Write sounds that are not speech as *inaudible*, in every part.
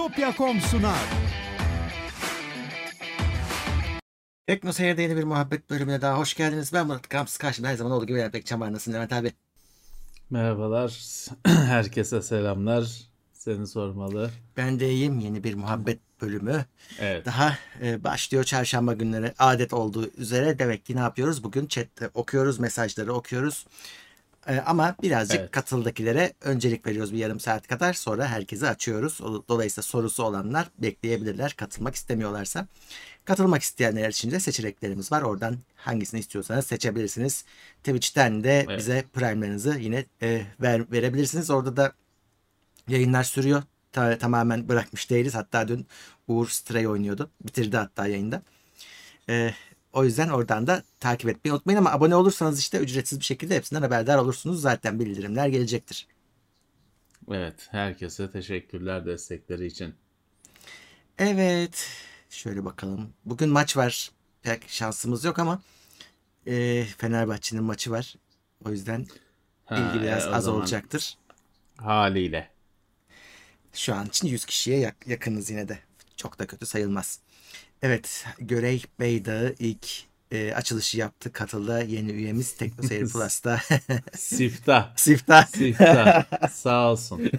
Bitopya.com sunar. Tekno Seyir'de yeni bir muhabbet bölümüne daha hoş geldiniz. Ben Murat Kamsız. Karşımda her zaman olduğu gibi Levent Bekçam var. Nasılsın Levent abi? Merhabalar. *clears throat* Herkese selamlar. Seni sormalı. Ben de iyiyim. Yeni bir muhabbet bölümü. Evet. Daha e, başlıyor çarşamba günleri. Adet olduğu üzere demek ki ne yapıyoruz? Bugün chatte okuyoruz, mesajları okuyoruz. E, ama birazcık Evet. katıldakilere öncelik veriyoruz bir yarım saat kadar. Sonra herkese açıyoruz. Dolayısıyla sorusu olanlar bekleyebilirler. Katılmak istemiyorlarsa. Katılmak isteyenler için de seçeneklerimiz var. Oradan hangisini istiyorsanız seçebilirsiniz. Twitch'ten de Evet. bize prime'larınızı yine e, ver, verebilirsiniz. Orada da yayınlar sürüyor. Ta- tamamen bırakmış değiliz. Hatta dün Uğur Stray oynuyordu. Bitirdi hatta yayında. Ee, o yüzden oradan da takip etmeyi unutmayın ama abone olursanız işte ücretsiz bir şekilde hepsinden haberdar olursunuz. Zaten bildirimler gelecektir. Evet. Herkese teşekkürler destekleri için. Evet. Şöyle bakalım. Bugün maç var. Pek şansımız yok ama e, Fenerbahçe'nin maçı var. O yüzden Ha, ilgi biraz e, az olacaktır. Haliyle. Şu an için 100 kişiye yak- yakınız yine de. Çok da kötü sayılmaz. Evet, Görey Beydağı ilk e, açılışı yaptı. Katıldı yeni üyemiz Tekno Seyir *laughs* Plus'ta. Sifta. *laughs* Sifta. Sifta. Sağ olsun.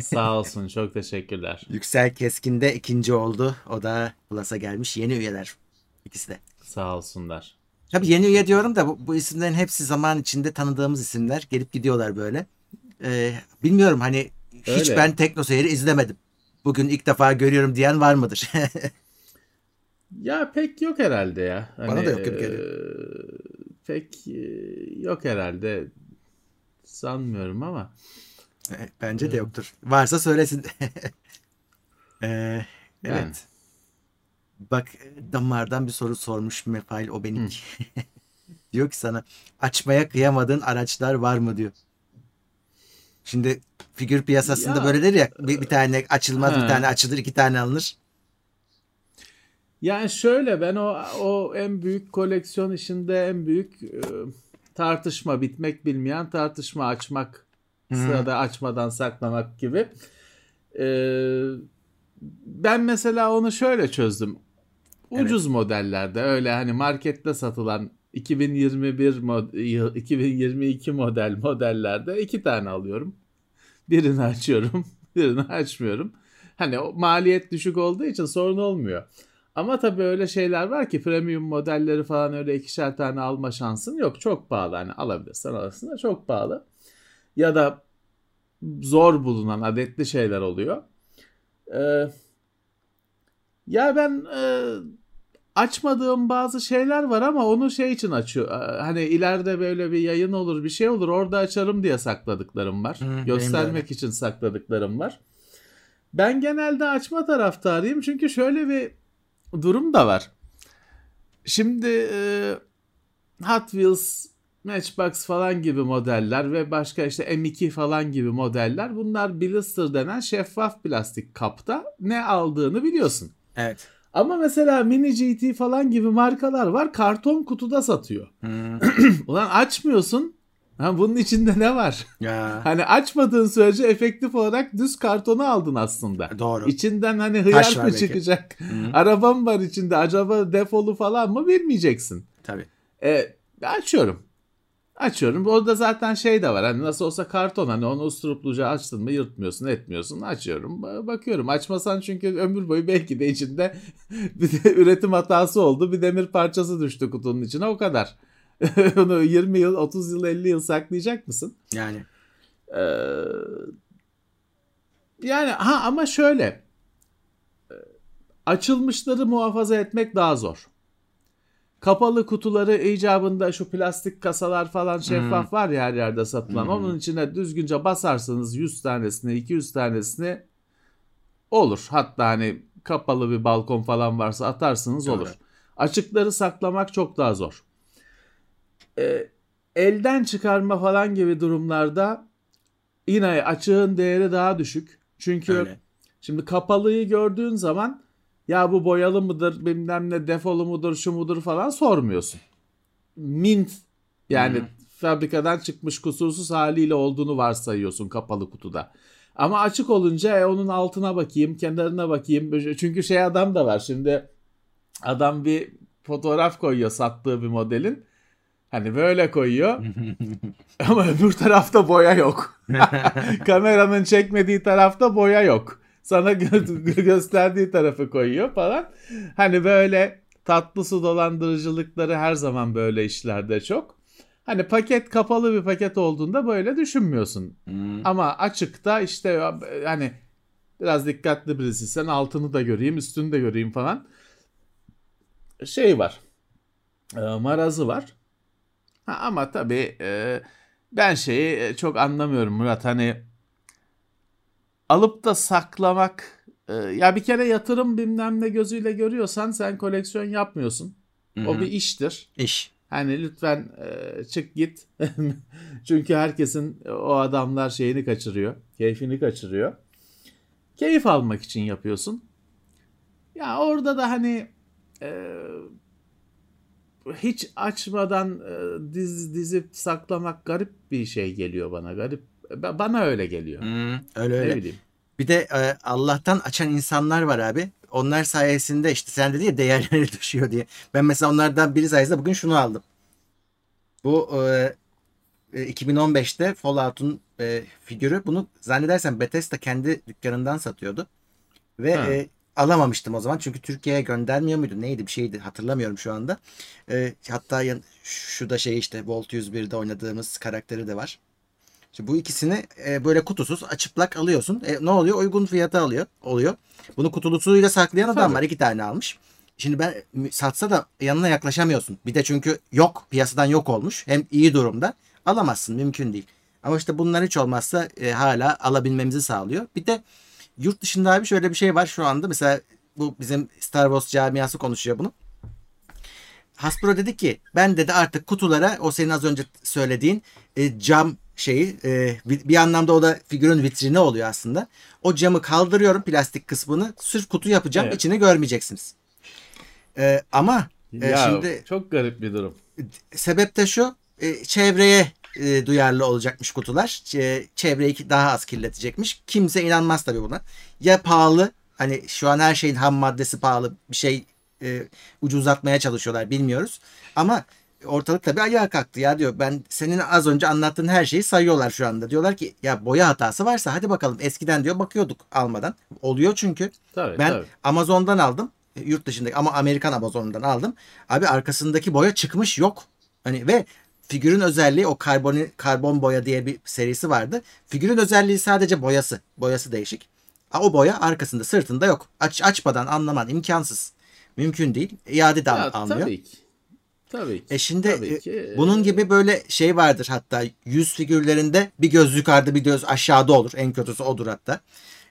Sağ olsun. Çok teşekkürler. Yüksel Keskin de ikinci oldu. O da Plus'a gelmiş. Yeni üyeler. İkisi de. Sağ olsunlar. Tabii yeni üye diyorum da bu, bu isimlerin hepsi zaman içinde tanıdığımız isimler. Gelip gidiyorlar böyle. Ee, bilmiyorum hani hiç Öyle. ben Tekno Seyir'i izlemedim. Bugün ilk defa görüyorum diyen var mıdır? *laughs* Ya pek yok herhalde ya. Bana da yok gibi e, Pek e, yok herhalde. Sanmıyorum ama. Evet, Bence de yoktur. Varsa söylesin. *laughs* Ee, Yani. evet. Bak damardan bir soru sormuş Mefail o benim. *laughs* diyor ki sana açmaya kıyamadığın araçlar var mı diyor. Şimdi figür piyasasında Ya, böyledir ya bir, bir tane açılmaz bir Ha. tane açılır iki tane alınır. Yani şöyle ben o o en büyük koleksiyon işinde en büyük e, tartışma bitmek bilmeyen tartışma açmak sırada açmadan saklamak gibi. E, ben mesela onu şöyle çözdüm. Ucuz modellerde öyle hani markette satılan 2021 mod, yıl- 2022 model modellerde iki tane alıyorum. Birini açıyorum, *laughs* birini açmıyorum. Hani o maliyet düşük olduğu için sorun olmuyor. Ama tabii öyle şeyler var ki premium modelleri falan öyle ikişer tane alma şansın yok. Çok pahalı hani alabilirsen alırsın da çok pahalı. Ya da zor bulunan adetli şeyler oluyor. Ee, ya ben e, açmadığım bazı şeyler var ama onu şey için açıyor. Ee, Hani ileride böyle bir yayın olur bir şey olur orada açarım diye sakladıklarım var. Hı, Göstermek için sakladıklarım var. Ben genelde açma taraftarıyım çünkü şöyle bir durum da var. Şimdi e, Hot Wheels, Matchbox falan gibi modeller ve başka işte M2 falan gibi modeller bunlar blister denen şeffaf plastik kapta ne aldığını biliyorsun. Evet. Ama mesela Mini GT falan gibi markalar var karton kutuda satıyor. Hmm. *clears throat* Ulan açmıyorsun. Ha, bunun içinde ne var? Ya Hani açmadığın sürece efektif olarak düz kartonu aldın aslında. doğru. İçinden hani hıyar mı çıkacak? Hı, Arabam var içinde. Acaba defolu falan mı bilmeyeceksin. tabii. E, açıyorum. Açıyorum. Orada zaten şey de var. Hani nasıl olsa karton. Hani onu usturupluca açtın mı yırtmıyorsun etmiyorsun. Açıyorum. ba- Bakıyorum. Açmasan çünkü ömür boyu belki de içinde *laughs* bir de üretim hatası oldu. Bir demir parçası düştü kutunun içine. O kadar. *laughs* Onu 20 yıl, 30 yıl, 50 yıl saklayacak mısın? Yani Ee, yani ha ama şöyle Ee, açılmışları muhafaza etmek daha zor. Kapalı kutuları icabında şu plastik kasalar falan şeffaf var ya her yerde satılan. Hmm. Onun içine düzgünce basarsanız 100 tanesini 200 tanesini olur. Hatta hani kapalı bir balkon falan varsa atarsınız olur. Açıkları saklamak çok daha zor. Ee, elden çıkarma falan gibi durumlarda yine açığın değeri daha düşük. Çünkü öyle. şimdi kapalıyı gördüğün zaman ya bu boyalı mıdır bilmem ne defolu mudur şu mudur falan sormuyorsun. Mint yani Hı. fabrikadan çıkmış kusursuz haliyle olduğunu varsayıyorsun kapalı kutuda. Ama açık olunca e, onun altına bakayım, kenarına bakayım. Çünkü şey adam da var. Şimdi adam bir fotoğraf koyuyor sattığı bir modelin. Hani böyle koyuyor. *laughs* Ama öbür tarafta boya yok. *laughs* Kameranın çekmediği tarafta boya yok. Sana gö- gösterdiği tarafı koyuyor falan. Hani böyle tatlı su dolandırıcılıkları her zaman böyle işlerde çok. Hani paket kapalı bir paket olduğunda böyle düşünmüyorsun. Hmm. Ama açıkta işte hani biraz dikkatli birisi sen altını da göreyim üstünü de göreyim falan. Şey var. E, marazı var. Ha, ama tabii e, ben şeyi e, çok anlamıyorum Murat. Hani alıp da saklamak e, ya bir kere yatırım bilmem ne gözüyle görüyorsan sen koleksiyon yapmıyorsun. O Hı hı. bir iştir. İş. Hani lütfen e, çık git. *laughs* Çünkü herkesin o adamlar şeyini kaçırıyor. Keyfini kaçırıyor. Keyif almak için yapıyorsun. Ya orada da hani e, hiç açmadan e, diz, dizip saklamak garip bir şey geliyor bana. Garip ba- bana öyle geliyor. Hmm, öyle Ne öyle. bileyim. Bir de e, Allah'tan açan insanlar var abi. Onlar sayesinde işte sen dedi ya değerleri *laughs* düşüyor diye. Ben mesela onlardan biri sayesinde bugün şunu aldım. Bu e, e, 2015'te Fallout'un e, figürü. Bunu zannedersem Bethesda kendi dükkanından satıyordu. Ve Ha. e, alamamıştım o zaman. Çünkü Türkiye'ye göndermiyor muydu? Neydi bir şeydi hatırlamıyorum şu anda. E, hatta yan, şu da şey işte Volt 101'de oynadığımız karakteri de var. İşte bu ikisini e, böyle kutusuz açıplak alıyorsun. E, ne oluyor? Uygun fiyata alıyor. Oluyor. Bunu kutulusuyla saklayan adam Tabii. var. iki tane almış. Şimdi ben satsa da yanına yaklaşamıyorsun. Bir de çünkü yok. Piyasadan yok olmuş. Hem iyi durumda. Alamazsın. Mümkün değil. Ama işte bunlar hiç olmazsa e, hala alabilmemizi sağlıyor. Bir de yurt dışında abi şöyle bir şey var şu anda. Mesela bu bizim Star Wars camiası konuşuyor bunu. Hasbro dedi ki ben dedi artık kutulara o senin az önce söylediğin e, cam şeyi e, bir, anlamda o da figürün vitrini oluyor aslında. O camı kaldırıyorum plastik kısmını sırf kutu yapacağım Evet. içini görmeyeceksiniz. E, ama e, ya şimdi çok garip bir durum. sebep de şu e, çevreye e, duyarlı olacakmış kutular. Ç- çevreyi daha az kirletecekmiş. Kimse inanmaz tabii buna. Ya pahalı hani şu an her şeyin ham maddesi pahalı bir şey e, ucuzlatmaya çalışıyorlar bilmiyoruz. Ama ortalık tabii ayağa kalktı ya diyor. Ben senin az önce anlattığın her şeyi sayıyorlar şu anda. Diyorlar ki ya boya hatası varsa hadi bakalım eskiden diyor bakıyorduk almadan. Oluyor çünkü. Tabii Ben tabii. Amazon'dan aldım. E, Yurt dışındaki ama Amerikan Amazon'dan aldım. Abi arkasındaki boya çıkmış yok. Hani ve figürün özelliği o karbon karbon boya diye bir serisi vardı. Figürün özelliği sadece boyası. Boyası değişik. O boya arkasında sırtında yok. Aç açmadan anlaman imkansız. Mümkün değil. İade de Ya, almıyor. tabii ki. Tabii ki. E şimdi Tabii e, ki. bunun gibi böyle şey vardır hatta yüz figürlerinde bir göz yukarıda bir göz aşağıda olur. En kötüsü odur hatta.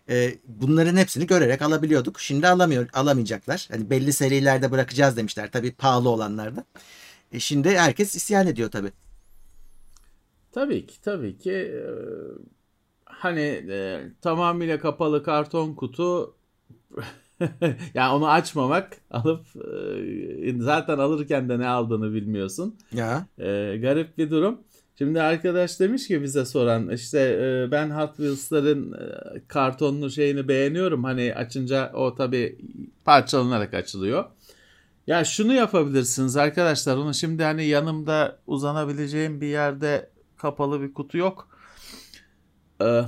E, bunların hepsini görerek alabiliyorduk. Şimdi alamıyor, alamayacaklar. Hani belli serilerde bırakacağız demişler. Tabii pahalı olanlarda. E, şimdi herkes isyan ediyor tabii. Tabii ki tabii ki Ee, hani e, tamamıyla kapalı karton kutu *laughs* yani onu açmamak alıp e, zaten alırken de ne aldığını bilmiyorsun. Ya. E, garip bir durum. Şimdi arkadaş demiş ki bize soran işte e, ben Hot Wheels'ların e, kartonlu şeyini beğeniyorum. Hani açınca o tabii parçalanarak açılıyor. Ya şunu yapabilirsiniz arkadaşlar. Onu şimdi hani yanımda uzanabileceğim bir yerde kapalı bir kutu yok. Ee,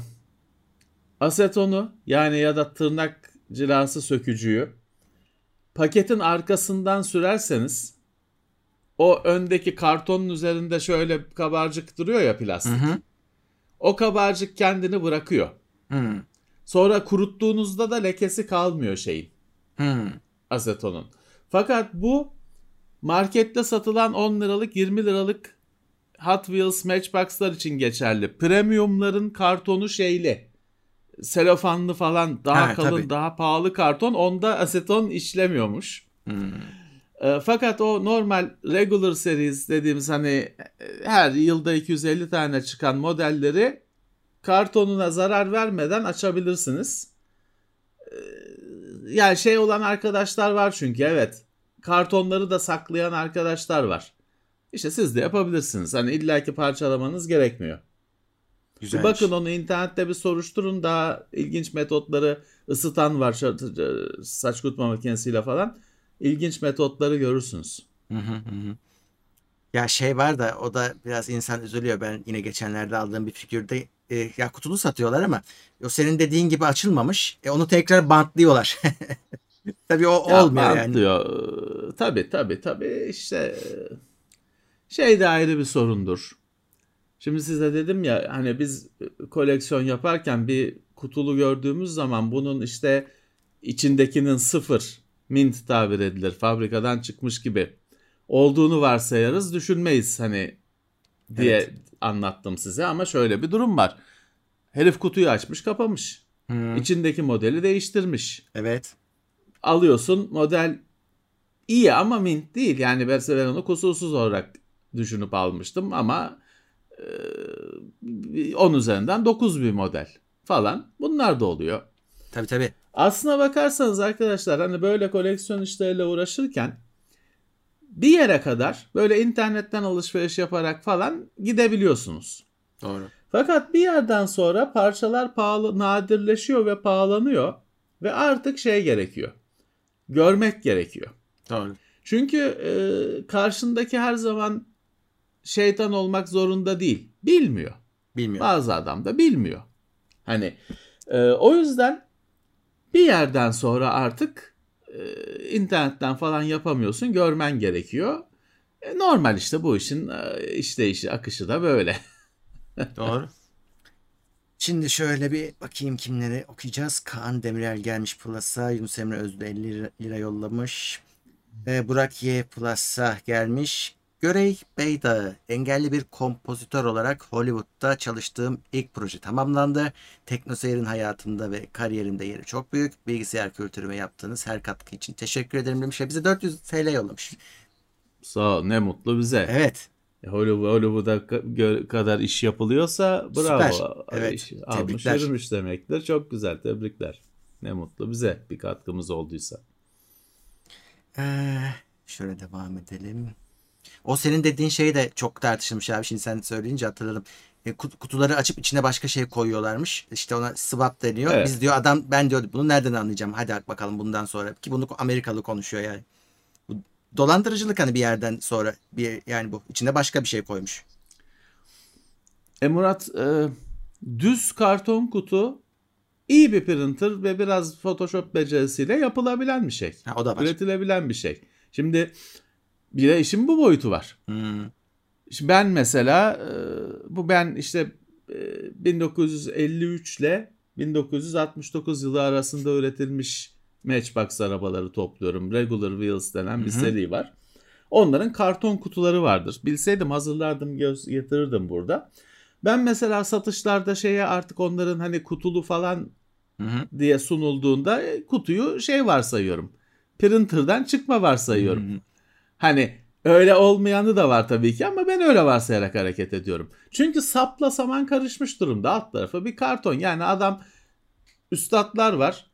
asetonu yani ya da tırnak cilası sökücüyü paketin arkasından sürerseniz o öndeki kartonun üzerinde şöyle kabarcık duruyor ya Hı plastik. hı. O kabarcık kendini bırakıyor. Hı. Sonra kuruttuğunuzda da lekesi kalmıyor şeyin Hı. asetonun. Fakat bu markette satılan 10 liralık 20 liralık Hot Wheels Matchbox'lar için geçerli. Premiumların kartonu şeyli. Selofanlı falan daha Ha, kalın tabii. daha pahalı karton onda aseton işlemiyormuş. Hı. E, fakat o normal regular series dediğimiz hani e, her yılda 250 tane çıkan modelleri kartonuna zarar vermeden açabilirsiniz. E, yani şey olan arkadaşlar var çünkü evet. Kartonları da saklayan arkadaşlar var. İşte siz de yapabilirsiniz. Hani illaki parçalamanız gerekmiyor. Bir bakın onu internette bir soruşturun daha ilginç metotları ısıtan var saç kurutma makinesiyle falan. İlginç metotları görürsünüz. Hı hı hı. Ya şey var da o da biraz insan üzülüyor. Ben yine geçenlerde aldığım bir figürde e, ya kutulu satıyorlar ama o senin dediğin gibi açılmamış. E, onu tekrar bantlıyorlar. *laughs* tabii o ya olmuyor bantlıyor. yani. Tabii tabii tabii işte şey de ayrı bir sorundur. Şimdi size dedim ya hani biz koleksiyon yaparken bir kutulu gördüğümüz zaman bunun işte içindekinin sıfır mint tabir edilir fabrikadan çıkmış gibi olduğunu varsayarız düşünmeyiz hani diye evet. anlattım size ama şöyle bir durum var. Herif kutuyu açmış kapamış. Hmm. İçindeki modeli değiştirmiş. Evet. Alıyorsun model iyi ama mint değil. Yani ben onu kusursuz olarak düşünüp almıştım ama e, 10 üzerinden 9 bir model falan. Bunlar da oluyor. Tabii tabii. Aslına bakarsanız arkadaşlar hani böyle koleksiyon işleriyle uğraşırken bir yere kadar böyle internetten alışveriş yaparak falan gidebiliyorsunuz. Doğru. Fakat bir yerden sonra parçalar pahalı, nadirleşiyor ve pahalanıyor ve artık şey gerekiyor. Görmek gerekiyor. Doğru. Çünkü e, karşındaki her zaman şeytan olmak zorunda değil. Bilmiyor. Bilmiyor. Bazı adam da bilmiyor. Hani e, o yüzden bir yerden sonra artık e, internetten falan yapamıyorsun. Görmen gerekiyor. E, normal işte bu işin e, işleyişi, akışı da böyle. *laughs* Doğru. Şimdi şöyle bir bakayım kimleri okuyacağız. Kaan Demirel gelmiş Plus'a. Yunus Emre Özde 50 lira, yollamış. Ee, Burak Y Plus'a gelmiş. Görey Beydağı engelli bir kompozitör olarak Hollywood'da çalıştığım ilk proje tamamlandı. Teknoseyir'in hayatımda ve kariyerimde yeri çok büyük. Bilgisayar kültürüme yaptığınız her katkı için teşekkür ederim demiş ve bize 400 TL yollamış. Sağ ol, ne mutlu bize. Evet. E, Hollywood, Hollywood'a kadar iş yapılıyorsa bravo. Süper. Evet. İş, almış yürümüş demektir. Çok güzel tebrikler. Ne mutlu bize bir katkımız olduysa. Ee, şöyle devam edelim. O senin dediğin şey de çok tartışılmış abi. Şimdi sen söyleyince hatırladım. E, kutuları açıp içine başka şey koyuyorlarmış. İşte ona swap deniyor. Evet. Biz diyor adam ben diyor bunu nereden anlayacağım? Hadi bakalım bundan sonra. Ki bunu Amerikalı konuşuyor yani. Bu dolandırıcılık hani bir yerden sonra bir yani bu içine başka bir şey koymuş. E Murat e, düz karton kutu iyi bir printer ve biraz Photoshop becerisiyle yapılabilen bir şey. Ha, o da var. Üretilebilen bir şey. Şimdi bir de işin bu boyutu var. Hmm. Şimdi ben mesela e, bu ben işte 1953 e, ile 1969 yılı arasında üretilmiş Matchbox arabaları topluyorum. Regular Wheels denen bir Hı-hı. seri var. Onların karton kutuları vardır. Bilseydim hazırlardım getirirdim burada. Ben mesela satışlarda şeye artık onların hani kutulu falan Hı-hı. diye sunulduğunda e, kutuyu şey varsayıyorum. Printer'dan çıkma varsayıyorum. Hı-hı. Hani öyle olmayanı da var tabii ki ama ben öyle varsayarak hareket ediyorum. Çünkü sapla saman karışmış durumda alt tarafı bir karton. Yani adam üstadlar var.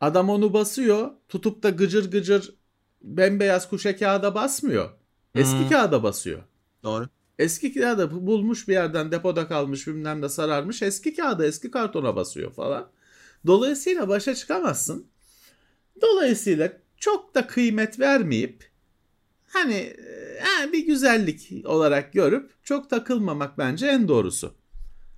Adam onu basıyor. Tutup da gıcır gıcır bembeyaz kuşa kağıda basmıyor. Eski hmm. kağıda basıyor. Doğru. Eski kağıda bulmuş bir yerden depoda kalmış bilmem de sararmış. Eski kağıda eski kartona basıyor falan. Dolayısıyla başa çıkamazsın. Dolayısıyla çok da kıymet vermeyip hani e, bir güzellik olarak görüp çok takılmamak bence en doğrusu.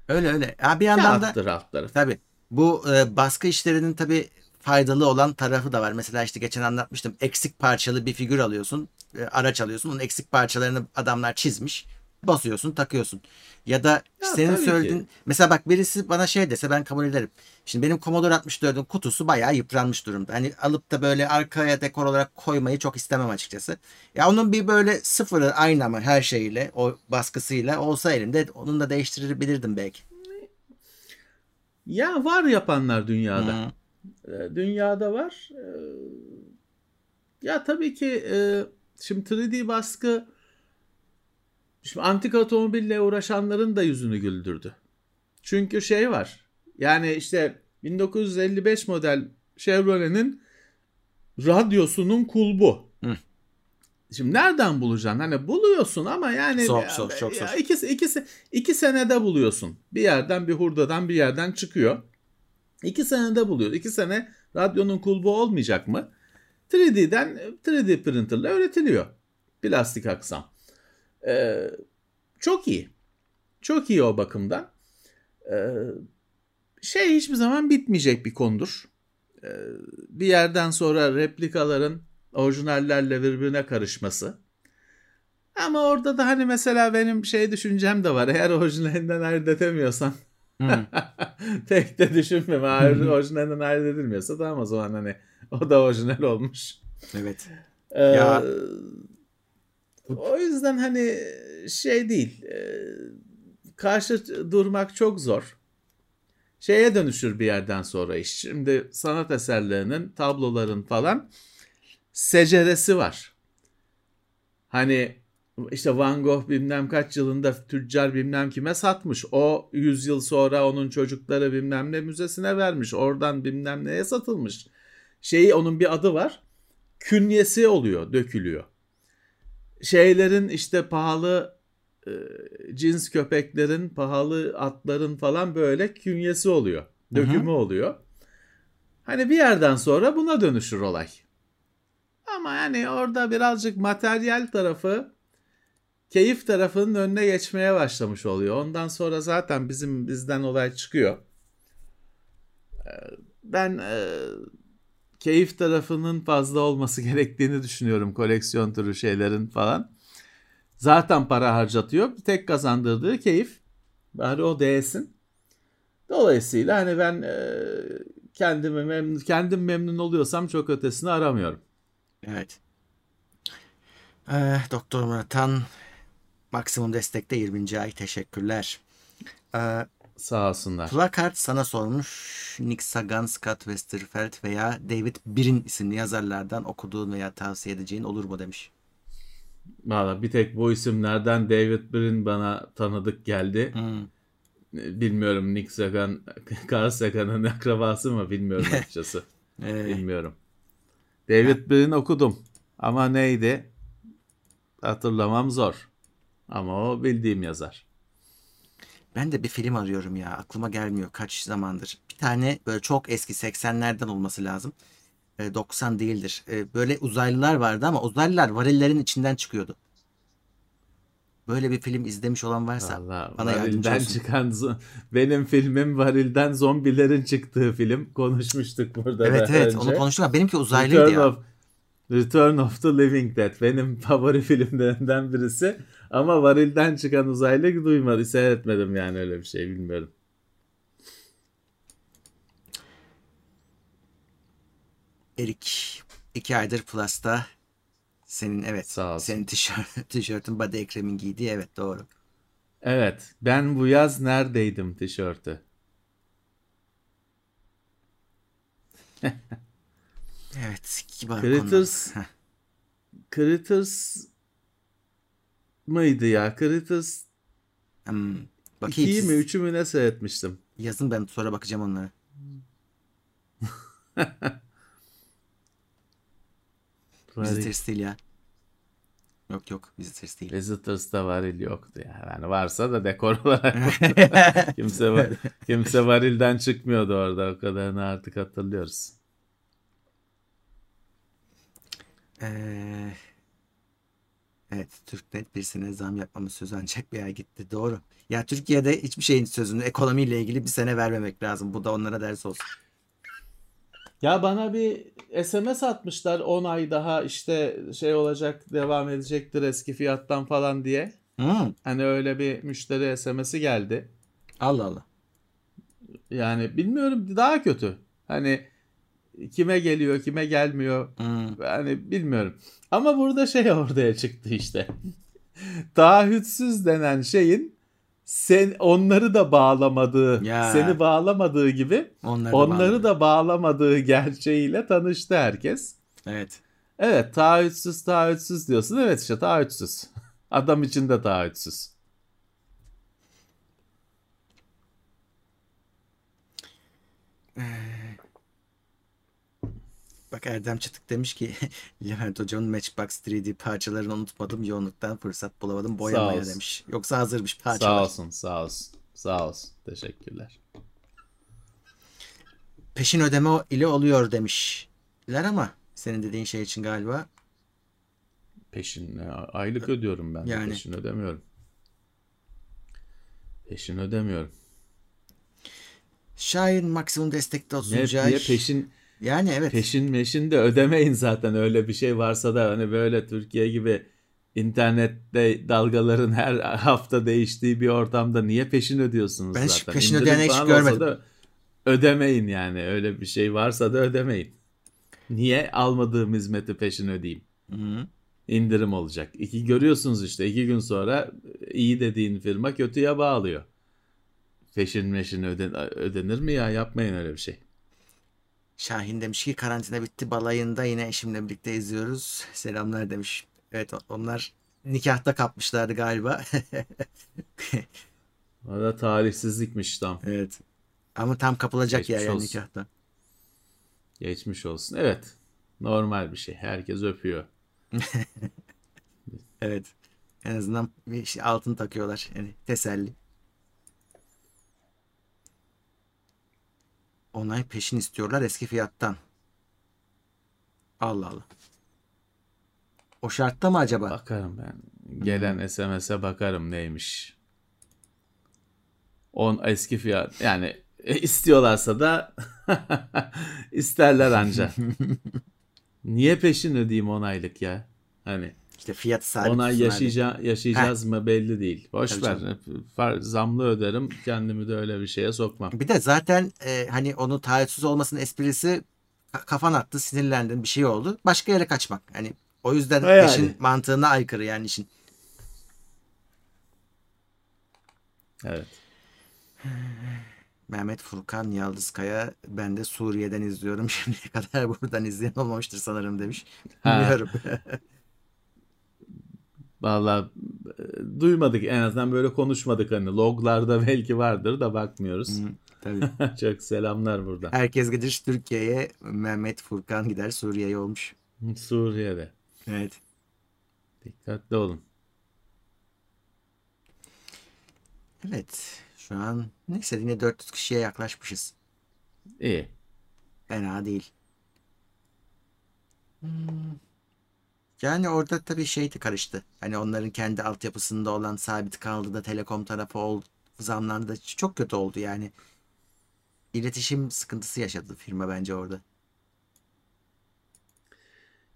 Öyle öyle. Ya bir yandan Kağıttır da alt tarafı. Tabii. Bu e, baskı işlerinin tabii faydalı olan tarafı da var. Mesela işte geçen anlatmıştım. Eksik parçalı bir figür alıyorsun. E, araç alıyorsun. Onun eksik parçalarını adamlar çizmiş basıyorsun takıyorsun. Ya da ya, senin söylediğin ki. mesela bak birisi bana şey dese ben kabul ederim. Şimdi benim Commodore 64'ün kutusu bayağı yıpranmış durumda. Hani alıp da böyle arkaya dekor olarak koymayı çok istemem açıkçası. Ya onun bir böyle sıfırı aynı ama her şeyiyle o baskısıyla olsa elimde onu da değiştirebilirdim belki. Ya var yapanlar dünyada. Hmm. Dünyada var. Ee, ya tabii ki e, şimdi 3D baskı Şimdi antik otomobille uğraşanların da yüzünü güldürdü. Çünkü şey var. Yani işte 1955 model Chevrolet'in radyosunun kulbu. Hı. Şimdi nereden bulacaksın? Hani buluyorsun ama yani Zor, zor, çok zor. İkisi, ikisi, iki senede buluyorsun. Bir yerden bir hurdadan bir yerden çıkıyor. İki senede buluyor. İki sene radyonun kulbu olmayacak mı? 3D'den 3D printerla üretiliyor. Plastik aksam. Ee, çok iyi. Çok iyi o bakımdan. Ee, şey hiçbir zaman bitmeyecek bir konudur. Ee, bir yerden sonra replikaların orijinallerle birbirine karışması. Ama orada da hani mesela benim şey düşüncem de var. Eğer orijinalinden ayırt edemiyorsan Hmm. pek *laughs* de düşünmem. Eğer orijinalinden ayırt edilmiyorsa tamam o zaman hani o da orijinal olmuş. Evet. Ee, Ya- o yüzden hani şey değil. karşı durmak çok zor. Şeye dönüşür bir yerden sonra iş. Şimdi sanat eserlerinin, tabloların falan seceresi var. Hani işte Van Gogh bilmem kaç yılında tüccar bilmem kime satmış. O 100 yıl sonra onun çocukları bilmem ne müzesine vermiş. Oradan bilmem neye satılmış. Şeyi onun bir adı var. Künyesi oluyor, dökülüyor. Şeylerin işte pahalı e, cins köpeklerin, pahalı atların falan böyle künyesi oluyor. Dökümü oluyor. Hani bir yerden sonra buna dönüşür olay. Ama yani orada birazcık materyal tarafı keyif tarafının önüne geçmeye başlamış oluyor. Ondan sonra zaten bizim bizden olay çıkıyor. Ee, Ben e, keyif tarafının fazla olması *laughs* gerektiğini düşünüyorum koleksiyon türü şeylerin falan. Zaten para harcatıyor. Tek kazandırdığı keyif. Bari o değsin. Dolayısıyla hani ben e, kendimi memnun, kendim memnun oluyorsam çok ötesini aramıyorum. Evet. Ee, Doktor Murat'tan maksimum destekte 20. ay teşekkürler. Ee, Sağ olsunlar. Placard sana sormuş. Nick Sagan, Scott Westerfeld veya David Brin isimli yazarlardan okuduğun veya tavsiye edeceğin olur mu demiş. Valla bir tek bu isimlerden David Brin bana tanıdık geldi. Hmm. Bilmiyorum Nick Sagan, *laughs* Carl Sagan'ın akrabası mı bilmiyorum *laughs* açıkçası. Ee, Bilmiyorum. David Brin okudum. Ama neydi? Hatırlamam zor. Ama o bildiğim yazar. Ben de bir film arıyorum ya. Aklıma gelmiyor kaç zamandır. Bir tane böyle çok eski 80'lerden olması lazım. Ee, 90 değildir. Ee, böyle uzaylılar vardı ama uzaylılar varillerin içinden çıkıyordu. Böyle bir film izlemiş olan varsa Allah, bana yardımcı olsun. çıkan benim filmim varilden zombilerin çıktığı film. Konuşmuştuk burada Evet evet önce. onu konuştuk ama benimki uzaylıydı Return ya. of, Return of the Living Dead benim *laughs* favori filmlerimden birisi. Ama varilden çıkan uzaylı duymadı, seyretmedim yani öyle bir şey bilmiyorum. Erik iki aydır Plus'ta senin evet Sağ olsun. senin tişört, *laughs* tişörtün Bade Ekrem'in giydiği evet doğru. Evet, ben bu yaz neredeydim tişörtü. *laughs* Evet kibar Critters- Critters mıydı ya? Critters hmm, bakayım 2'yi siz- mi 3'ü mü ne seyretmiştim? yazın ben sonra bakacağım onlara. *laughs* Visitors değil ya. Yok yok Visitors değil. Visitors'ta varil yoktu ya. Yani varsa da dekor olarak *laughs* kimse kimse varilden çıkmıyordu orada. O kadarını artık hatırlıyoruz. Ee, evet Türknet bir sene zam yapmamız sözü ancak bir ay gitti. Doğru. Ya Türkiye'de hiçbir şeyin sözünü ekonomiyle ilgili bir sene vermemek lazım. Bu da onlara ders olsun. Ya bana bir SMS atmışlar 10 ay daha işte şey olacak devam edecektir eski fiyattan falan diye. Hmm, Hani öyle bir müşteri SMS'i geldi. Allah Allah. Yani bilmiyorum daha kötü. Hani kime geliyor kime gelmiyor Hmm, yani bilmiyorum. Ama burada şey *laughs* ortaya çıktı işte. *laughs* Taahhütsüz denen şeyin sen onları da bağlamadığı, Ya. seni bağlamadığı gibi onları da onları da bağlamadığı gerçeğiyle tanıştı herkes. Evet. Evet taahhütsüz taahhütsüz diyorsun. Evet işte taahhütsüz. *laughs* Adam için de taahhütsüz. Bak Erdem Çıtık demiş ki *laughs* Levent Hocam'ın Matchbox 3D parçalarını unutmadım. Yoğunluktan fırsat bulamadım boyamaya demiş. Yoksa hazırmış parçalar. Sağ olsun, sağ olsun. Sağ olsun. Teşekkürler. Peşin ödeme ile oluyor demişler ama senin dediğin şey için galiba Peşin aylık ödüyorum ben. Yani. Peşin ödemiyorum. Peşin ödemiyorum. Şahin maksimum destekte olsun. Ne, Cahil. niye peşin Yani evet. peşin meşin de ödemeyin zaten öyle bir şey varsa da hani böyle Türkiye gibi internette dalgaların her hafta değiştiği bir ortamda niye peşin ödüyorsunuz Ben zaten? peşin İndirim ödeyen hiç görmedim. da ödemeyin yani öyle bir şey varsa da ödemeyin. Niye almadığım hizmeti peşin ödeyeyim? Hı. indirim olacak. İki görüyorsunuz işte iki gün sonra iyi dediğin firma kötüye bağlıyor. Peşin meşin öden, ödenir mi ya? Yapmayın öyle bir şey. Şahin demiş ki karantina bitti balayında yine eşimle birlikte izliyoruz. Selamlar demiş. Evet onlar nikahta kapmışlardı galiba. *laughs* Da talihsizlikmiş tam. evet. Ama tam kapılacak Geçmiş yer yani olsun. nikahta. Geçmiş olsun. Evet. Normal bir şey. Herkes öpüyor. *laughs* Evet. En azından bir şey, altın takıyorlar. Yani teselli. Onay peşin istiyorlar eski fiyattan. Allah Allah. O şartta mı acaba? Bakarım ben. Gelen SMS'e bakarım neymiş. On eski fiyat. Yani e, istiyorlarsa da *laughs* isterler anca. *laughs* Niye peşin ödeyeyim 10 aylık ya? Hani İşte fiyat sabit. 10 ay tutsun abi. yaşayacağız, yaşayacağız mı belli değil. Boş Tabii ver. Far- Zamlı öderim. Kendimi de öyle bir şeye sokmam. Bir de zaten e, hani onu taahhütsüz olmasının esprisi ka- kafan attı, sinirlendin, bir şey oldu. Başka yere kaçmak. Hani o yüzden yani. peşin mantığına aykırı yani işin. Evet. Mehmet Furkan Yaldızkaya ben de Suriye'den izliyorum. *laughs* Şimdiye kadar buradan izleyen olmamıştır sanırım demiş. Ha. Bilmiyorum. *laughs* Vallahi e, duymadık en azından böyle konuşmadık hani loglarda belki vardır da bakmıyoruz. Hı, Tabii. *laughs* Çok selamlar buradan. Herkes gider Türkiye'ye, Mehmet Furkan gider Suriye'ye olmuş. Suriye'de. Evet. Dikkatli olun. Evet. Şu an neyse yine 400 kişiye yaklaşmışız. İyi. Fena değil. Hmm. Yani orada tabii şey de karıştı. Hani onların kendi altyapısında olan sabit kaldı da Telekom tarafı ol, zamlandı çok kötü oldu yani. İletişim sıkıntısı yaşadı firma bence orada.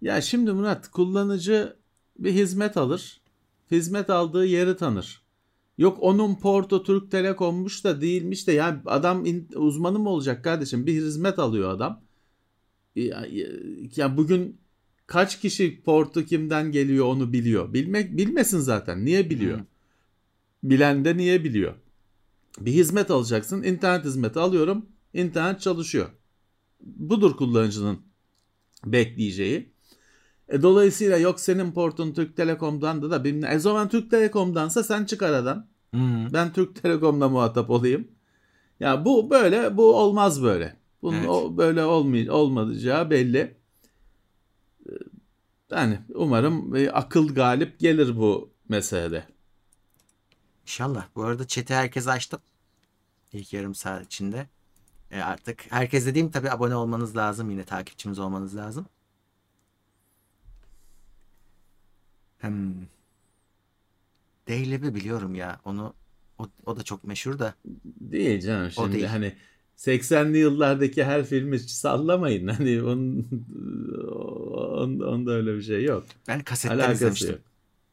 Ya şimdi Murat kullanıcı bir hizmet alır. Hizmet aldığı yeri tanır. Yok onun portu Türk Telekom'muş da değilmiş de yani adam in- uzmanı mı olacak kardeşim? Bir hizmet alıyor adam. Ya- ya bugün kaç kişi portu kimden geliyor onu biliyor. Bilmek bilmesin zaten. Niye biliyor? Hı. Bilen de niye biliyor? Bir hizmet alacaksın. İnternet hizmeti alıyorum. İnternet çalışıyor. Budur kullanıcının bekleyeceği. E, dolayısıyla yok senin portun Türk Telekom'dan da da bilmem. E zaman Türk Telekom'dansa sen çık aradan. Ben Türk Telekom'la muhatap olayım. Ya bu böyle, bu olmaz böyle. Bunun Evet. o, böyle olmay olmayacağı belli. Yani umarım akıl galip gelir bu meselede. İnşallah. Bu arada chat'i herkese açtım. İlk yarım saat içinde. E artık herkes dediğim tabii abone olmanız lazım. Yine takipçimiz olmanız lazım. Hmm. Deyleb'i biliyorum ya. Onu o, o da çok meşhur da. Değil canım şimdi değil. hani 80'li yıllardaki her filmi sallamayın. *laughs* Hani onun, on, onda öyle bir şey yok. Ben kasetten Alakası izlemiştim. yok.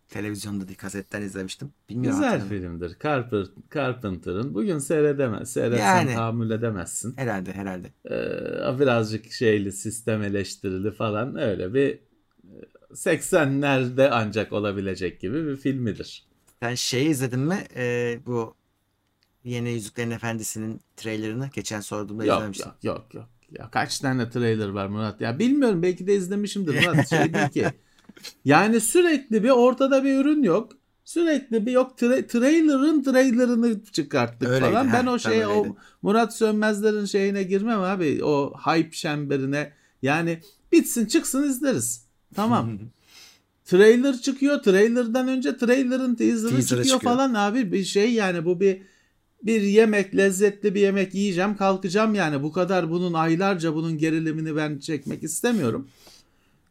Televizyonda değil kasetten izlemiştim. Bilmiyorum. Güzel hatırlamıyorum. filmdir. Carper, Carpenter'ın. Bugün seyredemez. Seyretsen Yani. tahammül edemezsin. Herhalde herhalde. Ee, birazcık şeyli sistem eleştirili falan öyle bir e, 80'lerde ancak olabilecek gibi bir filmidir. Sen şey izledin mi? E, bu Yeni Yüzüklerin Efendisi'nin trailerını geçen sorduğumda Yok izlememiştim. yok yok yok. Ya kaç tane trailer var Murat? Ya bilmiyorum belki de izlemişimdir Murat. Şey değil ki. *laughs* Yani sürekli bir ortada bir ürün yok. Sürekli bir yok tra- trailer'ın trailer'ını çıkarttık Öyleydi, falan. Ben ha, o tam şeye o. Murat Sönmezler'in şeyine girmem abi. O hype çemberine Yani bitsin çıksın izleriz. Tamam. *laughs* trailer çıkıyor. Trailer'dan önce trailer'ın teaser'ı Teaser'ı çıkıyor, çıkıyor. falan abi. Bir şey yani bu bir bir yemek lezzetli bir yemek yiyeceğim kalkacağım yani bu kadar bunun aylarca bunun gerilimini ben çekmek istemiyorum.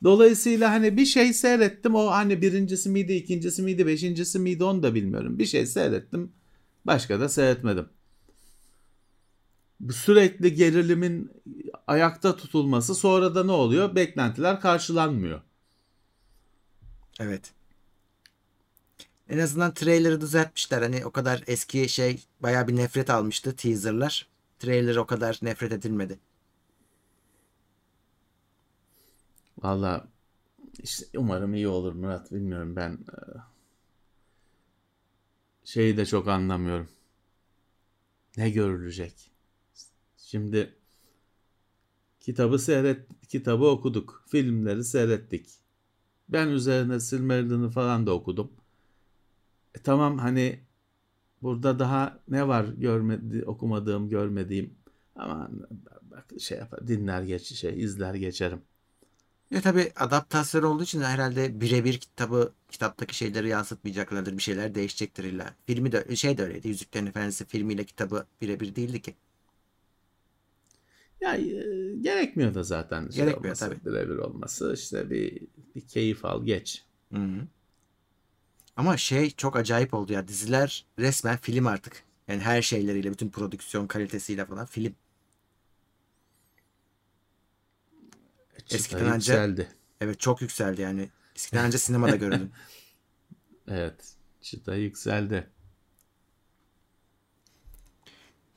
Dolayısıyla hani bir şey seyrettim o hani birincisi miydi ikincisi miydi beşincisi miydi onu da bilmiyorum. Bir şey seyrettim başka da seyretmedim. Sürekli gerilimin ayakta tutulması sonra da ne oluyor? Beklentiler karşılanmıyor. Evet. En azından trailer'ı düzeltmişler. Hani o kadar eski şey bayağı bir nefret almıştı teaser'lar. Trailer o kadar nefret edilmedi. Valla işte umarım iyi olur Murat bilmiyorum ben e, şeyi de çok anlamıyorum. Ne görülecek? Şimdi kitabı seyret kitabı okuduk. Filmleri seyrettik. Ben üzerine Silmarillion'ı falan da okudum. E, tamam hani burada daha ne var görmedi okumadığım görmediğim ama bak şey yapar dinler geç şey izler geçerim. Ya tabii adaptasyon olduğu için herhalde birebir kitabı kitaptaki şeyleri yansıtmayacaklardır. Bir şeyler değişecektir illa. Filmi de şey de öyleydi. Yüzüklerin Efendisi filmiyle kitabı birebir değildi ki. Ya e, gerekmiyor da zaten şey Gerekmiyor olması, tabii. birebir olması. işte bir, bir keyif al geç. Hı hı. Ama şey çok acayip oldu ya. Diziler resmen film artık. Yani her şeyleriyle, bütün prodüksiyon kalitesiyle falan film. Çıta Eskiden anca- yükseldi. Evet çok yükseldi yani. Eskiden önce sinemada görüldüm. *laughs* Evet. Çıta yükseldi.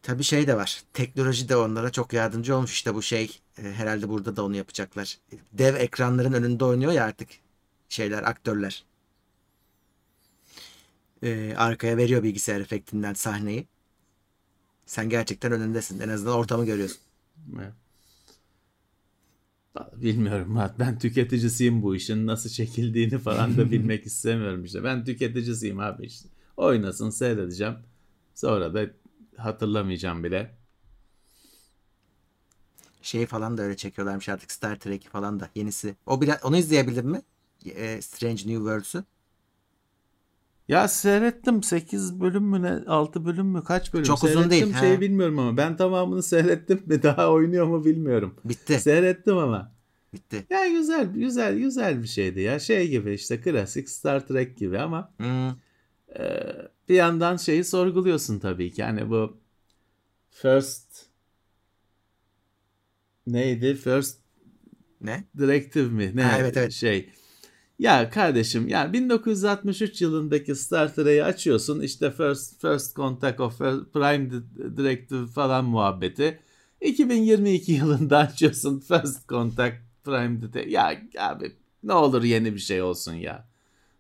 Tabii şey de var. Teknoloji de onlara çok yardımcı olmuş. İşte bu şey e, herhalde burada da onu yapacaklar. Dev ekranların önünde oynuyor ya artık şeyler, aktörler. E, arkaya veriyor bilgisayar efektinden sahneyi. Sen gerçekten önündesin. En azından ortamı görüyorsun. Bilmiyorum. Ben tüketicisiyim bu işin. Nasıl çekildiğini falan da *laughs* bilmek istemiyorum işte. Ben tüketicisiyim abi işte. Oynasın seyredeceğim. Sonra da hatırlamayacağım bile. Şeyi falan da öyle çekiyorlarmış artık Star Trek'i falan da yenisi. O biraz onu izleyebildin mi? E, Strange New Worlds'u. Ya seyrettim 8 bölüm mü ne 6 bölüm mü kaç bölüm Çok uzun seyrettim değil, şeyi he. bilmiyorum ama ben tamamını seyrettim mi daha oynuyor mu bilmiyorum. Bitti. Seyrettim ama. Bitti. Ya güzel güzel güzel bir şeydi ya şey gibi işte klasik Star Trek gibi ama Hmm. e, bir yandan şeyi sorguluyorsun tabii ki yani bu First neydi First Ne? Directive mi? Ne Ha, evet, evet. şey. Ya kardeşim ya 1963 yılındaki Star Trek'i açıyorsun işte First First Contact of Prime Directive falan muhabbeti. 2022 yılında *laughs* açıyorsun First Contact Prime Directive. Ya abi ne olur yeni bir şey olsun ya.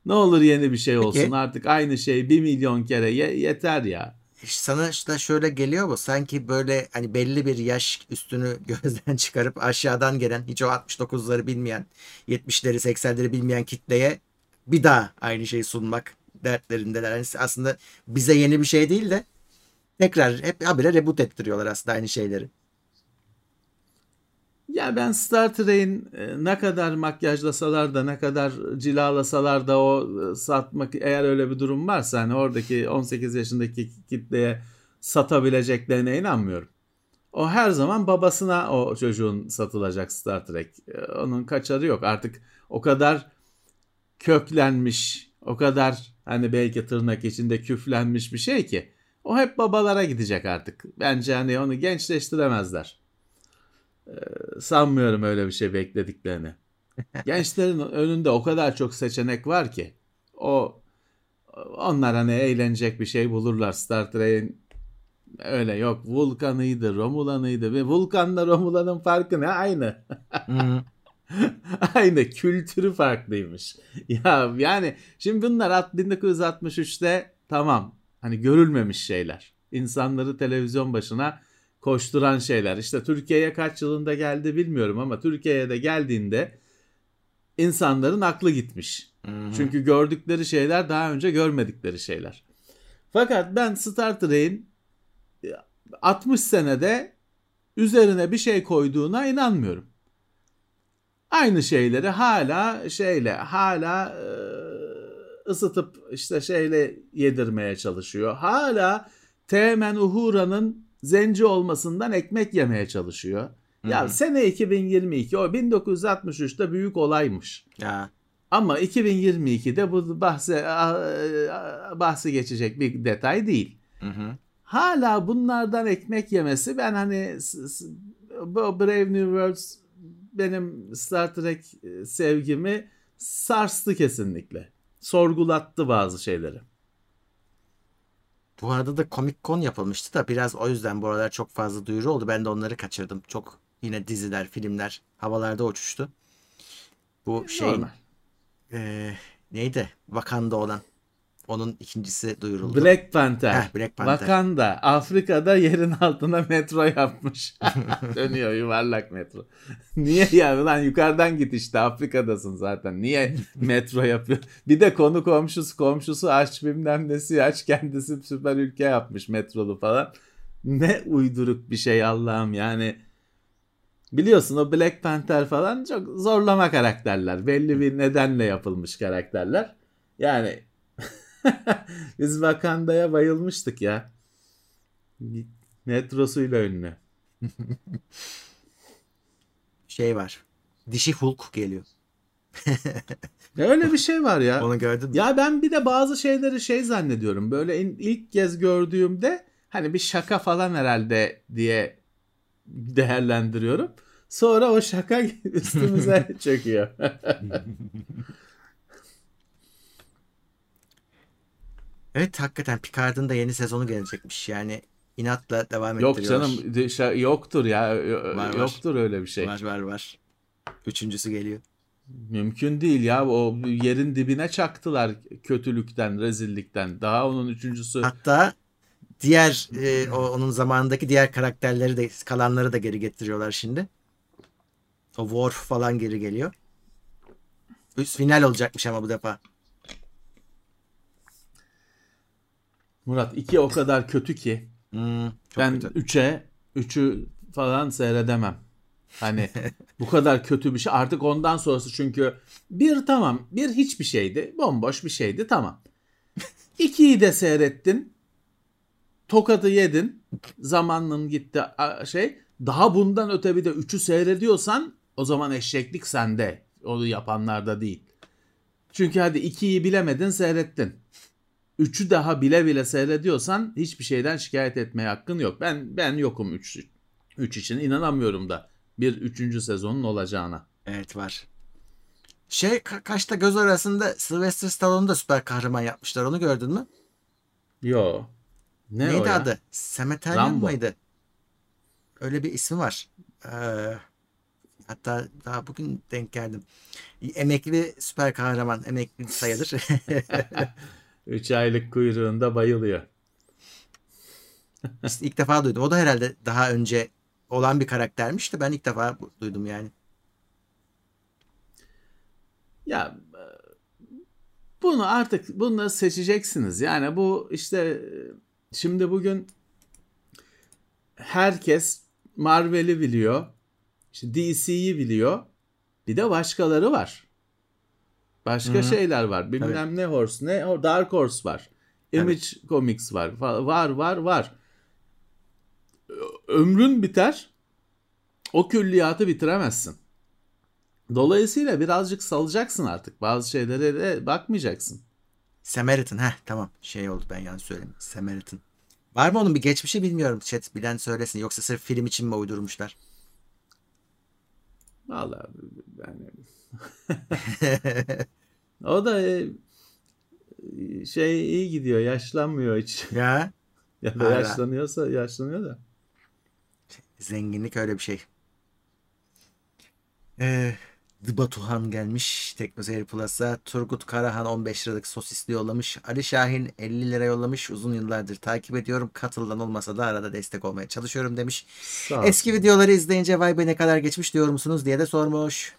Ne olur yeni bir şey olsun. Artık aynı şey bir milyon kere ye- yeter ya. Sana işte şöyle geliyor mu? Sanki böyle hani belli bir yaş üstünü *laughs* gözden çıkarıp aşağıdan gelen hiç o 69'ları bilmeyen 70'leri 80'leri bilmeyen kitleye bir daha aynı şeyi sunmak dertlerindeler. Yani aslında bize yeni bir şey değil de tekrar hep habire reboot ettiriyorlar aslında aynı şeyleri. Ya ben Star Trek'in e, ne kadar makyajlasalar da ne kadar cilalasalar da o e, satmak eğer öyle bir durum varsa hani oradaki 18 yaşındaki kitleye satabileceklerine inanmıyorum. O her zaman babasına o çocuğun satılacak Star Trek. E, Onun kaçarı yok. Artık o kadar köklenmiş, o kadar hani belki tırnak içinde küflenmiş bir şey ki o hep babalara gidecek artık. Bence hani onu gençleştiremezler sanmıyorum öyle bir şey beklediklerini. *laughs* Gençlerin önünde o kadar çok seçenek var ki o onlar hani eğlenecek bir şey bulurlar. Star Trek'in öyle yok Vulkan'ıydı Romulan'ıydı ve Vulkan'la Romulan'ın farkı ne? Aynı. *laughs* Aynı kültürü farklıymış. Ya yani şimdi bunlar at- 1963'te tamam hani görülmemiş şeyler. İnsanları televizyon başına koşturan şeyler. İşte Türkiye'ye kaç yılında geldi bilmiyorum ama Türkiye'ye de geldiğinde insanların aklı gitmiş. Hı. Çünkü gördükleri şeyler daha önce görmedikleri şeyler. Fakat ben Star Trek'in 60 senede üzerine bir şey koyduğuna inanmıyorum. aynı şeyleri hala şeyle hala e, ısıtıp işte şeyle yedirmeye çalışıyor. Hala Teğmen Uhura'nın zenci olmasından ekmek yemeye çalışıyor. Ya Hı. sene 2022 o 1963'te büyük olaymış. Ya Ama 2022'de bu bahse bahsi geçecek bir detay değil. Hı hı. Hala bunlardan ekmek yemesi ben hani Brave New Worlds benim Star Trek e, sevgimi sarstı kesinlikle. Sorgulattı bazı şeyleri. Bu arada da Comic Con yapılmıştı da biraz o yüzden bu aralar çok fazla duyuru oldu. Ben de onları kaçırdım. Çok yine diziler, filmler havalarda uçuştu. Bu şey Normal. neydi? Wakanda olan. Onun ikincisi duyuruldu. Black Panther. Heh, Black Panther. Wakanda Afrika'da yerin altına metro yapmış. *laughs* Dönüyor yuvarlak metro. *laughs* Niye ya lan yukarıdan git işte Afrika'dasın zaten. Niye metro yapıyor? Bir de konu komşusu komşusu aç bilmem nesi aç kendisi süper ülke yapmış metrolu falan. Ne uyduruk bir şey Allah'ım yani. Biliyorsun o Black Panther falan çok zorlama karakterler. Belli bir nedenle yapılmış karakterler. Yani *laughs* biz Wakanda'ya bayılmıştık ya. Metrosuyla ünlü. *laughs* Şey var. Dişi Hulk geliyor. Öyle bir şey var ya. *laughs* Onu gördün mü? Ya ben bir de bazı şeyleri şey zannediyorum. Böyle ilk kez gördüğümde hani bir şaka falan herhalde diye değerlendiriyorum. Sonra o şaka üstümüze çöküyor. Evet hakikaten Picard'ın da yeni sezonu gelecekmiş. Yani inatla devam Yok ettiriyorlar. canım şa- yoktur ya. var. Yoktur öyle bir şey. Var var var. Üçüncüsü geliyor. Mümkün değil ya. O yerin dibine çaktılar kötülükten, rezillikten. Daha onun üçüncüsü. Hatta diğer e, o, onun zamanındaki diğer karakterleri de kalanları da geri getiriyorlar şimdi. O Worf falan geri geliyor. Üst final olacakmış ama bu defa. Murat 2 o kadar kötü ki. Hmm, çok ben kötü. 3'e 3'ü falan seyredemem. Hani *laughs* bu kadar kötü bir şey. Artık ondan sonrası çünkü bir tamam bir hiçbir şeydi. Bomboş bir şeydi tamam. *laughs* İkiyi de seyrettin. Tokadı yedin. Zamanın gitti şey. Daha bundan öte bir de 3'ü seyrediyorsan o zaman eşeklik sende. Onu yapanlarda değil. Çünkü hadi 2'yi bilemedin seyrettin. 3'ü daha bile bile seyrediyorsan hiçbir şeyden şikayet etmeye hakkın yok. Ben ben yokum 3 3 için inanamıyorum da bir 3. sezonun olacağına. Evet var. Şey ka- kaçta göz arasında Sylvester Stallone'u da süper kahraman yapmışlar. Onu gördün mü? Yo. Ne o Neydi ya? adı? Cemeterian Rambo. mıydı? Öyle bir ismi var. Ee, hatta daha bugün denk geldim. Emekli süper kahraman. Emekli sayılır. *laughs* *laughs* 3 aylık kuyruğunda bayılıyor. İlk defa duydum. O da herhalde daha önce olan bir karaktermiş de ben ilk defa duydum yani. Ya e, bunu artık bunu seçeceksiniz. Yani bu işte e, şimdi bugün herkes Marvel'i biliyor. İşte DC'yi biliyor. Bir de başkaları var. Başka Hı hı. şeyler var. Bilmem ne Horse, ne Dark Horse var. Image Comics var. Var var var. Ömrün biter. O külliyatı bitiremezsin. Dolayısıyla birazcık salacaksın artık. Bazı şeylere de bakmayacaksın. Samaritan. Heh tamam. Şey oldu ben yanlış söyledim. Samaritan. Var mı onun bir geçmişi bilmiyorum. Chat bilen söylesin. Yoksa sırf film için mi uydurmuşlar? Vallahi yani *laughs* o da e, şey iyi gidiyor. Yaşlanmıyor hiç. ya *laughs* ya da Hala. yaşlanıyorsa yaşlanıyor da. zenginlik öyle bir şey. Ee, The Batuhan gelmiş Teknoseyir Plus'a. Turgut Karahan 15 liralık sosisli yollamış. Ali Şahin 50 lira yollamış. Uzun yıllardır takip ediyorum. Katıldan olmasa da arada destek olmaya çalışıyorum demiş. Eski videoları izleyince vay be ne kadar geçmiş diyor musunuz diye de sormuş.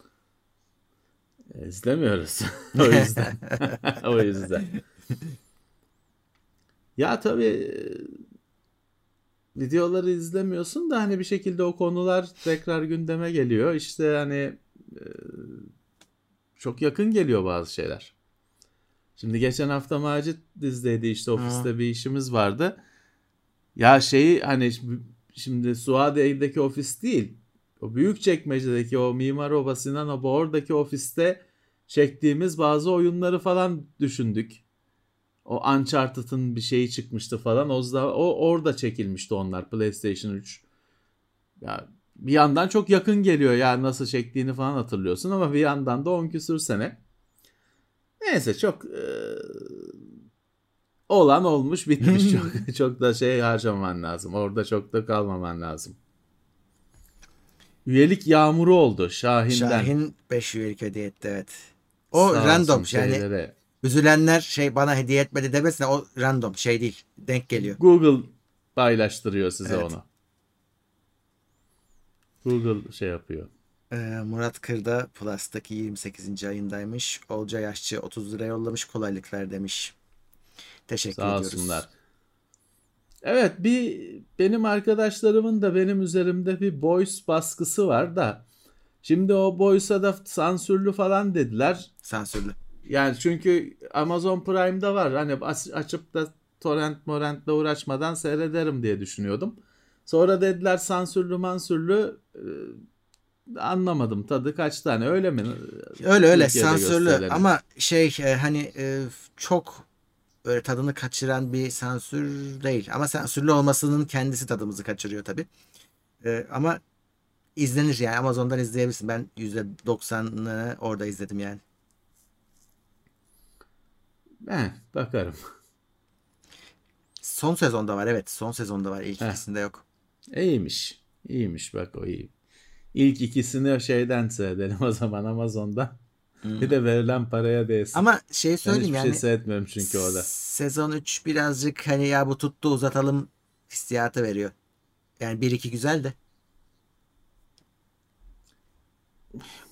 İzlemiyoruz. *laughs* o *laughs* yüzden. *laughs* o yüzden. Ya tabii e, videoları izlemiyorsun da hani bir şekilde o konular tekrar gündeme geliyor. İşte hani e, çok yakın geliyor bazı şeyler. Şimdi geçen hafta Macit dizdeydi işte ofiste Hı. bir işimiz vardı. Ya şeyi hani şimdi Suadiye'deki ofis değil. O büyük çekmecedeki o Mimar Oba Sinan Oba oradaki ofiste çektiğimiz bazı oyunları falan düşündük. O Uncharted'ın bir şeyi çıkmıştı falan. O, da, o orada çekilmişti onlar PlayStation 3. Ya bir yandan çok yakın geliyor ya nasıl çektiğini falan hatırlıyorsun ama bir yandan da 10 küsür sene. Neyse çok e, olan olmuş bitmiş *laughs* çok çok da şey harcaman lazım. Orada çok da kalmaman lazım. Üyelik yağmuru oldu Şahin'den. Şahin 5 üyelik hediye etti evet. O Sağ random yani şeylere. üzülenler şey bana hediye etmedi demesine o random şey değil denk geliyor. Google paylaştırıyor size evet. onu. Google şey yapıyor. Ee, Murat Kırda Plus'taki 28. ayındaymış. Olca Yaşçı 30 lira yollamış kolaylıklar demiş. Teşekkür Sağ ediyoruz. Olsunlar. Evet bir benim arkadaşlarımın da benim üzerimde bir Boys baskısı var da şimdi o Boys'a da sansürlü falan dediler. Sansürlü. Yani çünkü Amazon Prime'da var. Hani açıp da torrent morentle uğraşmadan seyrederim diye düşünüyordum. Sonra dediler sansürlü mansürlü e, anlamadım tadı kaç tane öyle mi? Öyle öyle sansürlü ama şey e, hani e, çok böyle tadını kaçıran bir sansür değil. Ama sansürlü olmasının kendisi tadımızı kaçırıyor tabi. ama izlenir yani Amazon'dan izleyebilirsin. Ben %90'ını orada izledim yani. Ben bakarım. Son sezonda var evet. Son sezonda var. İlk Heh. ikisinde yok. İyiymiş. İyiymiş bak o iyi. İlk ikisini şeyden seyredelim o zaman Amazon'da. Hmm. Bir de verilen paraya değsin. Ama şey söyleyeyim ben yani. şey seyretmiyorum çünkü orada. Sezon 3 birazcık hani ya bu tuttu uzatalım hissiyatı veriyor. Yani 1-2 güzel de.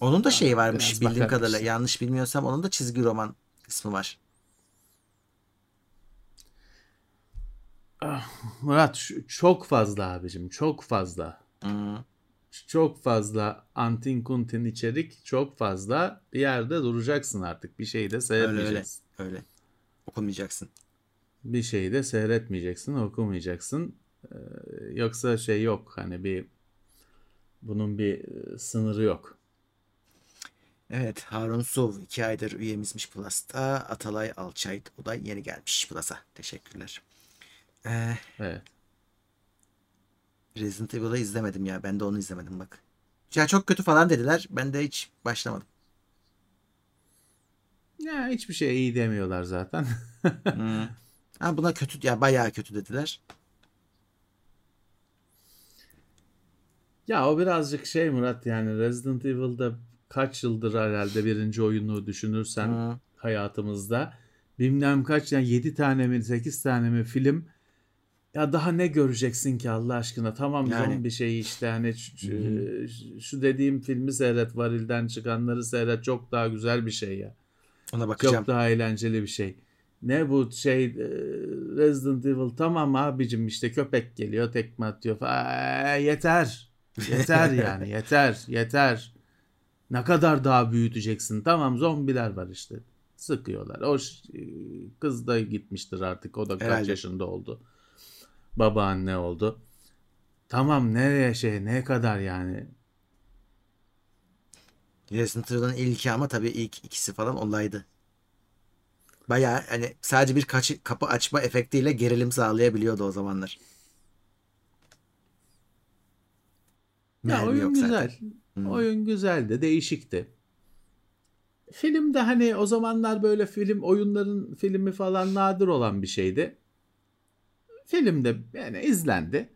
Onun da şeyi varmış Biraz bildiğim kadarıyla. Işte. Yanlış bilmiyorsam onun da çizgi roman kısmı var. Ah, Murat çok fazla abicim çok fazla. Hmm. Çok fazla antin kuntin içerik çok fazla bir yerde duracaksın artık bir şeyi de seyretmeyeceksin. Öyle öyle, öyle. okumayacaksın. Bir şeyi de seyretmeyeceksin okumayacaksın. Ee, yoksa şey yok hani bir bunun bir e, sınırı yok. Evet Harun Suv iki aydır üyemizmiş Plus'ta. Atalay Alçay o da yeni gelmiş Plus'a. Teşekkürler. Ee, evet. Resident Evil'ı izlemedim ya. Ben de onu izlemedim bak. Ya çok kötü falan dediler. Ben de hiç başlamadım. Ya hiçbir şey iyi demiyorlar zaten. hmm. *laughs* Ha, buna kötü ya bayağı kötü dediler. Ya o birazcık şey Murat yani Resident Evil'da kaç yıldır herhalde birinci oyunu düşünürsen hmm. hayatımızda bilmem kaç yani 7 tane mi 8 tane mi film ya daha ne göreceksin ki Allah aşkına? Tamam yani. zombi şey işte hani şu, şu dediğim filmi seyret varilden çıkanları seyret çok daha güzel bir şey ya. Ona bakacağım. Çok daha eğlenceli bir şey. Ne bu şey e, Resident Evil tamam abicim işte köpek geliyor tekme atıyor falan. yeter. Yeter *laughs* yani yeter yeter. Ne kadar daha büyüteceksin? Tamam zombiler var işte. Sıkıyorlar. O kız da gitmiştir artık. O da kaç Herhalde. yaşında oldu babaanne oldu. Tamam nereye şey ne kadar yani. Resident Evil'ın ilki ama tabii ilk ikisi falan olaydı. Baya hani sadece bir kaç, kapı açma efektiyle gerilim sağlayabiliyordu o zamanlar. Ya Mermi oyun güzel. Hmm. Oyun güzeldi, değişikti. Film de hani o zamanlar böyle film oyunların filmi falan nadir olan bir şeydi. Film de yani izlendi.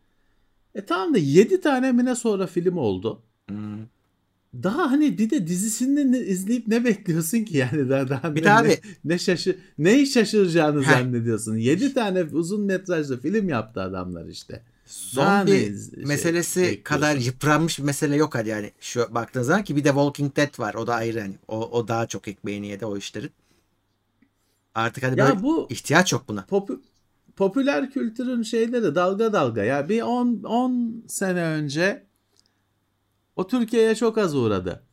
E tamam da 7 tane mi ne sonra film oldu. Hmm. Daha hani bir de dizisini izleyip ne bekliyorsun ki *laughs* yani daha daha bir ne, abi. ne, şaşır neyi şaşıracağını Heh. zannediyorsun. 7 tane uzun metrajlı film yaptı adamlar işte. Zombi şey, meselesi bekliyorsun. kadar yıpranmış bir mesele yok hadi yani. Şu baktığınız zaman ki bir de Walking Dead var. O da ayrı hani. O, o daha çok ekmeğini yedi o işlerin. Artık hani ya böyle bu ihtiyaç yok buna. Pop, popüler kültürün şeyleri dalga dalga ya bir 10 10 sene önce o Türkiye'ye çok az uğradı.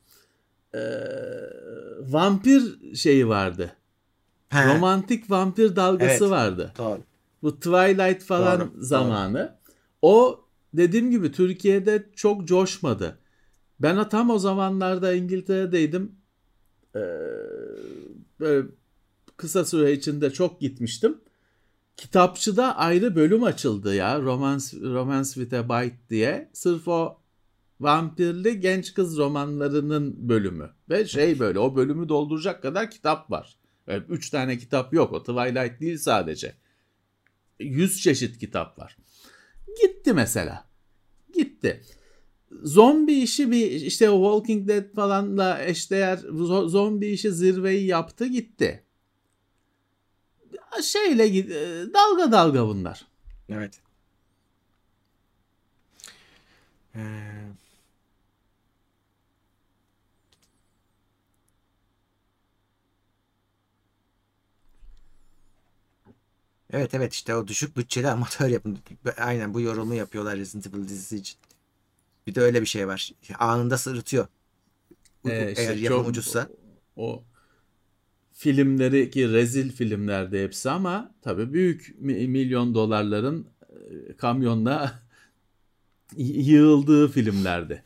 e, vampir şeyi vardı. He, Romantik vampir dalgası Evet. vardı. Doğru. Bu Twilight falan Doğru, doğru. zamanı. O dediğim gibi Türkiye'de çok coşmadı. Ben tam o zamanlarda İngiltere'deydim. Ee, böyle kısa süre içinde çok gitmiştim. Kitapçıda ayrı bölüm açıldı ya. Romance, Romance with a Bite diye. Sırf o vampirli genç kız romanlarının bölümü. Ve şey böyle o bölümü dolduracak kadar kitap var. Öyle üç tane kitap yok. O Twilight değil sadece. 100 çeşit kitap var. Gitti mesela. Gitti. Zombi işi bir işte Walking Dead falanla eşdeğer zo- zombi işi zirveyi yaptı gitti. Şeyle gid- e, dalga dalga bunlar. Evet. Ee, Evet evet işte o düşük bütçeli amatör yapım. Aynen bu yorumu yapıyorlar Resident Evil dizisi için. Bir de öyle bir şey var. Anında sırıtıyor. Ee, işte Eğer yapım çok- ucuzsa. O filmleri ki rezil filmlerdi hepsi ama tabii büyük mi- milyon dolarların e, kamyonla *laughs* yığıldığı filmlerdi.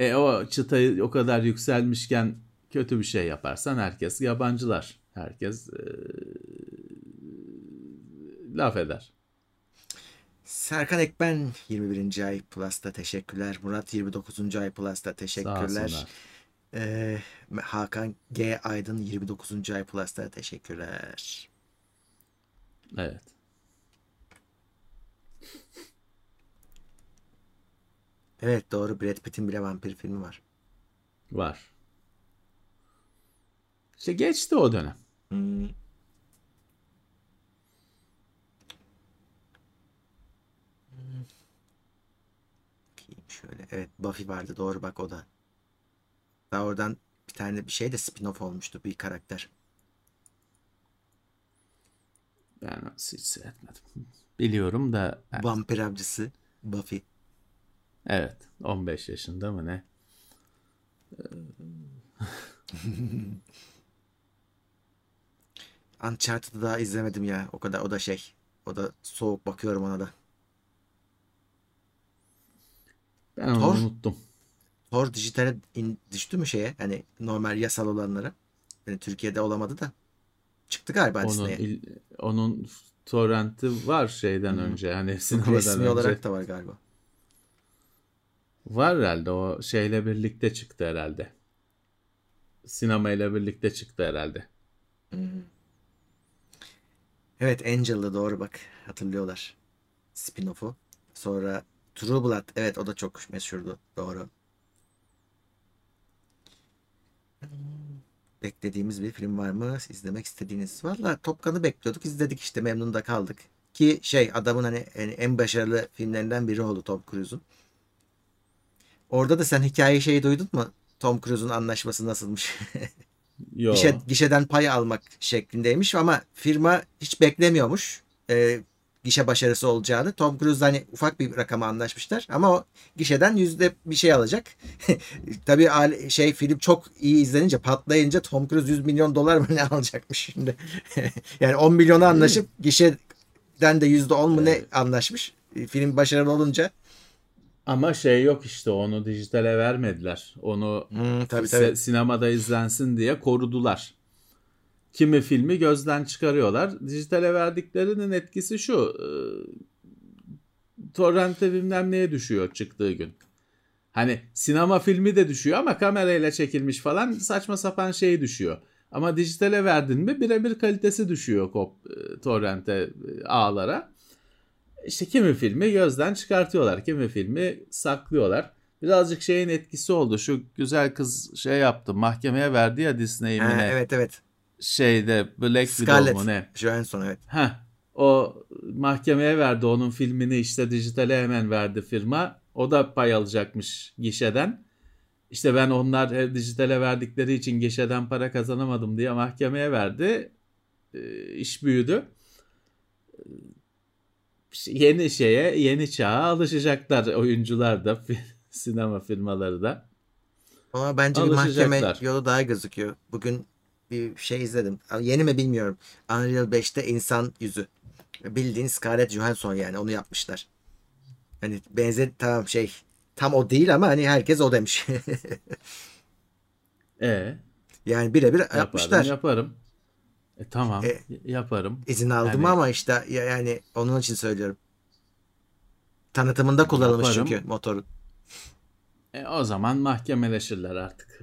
E o çıtayı o kadar yükselmişken kötü bir şey yaparsan herkes yabancılar. Herkes e, laf eder. Serkan Ekben 21. ay Plus'ta teşekkürler. Murat 29. ay Plus'ta Sağ teşekkürler. olsunlar. Ee, Hakan G. Aydın 29. ay Plus'ta teşekkürler. Evet. Evet doğru Brad Pitt'in bile vampir filmi var. Var. İşte geçti o dönem. Hmm. Bakayım şöyle. Evet Buffy vardı doğru bak o da. Daha oradan bir tane bir şey de spin-off olmuştu bir karakter. Ben hiç seyretmedim. *laughs* Biliyorum da Vampir avcısı Buffy. evet 15 yaşında mı ne? *laughs* Uncharted'ı daha izlemedim ya. O kadar o da şey. O da soğuk bakıyorum ona da. Ben onu Thor? unuttum. Thor dijitale in- düştü mü şeye? Hani normal yasal olanlara. Yani Türkiye'de olamadı da. Çıktı galiba Onun il- onun torrenti var şeyden önce yani sinemadan resmi önce. olarak da var galiba. Var herhalde o şeyle birlikte çıktı herhalde. Sinemayla birlikte çıktı herhalde. Evet Angel'da doğru bak. Hatırlıyorlar. Spin-off'u. Sonra True Blood. Evet o da çok meşhurdu. Doğru. Beklediğimiz bir film var mı? İzlemek istediğiniz. Valla Top Gun'ı bekliyorduk. izledik işte memnun da kaldık. Ki şey adamın hani en, başarılı filmlerinden biri oldu Tom Cruise'un. Orada da sen hikaye şeyi duydun mu? Tom Cruise'un anlaşması nasılmış? Yo. Gişe, gişeden pay almak şeklindeymiş ama firma hiç beklemiyormuş e, gişe başarısı olacağını. Tom Cruise hani ufak bir rakama anlaşmışlar ama o gişeden yüzde bir şey alacak. *laughs* Tabii şey film çok iyi izlenince patlayınca Tom Cruise 100 milyon dolar mı ne *laughs* alacakmış şimdi. *laughs* yani 10 milyona anlaşıp gişeden de yüzde 10 mu ne anlaşmış. E, Film başarılı olunca. Ama şey yok işte onu dijitale vermediler. Onu Hmm, tabii tabii. sinemada izlensin diye korudular. Kimi filmi gözden çıkarıyorlar. Dijitale verdiklerinin etkisi şu. E, torrente bilmem neye düşüyor çıktığı gün. Hani sinema filmi de düşüyor ama kamerayla çekilmiş falan saçma sapan şey düşüyor. Ama dijitale verdin mi birebir kalitesi düşüyor kop, e, torrente e, ağlara. İşte kimi filmi gözden çıkartıyorlar. Kimi filmi saklıyorlar. Birazcık şeyin etkisi oldu. Şu güzel kız şey yaptı. Mahkemeye verdi ya Disney'i evet evet. Şeyde Black Widow Scarlett mu ne? Johansson evet. Heh, o mahkemeye verdi onun filmini işte dijitale hemen verdi firma. O da pay alacakmış gişeden. İşte ben onlar hep dijitale verdikleri için gişeden para kazanamadım diye mahkemeye verdi. Ee, iş büyüdü. Ee, Yeni şeye, yeni çağa alışacaklar oyuncular da, sinema firmaları da. Ama bence bir mahkeme yolu daha gözüküyor. Bugün bir şey izledim. Yeni mi bilmiyorum. Unreal 5'te insan yüzü. Bildiğin Scarlett Johansson yani onu yapmışlar. Hani benzer tamam şey tam o değil ama hani herkes o demiş. *laughs* E yani birebir yaparım yapmışlar. yaparım. E tamam E, yaparım. İzin aldım Yani- ama işte ya- yani onun için söylüyorum. Tanıtımında kullanılmış Yaparım. çünkü motorun. E, o zaman mahkemeleşirler artık.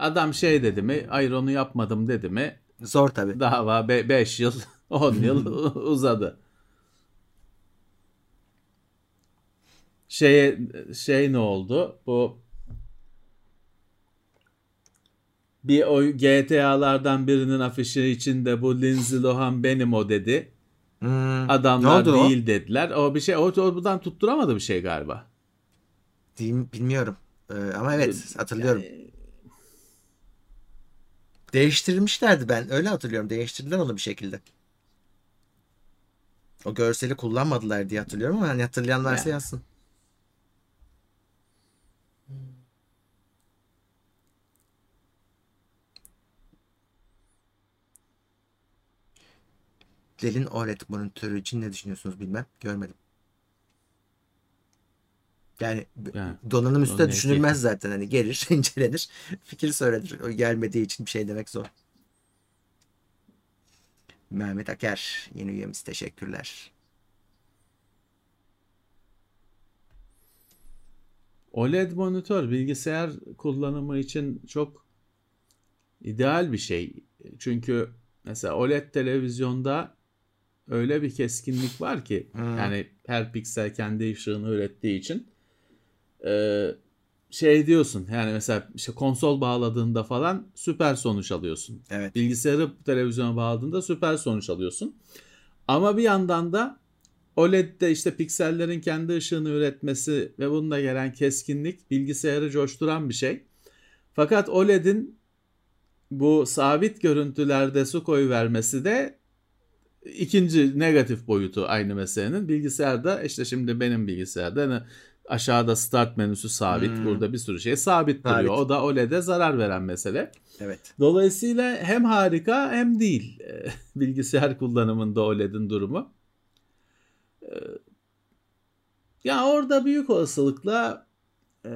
Adam şey dedi mi, hayır onu yapmadım dedi mi, Zor tabii. dava 5 yıl, *laughs* 10 yıl *laughs* uzadı. Şeye şey ne oldu? Bu bir o GTA'lardan birinin afişi içinde bu Lindsay Lohan benim o dedi. Hmm, Adamlar değil dediler. O bir şey o, o buradan tutturamadı bir şey galiba. o? Bilmiyorum. Ee, ama evet hatırlıyorum. Yani- Değiştirmişlerdi ben. Öyle hatırlıyorum. Değiştirdiler onu bir şekilde. O görseli kullanmadılar diye hatırlıyorum ama hani hatırlayan varsa Yani. yazsın. Dell'in OLED monitörü için ne düşünüyorsunuz bilmem. Görmedim. Yani Yani, donanım üstüne ne düşünülmez zaten. Hani gelir, *laughs* incelenir. Fikir söylenir. O gelmediği için bir şey demek zor. Mehmet Aker yeni üyemiz teşekkürler. OLED monitör bilgisayar kullanımı için çok ideal bir şey. Çünkü mesela OLED televizyonda öyle bir keskinlik var ki Hmm. yani her piksel kendi ışığını ürettiği için e, şey diyorsun yani mesela işte konsol bağladığında falan süper sonuç alıyorsun. Evet. Bilgisayarı televizyona bağladığında süper sonuç alıyorsun. Ama bir yandan da OLED'de işte piksellerin kendi ışığını üretmesi ve bununla gelen keskinlik bilgisayarı coşturan bir şey. Fakat OLED'in bu sabit görüntülerde su koyu vermesi de ikinci negatif boyutu aynı meselenin. Bilgisayarda işte şimdi benim bilgisayarda aşağıda start menüsü sabit. Hmm. Burada bir sürü şey sabit Sabit. duruyor. O da OLED'e zarar veren mesele. Evet. Dolayısıyla hem harika hem değil e, *laughs* bilgisayar kullanımında OLED'in durumu. E, Ya orada büyük olasılıkla e,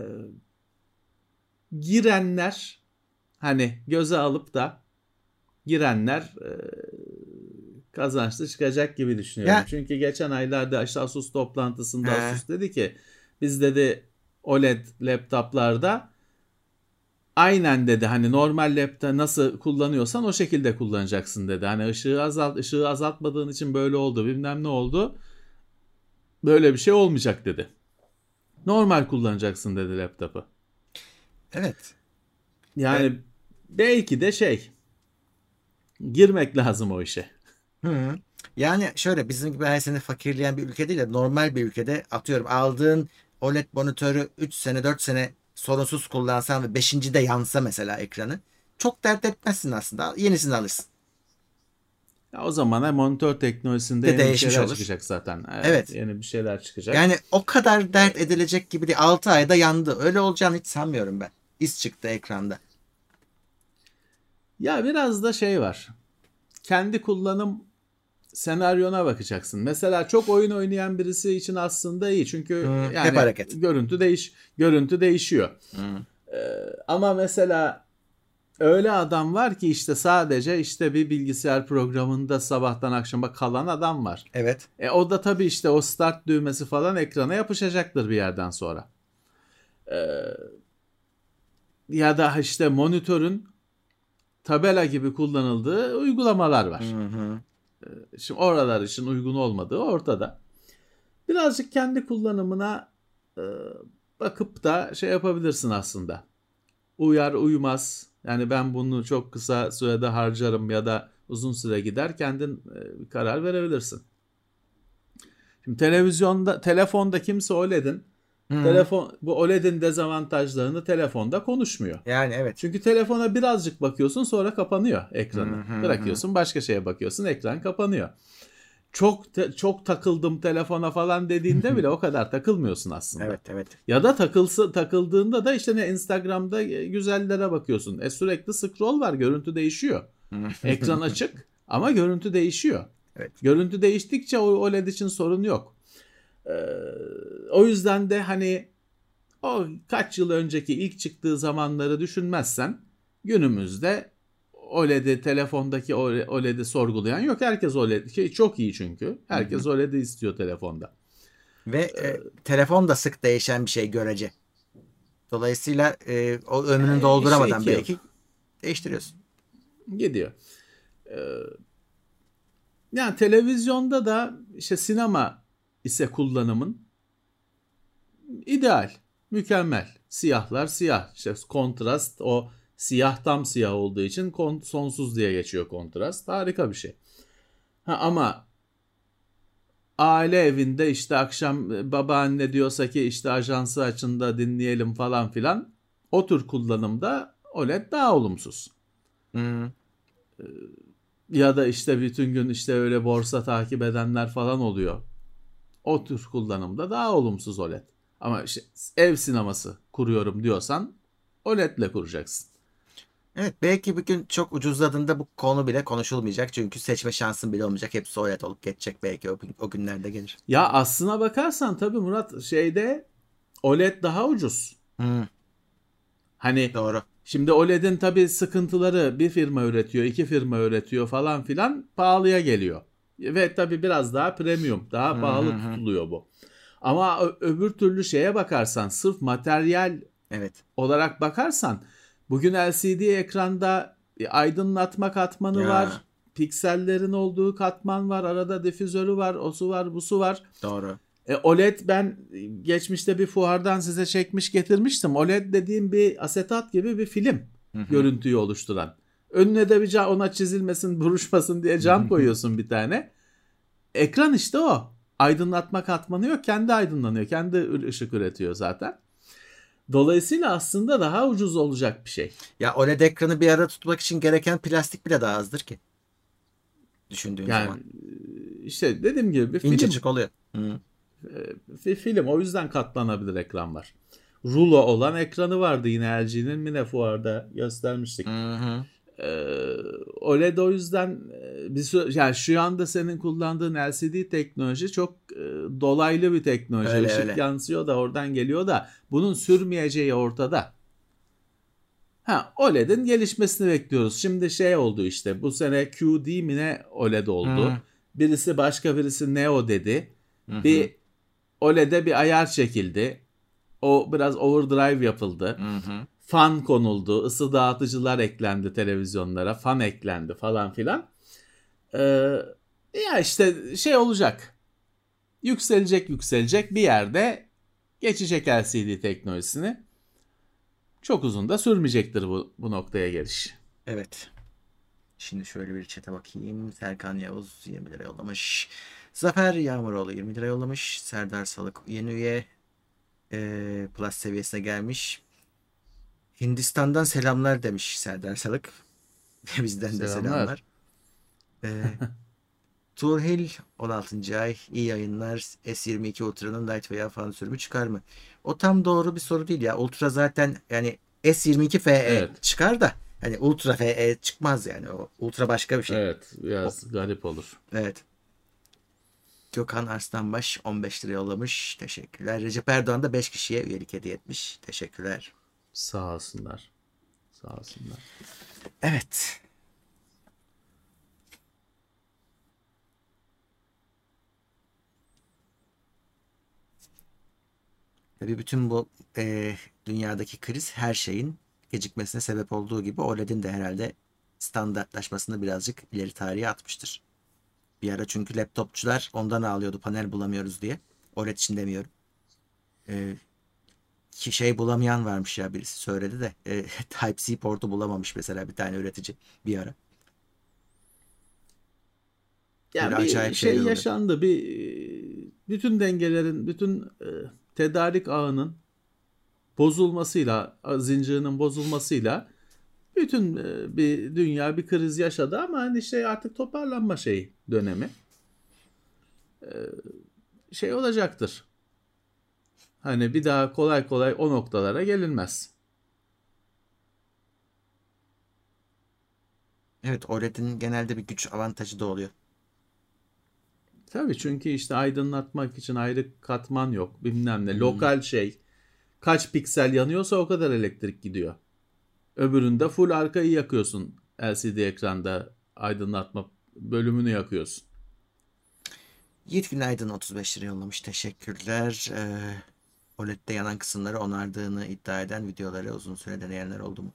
girenler hani göze alıp da girenler e, kazançlı çıkacak gibi düşünüyorum. Ya- Çünkü geçen aylarda işte Asus toplantısında He. Asus dedi ki biz dedi OLED laptoplarda aynen dedi hani normal lapta nasıl kullanıyorsan o şekilde kullanacaksın dedi. Hani ışığı azalt ışığı azaltmadığın için böyle oldu bilmem ne oldu. Böyle bir şey olmayacak dedi. Normal kullanacaksın dedi laptopu. Evet. Yani belki de şey girmek lazım o işe. Hı. Yani şöyle bizim gibi her sene fakirleyen bir ülke değil de normal bir ülkede atıyorum aldığın OLED monitörü 3 sene 4 sene sorunsuz kullansan ve 5. de yansa mesela ekranı çok dert etmezsin aslında. Yenisini alırsın. Ya o zaman da monitör teknolojisinde De yeni bir şeyler olur. çıkacak zaten. Evet, Evet. Yeni bir şeyler çıkacak. Yani o kadar dert edilecek gibi değil. 6 ayda yandı. Öyle olacağını hiç sanmıyorum ben. İz çıktı ekranda. Ya biraz da şey var. Kendi kullanım senaryona bakacaksın. Mesela çok oyun oynayan birisi için aslında iyi. Çünkü Hı, yani hep hareket. görüntü değiş görüntü değişiyor. Ee, ama mesela öyle adam var ki işte sadece işte bir bilgisayar programında sabahtan akşama kalan adam var. Evet. E o da tabii işte o start düğmesi falan ekrana yapışacaktır bir yerden sonra. Ee, ya da işte monitörün tabela gibi kullanıldığı uygulamalar var. Hı hı. Şimdi oralar için uygun olmadığı ortada. Birazcık kendi kullanımına e, bakıp da şey yapabilirsin aslında. Uyar uymaz. Yani ben bunu çok kısa sürede harcarım ya da uzun süre gider kendin e, karar verebilirsin. Şimdi televizyonda, telefonda kimse OLED'in Telefon bu OLED'in dezavantajlarını telefonda konuşmuyor. Yani evet. Çünkü telefona birazcık bakıyorsun sonra kapanıyor ekranı. Hı. Bırakıyorsun başka şeye bakıyorsun ekran kapanıyor. çok te- çok takıldım telefona falan dediğinde bile o kadar takılmıyorsun aslında. Evet evet. Ya da takılsı takıldığında da işte ne Instagram'da e, güzellere bakıyorsun. E sürekli scroll var, görüntü değişiyor. Ekran açık ama görüntü değişiyor. Evet. Görüntü değiştikçe o OLED için sorun yok. Ee, o yüzden de hani o kaç yıl önceki ilk çıktığı zamanları düşünmezsen günümüzde OLED'i telefondaki OLED'i sorgulayan yok. Herkes OLED ki çok iyi çünkü. Herkes OLED'i istiyor telefonda. Ve e, telefon da sık değişen bir şey görece. Dolayısıyla e, o ömrünü E, dolduramadan şey ki- belki değiştiriyorsun. gidiyor. Ee, yani televizyonda da işte sinema ise kullanımın ideal, mükemmel. Siyahlar siyah. İşte kontrast o siyah tam siyah olduğu için kon- sonsuz diye geçiyor kontrast. Harika bir şey. Ha, ama aile evinde işte akşam e, babaanne diyorsa ki işte ajansı açında dinleyelim falan filan. O tür kullanımda OLED daha olumsuz. Hmm. Ya da işte bütün gün işte öyle borsa takip edenler falan oluyor. O tür kullanımda daha olumsuz OLED. Ama işte ev sineması kuruyorum diyorsan OLED'le kuracaksın. Evet belki bir gün çok ucuzladığında bu konu bile konuşulmayacak. Çünkü seçme şansın bile olmayacak. Hepsi OLED olup geçecek belki o, o günlerde gelir. Ya aslına bakarsan tabii Murat şeyde OLED daha ucuz. Hmm, Hani doğru. şimdi OLED'in tabii sıkıntıları bir firma üretiyor, iki firma üretiyor falan filan pahalıya geliyor. Ve tabii biraz daha premium, daha pahalı tutuluyor bu. Ama öbür türlü şeye bakarsan sırf materyal Evet. olarak bakarsan bugün LCD ekranda e, aydınlatma katmanı Ya. var. Piksellerin olduğu katman var. Arada difüzörü var. Osu var, busu var. Doğru. E, OLED ben geçmişte bir fuardan size çekmiş getirmiştim. OLED dediğim bir asetat gibi bir film Hı hı. görüntüyü oluşturan. Önüne de bir ca- ona çizilmesin, *laughs* buruşmasın diye cam koyuyorsun bir tane. Ekran işte o. Aydınlatma katmanı yok. Kendi aydınlanıyor. Kendi ışık üretiyor zaten. Dolayısıyla aslında daha ucuz olacak bir şey. Ya OLED ekranı bir arada tutmak için gereken plastik bile daha azdır ki. Düşündüğün Yani zaman. işte dediğim gibi bir film. İncecik oluyor. Hı. Bir film. O yüzden katlanabilir ekran var. Rulo olan ekranı vardı yine LG'nin Mine fuarda göstermiştik. Hı hı. Ee, OLED o yüzden e, bir yani şu anda senin kullandığın LCD teknoloji çok e, dolaylı bir teknoloji. Öyle, Işık öyle. yansıyor da oradan geliyor da bunun sürmeyeceği ortada. Ha OLED'in gelişmesini bekliyoruz. Şimdi şey oldu işte bu sene QD mi ne OLED oldu. Hı. Birisi başka birisi Neo dedi. Hı hı. Bir OLED'e bir ayar çekildi. O biraz overdrive yapıldı Hı hı. Fan konuldu, ısı dağıtıcılar eklendi televizyonlara, fan eklendi falan filan. Ee, ya işte şey olacak. Yükselecek yükselecek bir yerde geçecek LCD teknolojisini. Çok uzun da sürmeyecektir bu, bu noktaya geliş. Evet. Şimdi şöyle bir çete bakayım. Serkan Yavuz 20 lira yollamış. Zafer Yağmuroğlu 20 lira yollamış. Serdar Salık yeni üye. Ee, plus seviyesine gelmiş. Hindistan'dan selamlar demiş Serdar Salık. *laughs* Bizden de Selamlar. Ee, *laughs* Turhil 16. ay iyi yayınlar. S22 Ultra'nın Light veya fan sürümü çıkar mı? O tam doğru bir soru değil ya. Ultra zaten yani S22 FE Evet. çıkar da hani Ultra FE çıkmaz yani. O Ultra başka bir şey. Evet, biraz garip olur. Evet. Gökhan Arslanbaş 15 lira yollamış. Teşekkürler. Recep Erdoğan da 5 kişiye üyelik hediye etmiş. Teşekkürler. Sağ olsunlar. Sağ olsunlar. Evet. Tabii bütün bu e, dünyadaki kriz her şeyin gecikmesine sebep olduğu gibi OLED'in de herhalde standartlaşmasını birazcık ileri tarihe atmıştır. Bir ara çünkü laptopçular ondan ağlıyordu panel bulamıyoruz diye. OLED için demiyorum. E, ki şey bulamayan varmış ya birisi söyledi de e, *laughs* Type-C portu bulamamış mesela bir tane üretici bir ara. Yani bir acayip şey şeyler oluyor. yaşandı. Bir bütün dengelerin, bütün e, tedarik ağının bozulmasıyla, zincirinin bozulmasıyla bütün e, bir dünya bir kriz yaşadı ama hani şey artık toparlanma şeyi dönemi. şey olacaktır. Hani bir daha kolay kolay o noktalara gelinmez. Evet OLED'in genelde bir güç avantajı da oluyor. Tabii çünkü işte aydınlatmak için ayrı katman yok bilmem ne. Hmm. Lokal şey kaç piksel yanıyorsa o kadar elektrik gidiyor. Öbüründe full arkayı yakıyorsun LCD ekranda aydınlatma bölümünü yakıyorsun. Yiğit Günaydın 35 lira yollamış. Teşekkürler. Ee, OLED'de yanan kısımları onardığını iddia eden videoları uzun süre deneyenler oldu mu?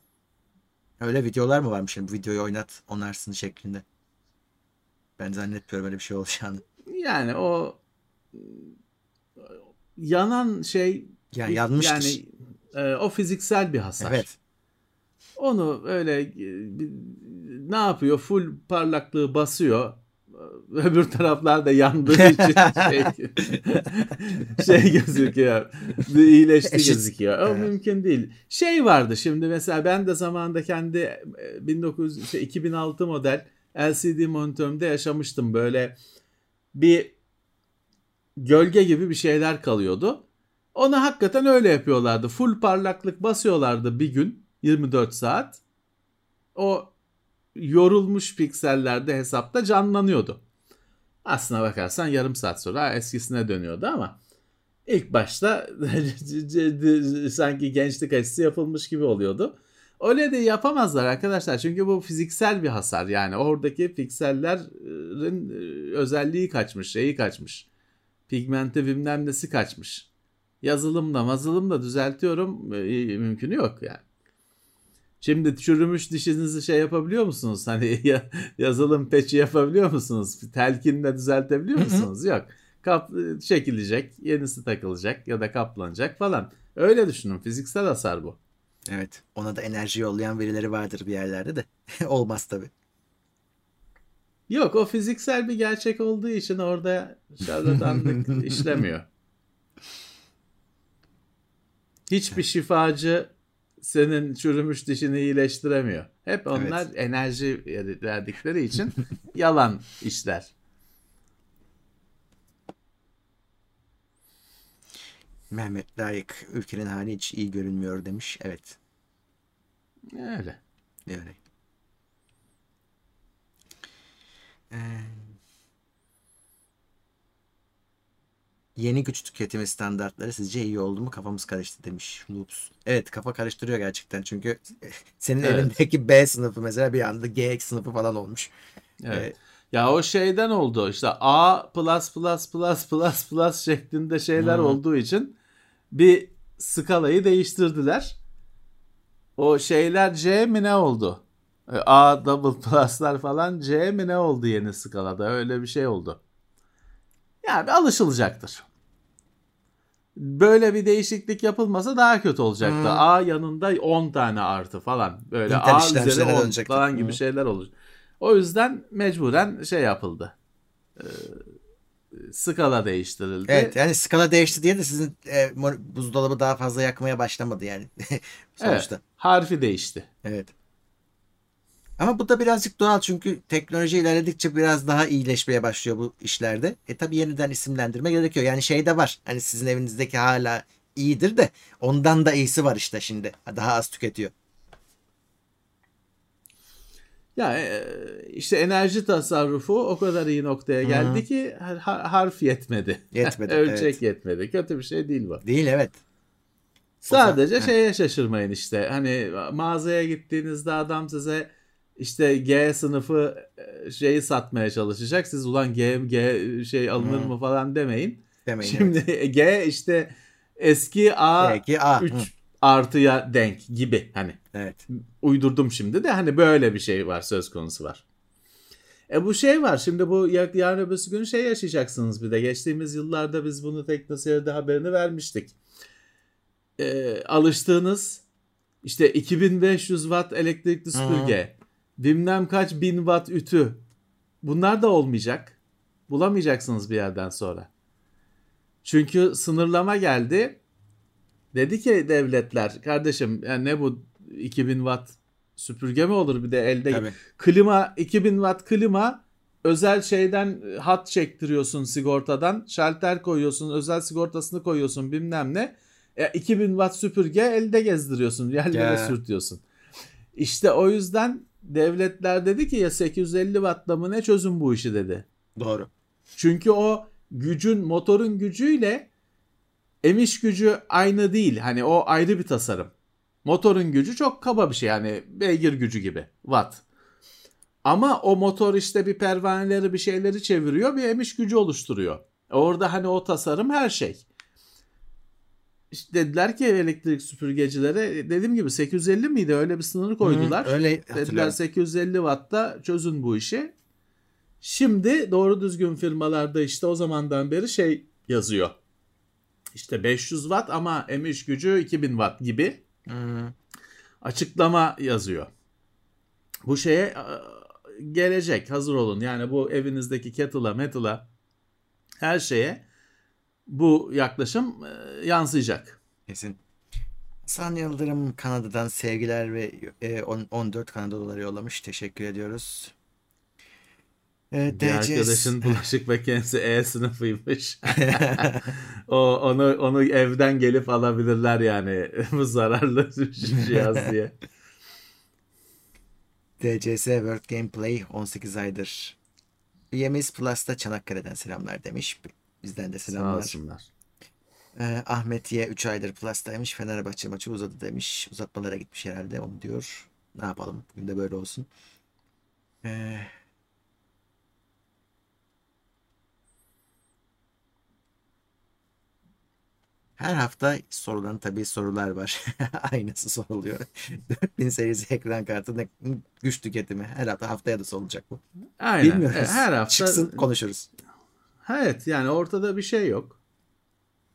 Öyle videolar mı varmış? Yani bu videoyu oynat onarsın şeklinde. Ben zannetmiyorum öyle bir şey olacağını. Yani o yanan şey yani yanmıştır. Yani e, o fiziksel bir hasar. Evet. Onu öyle e, ne yapıyor? Full parlaklığı basıyor. *laughs* Öbür taraflar da yandığı *laughs* için şey, *laughs* şey gözüküyor. İyileşti Eşit. gözüküyor. O evet. mümkün değil. Şey vardı şimdi mesela ben de zamanında kendi 1900 şey, 2006 model LCD monitörümde yaşamıştım. Böyle bir gölge gibi bir şeyler kalıyordu. Onu hakikaten öyle yapıyorlardı. Full parlaklık basıyorlardı bir gün 24 saat. O yorulmuş piksellerde hesapta canlanıyordu. Aslına bakarsan yarım saat sonra eskisine dönüyordu ama ilk başta *laughs* sanki gençlik aşısı yapılmış gibi oluyordu. Öyle de yapamazlar arkadaşlar çünkü bu fiziksel bir hasar yani oradaki piksellerin e, özelliği kaçmış şeyi kaçmış. Pigmenti bilmem nesi kaçmış. Yazılımda mazılımda düzeltiyorum e, mümkünü yok yani. Şimdi çürümüş dişinizi şey yapabiliyor musunuz? Hani *laughs* yazılım peçi yapabiliyor musunuz? Telkinle düzeltebiliyor musunuz? Yok. Kap çekilecek, yenisi takılacak ya da kaplanacak falan. Öyle düşünün. Fiziksel hasar bu. Evet. Ona da enerji yollayan verileri vardır bir yerlerde de. *laughs* Olmaz tabii. Yok o fiziksel bir gerçek olduğu için orada şarlatanlık *laughs* işlemiyor. Hiçbir şifacı senin çürümüş dişini iyileştiremiyor. Hep onlar evet. enerji verdikleri için *laughs* yalan işler. Mehmet Layık ülkenin hali hiç iyi görünmüyor demiş. Evet. Öyle. Öyle. Ee, Yeni güç tüketimi standartları sizce iyi oldu mu? Kafamız karıştı demiş Loops. Evet kafa karıştırıyor gerçekten. Çünkü *laughs* senin evet. elindeki B sınıfı mesela bir anda GX sınıfı falan olmuş. Evet. Ee, ya o şeyden oldu işte A plus plus plus plus plus şeklinde şeyler hmm. olduğu için bir skalayı değiştirdiler. O şeyler C mi ne oldu? Ee, A double plus'lar falan C mi ne oldu yeni skalada? Öyle bir şey oldu. Yani alışılacaktır böyle bir değişiklik yapılmasa daha kötü olacaktı. Hmm. A yanında 10 tane artı falan. Böyle Intel A üzeri 10 falan gibi hmm. şeyler olur. O yüzden mecburen şey yapıldı. Ee, skala değiştirildi. Evet yani skala değişti diye de sizin e, buzdolabı daha fazla yakmaya başlamadı yani. *laughs* Sonuçta. Evet, harfi değişti. Evet. Ama bu da birazcık doğal çünkü teknoloji ilerledikçe biraz daha iyileşmeye başlıyor bu işlerde. E tabi yeniden isimlendirme gerekiyor. Yani şey de var. Hani sizin evinizdeki hala iyidir de ondan da iyisi var işte şimdi. Daha az tüketiyor. Ya e, işte enerji tasarrufu o kadar iyi noktaya geldi Hı-hı. ki harf yetmedi. Yetmedi. *laughs* Ölçek evet. yetmedi. Kötü bir şey değil bu. Değil evet. Sadece o zaman, şeye şaşırmayın işte. Hani mağazaya gittiğinizde adam size işte G sınıfı e, şeyi satmaya çalışacak. Siz ulan G, G şey alınır mı falan demeyin. Demeyin. Şimdi evet. G işte eski A, G, A 3 Hı. artıya denk gibi hani. Evet. Uydurdum şimdi de hani böyle bir şey var söz konusu var. E bu şey var şimdi bu yarın öbürsü gün şey yaşayacaksınız bir de. Geçtiğimiz yıllarda biz bunu teknoseyirde haberini vermiştik. E, alıştığınız işte 2500 watt elektrikli süpürge. Bilmem kaç bin watt ütü. Bunlar da olmayacak. Bulamayacaksınız bir yerden sonra. Çünkü sınırlama geldi. Dedi ki devletler kardeşim yani ne bu 2000 watt süpürge mi olur bir de elde Tabii. klima 2000 watt klima özel şeyden hat çektiriyorsun sigortadan. Şalter koyuyorsun, özel sigortasını koyuyorsun bilmem ne. E, 2000 watt süpürge elde gezdiriyorsun, yerlere Ya. sürtüyorsun. İşte o yüzden devletler dedi ki ya 850 wattla mı ne çözün bu işi dedi. Doğru. Çünkü o gücün motorun gücüyle emiş gücü aynı değil. Hani o ayrı bir tasarım. Motorun gücü çok kaba bir şey yani beygir gücü gibi watt. Ama o motor işte bir pervaneleri bir şeyleri çeviriyor bir emiş gücü oluşturuyor. Orada hani o tasarım her şey. İşte dediler ki elektrik süpürgecilere dediğim gibi 850 miydi öyle bir sınır koydular. Hı, öyle Dediler hatırlıyorum. 850 wattta çözün bu işi. Şimdi doğru düzgün firmalarda işte o zamandan beri şey yazıyor. İşte 500 watt ama emiş gücü 2000 watt gibi Hı. açıklama yazıyor. Bu şeye e, gelecek hazır olun. Yani bu evinizdeki kettle'a metal'a her şeye bu yaklaşım e, yansıyacak. Kesin. Hasan Yıldırım Kanada'dan sevgiler ve e, on- 14 Kanada doları yollamış. Teşekkür ediyoruz. E, Bir DCS arkadaşın bulaşık makinesi E sınıfıymış. *laughs* o onu onu evden gelip alabilirler yani *laughs* bu zararlı cihaz *laughs* diye. DCS World Gameplay 18 aydır. Üyemiz Plus'ta Çanakkale'den selamlar demiş. Bizden de Sağ selamlar. olsunlar. Ee, Ahmet Ye 3 aydır Plus'taymış. Fenerbahçe maçı uzadı demiş. Uzatmalara gitmiş herhalde onu diyor. Ne yapalım? Bugün de böyle olsun. Ee, her hafta sorulan tabii sorular var. *laughs* Aynısı soruluyor. *laughs* 4000 serisi ekran kartı ne güç tüketimi. Her hafta haftaya da sorulacak bu. Aynen. Bilmiyoruz. Her hafta Çıksın konuşuruz. Evet yani ortada bir şey yok.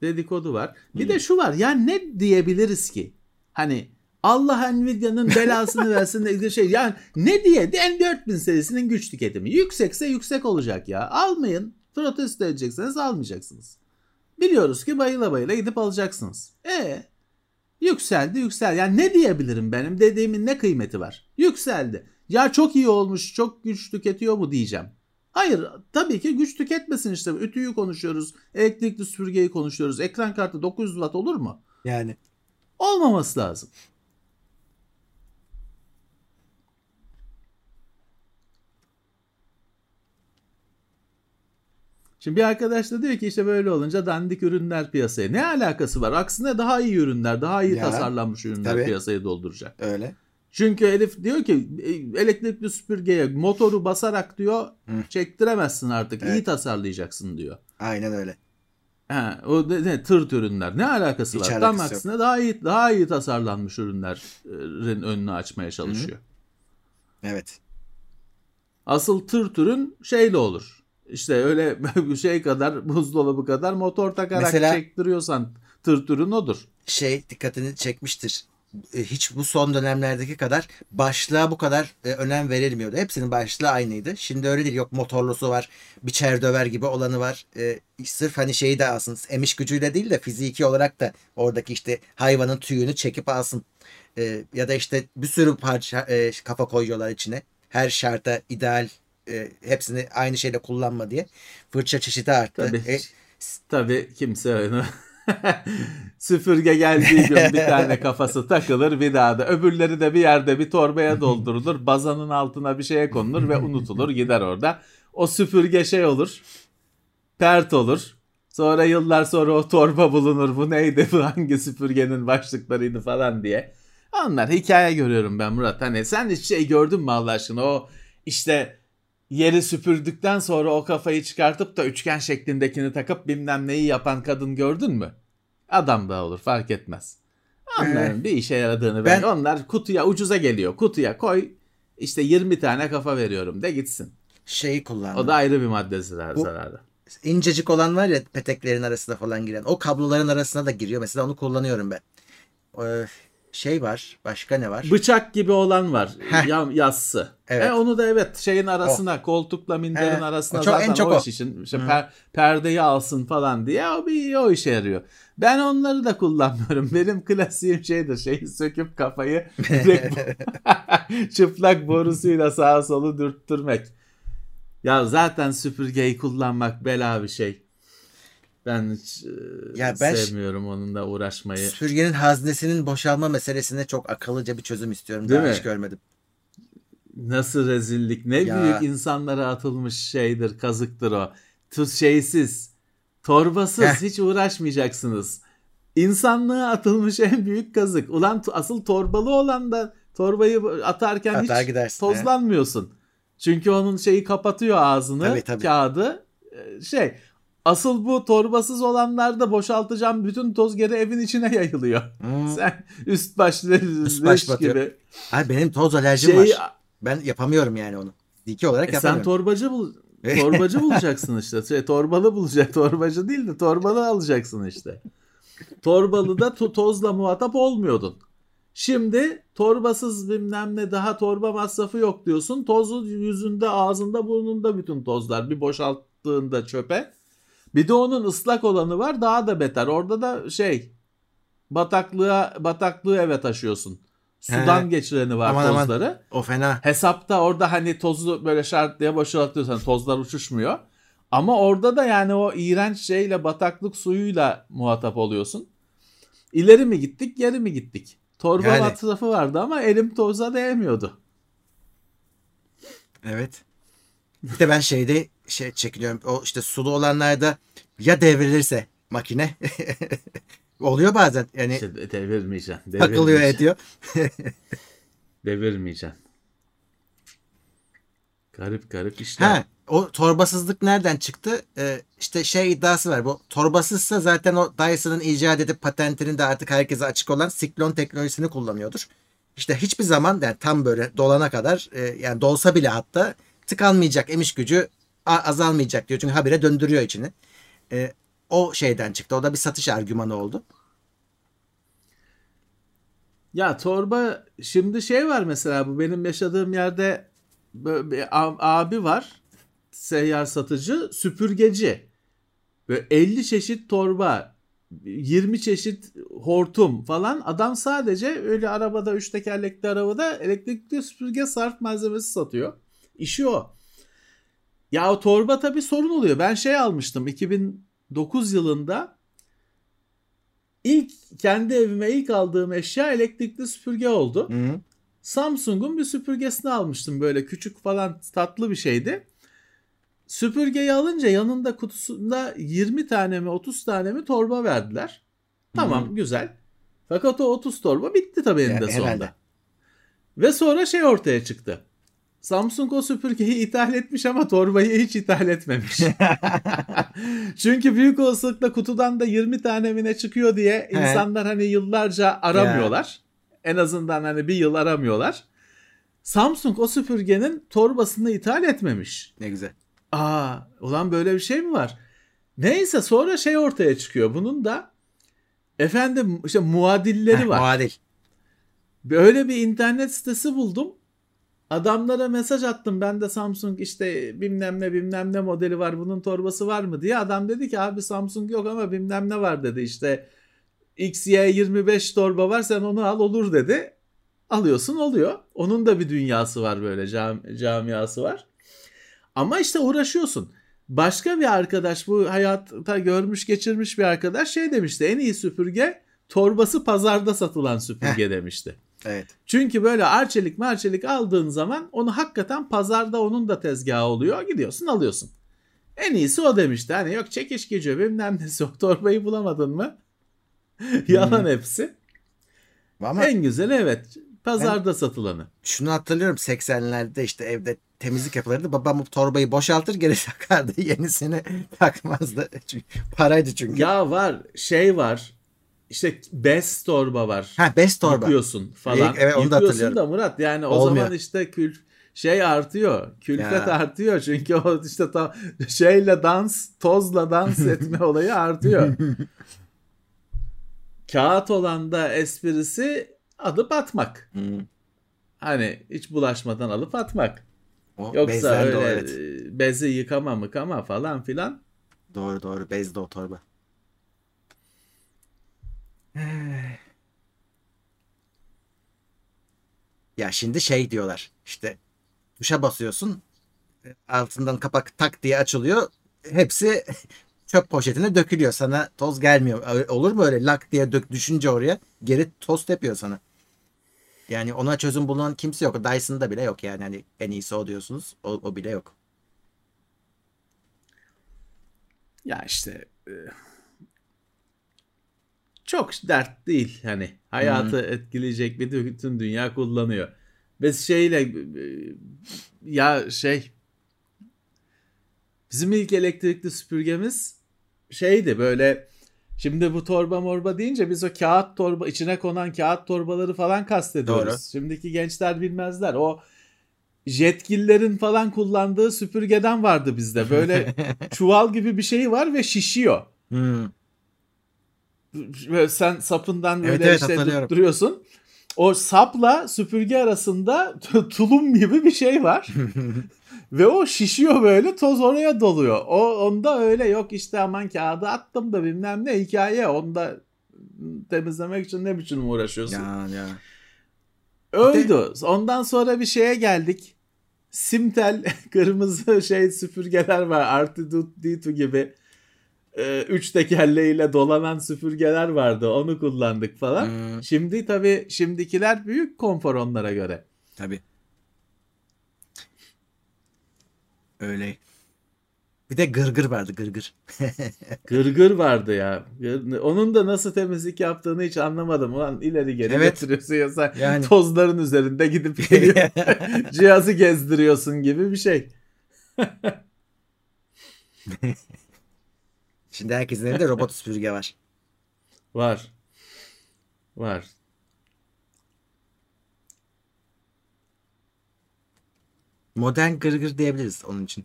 Dedikodu var. Bir de şu var ya ne diyebiliriz ki? Hani Allah Nvidia'nın belasını *laughs* versin de şey yani ne diye N4000 serisinin güç tüketimi yüksekse yüksek olacak ya. Almayın. Protesto edecekseniz almayacaksınız. Biliyoruz ki bayıla bayıla gidip alacaksınız. E yükseldi yüksel. Yani ne diyebilirim benim dediğimin ne kıymeti var? Yükseldi. Ya çok iyi olmuş, çok güç tüketiyor mu diyeceğim. Hayır tabii ki güç tüketmesin işte. Ütüyü konuşuyoruz, elektrikli süpürgeyi konuşuyoruz. Ekran kartı 900 watt olur mu? Yani Olmaması lazım. Şimdi bir arkadaş da diyor ki işte böyle olunca dandik ürünler piyasaya. Ne alakası var? Aksine daha iyi ürünler, daha iyi Ya, tasarlanmış ürünler tabii. piyasayı dolduracak. öyle. Çünkü Elif diyor ki e, elektrikli süpürgeye motoru basarak diyor Hı. çektiremezsin artık. Evet. iyi tasarlayacaksın diyor. Aynen öyle. Ha, o ne, ne, tırt ürünler ne alakası Hiç var? Tam yok. aksine daha iyi daha iyi tasarlanmış ürünlerin önünü açmaya çalışıyor. Evet. Asıl tırt ürün şeyle olur. İşte öyle *laughs* şey kadar buzdolabı kadar motor takarak Mesela- çektiriyorsan tırt ürün odur. şey dikkatini çekmiştir. E, Hiç bu son dönemlerdeki kadar başlığa bu kadar e, önem verilmiyordu. Hepsinin başlığı aynıydı. Şimdi öyle değil. Yok motorlusu var. Biçer döver gibi olanı var. E, sırf hani şeyi de alsın. Emiş gücüyle değil de fiziki olarak da oradaki işte hayvanın tüyünü çekip alsın. E, ya da işte bir sürü parça e, kafa koyuyorlar içine. Her şarta ideal e, hepsini aynı şeyle kullanma diye. Fırça çeşidi arttı. Tabii. E, Tabii kimse onu *laughs* süpürge geldiği gün bir tane kafası takılır bir daha da. Öbürleri de bir yerde bir torbaya *laughs* doldurulur bazanın altına bir şeye konulur ve unutulur *laughs* gider orada. O süpürge şey olur pert olur. Sonra yıllar sonra o torba bulunur. Bu neydi? Bu hangi süpürgenin başlıklarıydı falan diye. Onlar hikaye görüyorum ben Murat. Hani sen hiç şey gördün mü Allah aşkına? O işte yeri süpürdükten sonra o kafayı çıkartıp da üçgen şeklindekini takıp bilmem neyi yapan kadın gördün mü? Adam da olur fark etmez. Onların bir işe yaradığını ben, Ben- onlar kutuya ucuza geliyor. Kutuya koy işte 20 tane kafa veriyorum de gitsin. şeyi kullandı. O da ayrı bir madde zarar- Bu- zararı. incecik olan var ya peteklerin arasına falan giren. O kabloların arasına da giriyor. Mesela onu kullanıyorum ben. Ee, şey var. Başka ne var? Bıçak gibi olan var. Ya, yassı. Evet. E, onu da evet şeyin arasına koltukla minderin He. arasına O çok- zaten en çok o o. iş için işte Hı. per- perdeyi alsın falan diye o bir o işe yarıyor. Ben onları da kullanmıyorum. *laughs* Benim klasiğim şeydir. Şeyi söküp kafayı *laughs* *laughs* çıplak borusuyla sağa solu dürttürmek. Ya zaten süpürgeyi kullanmak bela bir şey. Ben hiç e, Ya ben- sevmiyorum onunla uğraşmayı. Süpürgenin haznesinin boşalma meselesine çok akıllıca bir çözüm istiyorum. Değil Daha mi? hiç görmedim. Nasıl rezillik, ne Ya. büyük insanlara atılmış şeydir, kazıktır o. Tuz şeysiz, torbasız Heh. hiç uğraşmayacaksınız. İnsanlığa atılmış en büyük kazık. Ulan asıl torbalı olan da torbayı atarken Atar hiç gidersin, tozlanmıyorsun. Çünkü onun şeyi kapatıyor ağzını, Tabii, tabii. kağıdı. Ee, Şey, asıl bu torbasız olanlarda boşaltacağım bütün toz geri evin içine yayılıyor. Hmm. *laughs* Sen üst başlı Üst baş batıyor. gibi. Ay benim toz alerjim Şeyi, var. Ben yapamıyorum yani onu. Diki olarak E sen yapamıyorum. torbacı bul *laughs* torbacı bulacaksın işte. Şey, torbalı bulacak. Torbacı değil de torbalı alacaksın işte. Torbalı da to- tozla muhatap olmuyordun. Şimdi torbasız bilmem ne daha torba masrafı yok diyorsun. Tozu yüzünde, ağzında, burnunda bütün tozlar. Bir boşalttığında çöpe. Bir de onun ıslak olanı var daha da beter. Orada da şey bataklığa bataklığı eve taşıyorsun. Sudan He. geçireni var Aman, aman. tozları. O fena. Hesapta orada hani tozu böyle şart diye boşaltıyorsan tozlar uçuşmuyor. Ama orada da yani o iğrenç şeyle bataklık suyuyla muhatap oluyorsun. İleri mi gittik geri mi gittik? Torba Yani. masrafı vardı ama elim toza değmiyordu. Evet. Bir de ben şeyde şey çekiliyorum. O işte sulu olanlarda ya devrilirse makine *laughs* oluyor bazen. Yani İşte devirmeyeceksin. *laughs* takılıyor ediyor. *laughs* Devirmeyeceksin. Garip garip işler. Ha, o torbasızlık nereden çıktı? Ee, işte şey iddiası var. Bu torbasızsa zaten o Dyson'ın icat edip patentinin de artık herkese açık olan siklon teknolojisini kullanıyordur. İşte hiçbir zaman yani tam böyle dolana kadar e, yani dolsa bile hatta tıkanmayacak emiş gücü azalmayacak diyor. Çünkü habire döndürüyor içini. E, o şeyden çıktı. O da bir satış argümanı oldu. Ya torba şimdi şey var mesela bu benim yaşadığım yerde bir abi var seyyar satıcı süpürgeci. Böyle 50 çeşit torba 20 çeşit hortum falan adam sadece öyle arabada 3 tekerlekli arabada elektrikli süpürge sarf malzemesi satıyor. İşi o. Ya o torba tabii sorun oluyor. Ben şey almıştım 2009 yılında İlk kendi evime ilk aldığım eşya elektrikli süpürge oldu. Hı. Samsung'un bir süpürgesini almıştım böyle küçük falan tatlı bir şeydi. Süpürgeyi alınca yanında kutusunda 20 tane mi 30 tane mi torba verdiler. Tamam güzel. Fakat o 30 torba bitti tabii eninde sonunda. herhalde. Ve sonra şey ortaya çıktı. Samsung o süpürgeyi *laughs* ithal etmiş ama torbayı hiç ithal etmemiş. *laughs* Çünkü büyük olasılıkla kutudan da 20 tane mi ne çıkıyor diye He. insanlar hani yıllarca aramıyorlar. En azından hani bir yıl aramıyorlar. Samsung o süpürgenin torbasını ithal etmemiş. Ne güzel. Aa, ulan böyle bir şey mi var? Neyse sonra şey ortaya çıkıyor. Bunun da efendim işte muadilleri Heh, var. Muadil. Böyle bir internet sitesi buldum. Adamlara mesaj attım. Ben de Samsung işte bilmem ne bilmem ne modeli var. Bunun torbası var mı diye. Adam dedi ki abi Samsung yok ama bilmem ne var dedi. İşte XY25 torba var sen onu al olur dedi. Alıyorsun oluyor. Onun da bir dünyası var böyle cam- camiası var. Ama işte uğraşıyorsun. Başka bir arkadaş bu hayatta görmüş geçirmiş bir arkadaş şey demişti. En iyi süpürge torbası pazarda satılan süpürge demişti. Evet. Çünkü böyle arçelik marçelik aldığın zaman onu hakikaten pazarda onun da tezgahı oluyor. Gidiyorsun alıyorsun. En iyisi o demişti. Hani yok çekiş gücü bilmem nesi o torbayı bulamadın mı? *laughs* Yalan hepsi. Ama En güzeli evet pazarda satılanı. şunu hatırlıyorum 80'lerde işte evde temizlik yapılırdı. Babam bu torbayı boşaltır geri *laughs* takardı. Yenisini takmazdı. Çünkü paraydı çünkü. Ya var şey var işte bez torba var. Ha best torba. Yıkıyorsun falan. Evet, onu da Yıkıyorsun da Murat yani o Olmuyor. zaman işte kül şey artıyor. Külfet Ya. artıyor çünkü o işte ta, şeyle dans, tozla dans *laughs* etme olayı artıyor. *laughs* Kağıt olan da esprisi alıp atmak. Hı. Hani hiç bulaşmadan alıp atmak. O Yoksa de o, öyle evet. e, bezi yıkama mıkama falan filan. Doğru doğru bezde o torba. Ya şimdi şey diyorlar işte tuşa basıyorsun altından kapak tak diye açılıyor. Hepsi *laughs* çöp poşetine dökülüyor. Sana toz gelmiyor. Olur mu öyle lak diye dök düşünce oraya geri toz tepiyor sana. Yani ona çözüm bulan kimse yok. Dyson'da bile yok yani. Hani en iyisi o diyorsunuz. O, o bile yok. Ya işte e, çok dert değil hani hayatı hmm. etkileyecek bir bütün dünya kullanıyor. Biz şeyle ya şey bizim ilk elektrikli süpürgemiz şeydi böyle şimdi bu torba morba deyince biz o kağıt torba içine konan kağıt torbaları falan kastediyoruz. Doğru. Şimdiki gençler bilmezler. O jetgillerin falan kullandığı süpürgeden vardı bizde. Böyle *laughs* çuval gibi bir şey var ve şişiyor. Hmm. Böyle sen sapından böyle evet, evet, işte duruyorsun. O sapla süpürge arasında tulum gibi bir şey var. *laughs* ve o şişiyor böyle toz oraya doluyor. O onda öyle yok işte aman kağıdı attım da bilmem ne hikaye. Onda temizlemek için ne biçim uğraşıyorsun? Ya ya. Öldü. Ondan sonra bir şeye geldik. Simtel *laughs* kırmızı şey süpürgeler var. R2D2 gibi. Ee, üç tekerleğiyle dolanan süpürgeler vardı. Onu kullandık falan. Hmm. Şimdi tabii şimdikiler büyük konfor onlara göre. Tabii. Öyle. Bir de gırgır vardı gırgır. *laughs* gırgır vardı ya. Onun da nasıl temizlik yaptığını hiç anlamadım. Ulan ileri geri evet. götürüyorsun ya sen yani. tozların üzerinde gidip *laughs* cihazı gezdiriyorsun gibi bir şey. *laughs* Şimdi herkesin evinde robot süpürge var. Var. Var. Modern gırgır diyebiliriz onun için.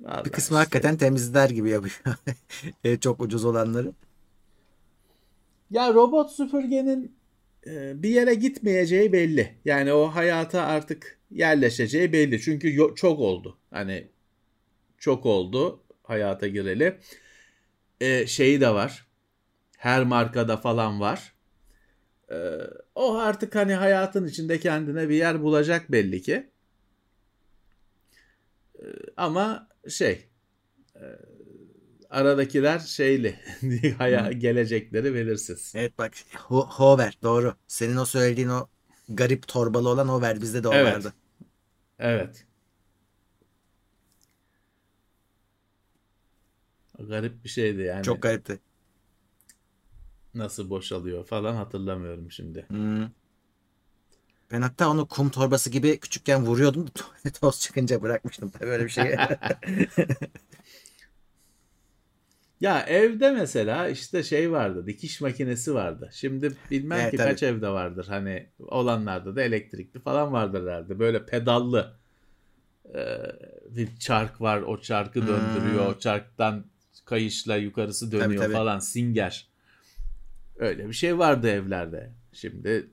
Vallahi bir kısmı işte. hakikaten temizler gibi yapıyor. *laughs* E, çok ucuz olanları. Ya robot süpürgenin e, bir yere gitmeyeceği belli. Yani o hayata artık yerleşeceği belli. Çünkü çok oldu. Hani çok oldu hayata gireli. Ee, şeyi de var. Her markada falan var. Ee, o artık hani hayatın içinde kendine bir yer bulacak belli ki. Ee, ama şey e, aradakiler şeyli *laughs* haya, gelecekleri belirsiz. Evet bak Ho Hover doğru. Senin o söylediğin o garip torbalı olan Hover bizde de o evet. vardı. Evet. Garip bir şeydi yani. Çok garipti. Nasıl boşalıyor falan hatırlamıyorum şimdi. Hmm. Ben hatta onu kum torbası gibi küçükken vuruyordum. *laughs* Toz çıkınca bırakmıştım. *laughs* Tabii öyle bir şey. *laughs* ya evde mesela işte şey vardı. Dikiş makinesi vardı. Şimdi bilmem evet, ki tabii. kaç evde vardır. Hani olanlarda da elektrikli falan vardır herhalde. Böyle pedallı bir çark var. O çarkı döndürüyor. Hmm. O çarktan kayışla yukarısı dönüyor tabii, tabii. falan. Singer. Öyle bir şey vardı evlerde. Şimdi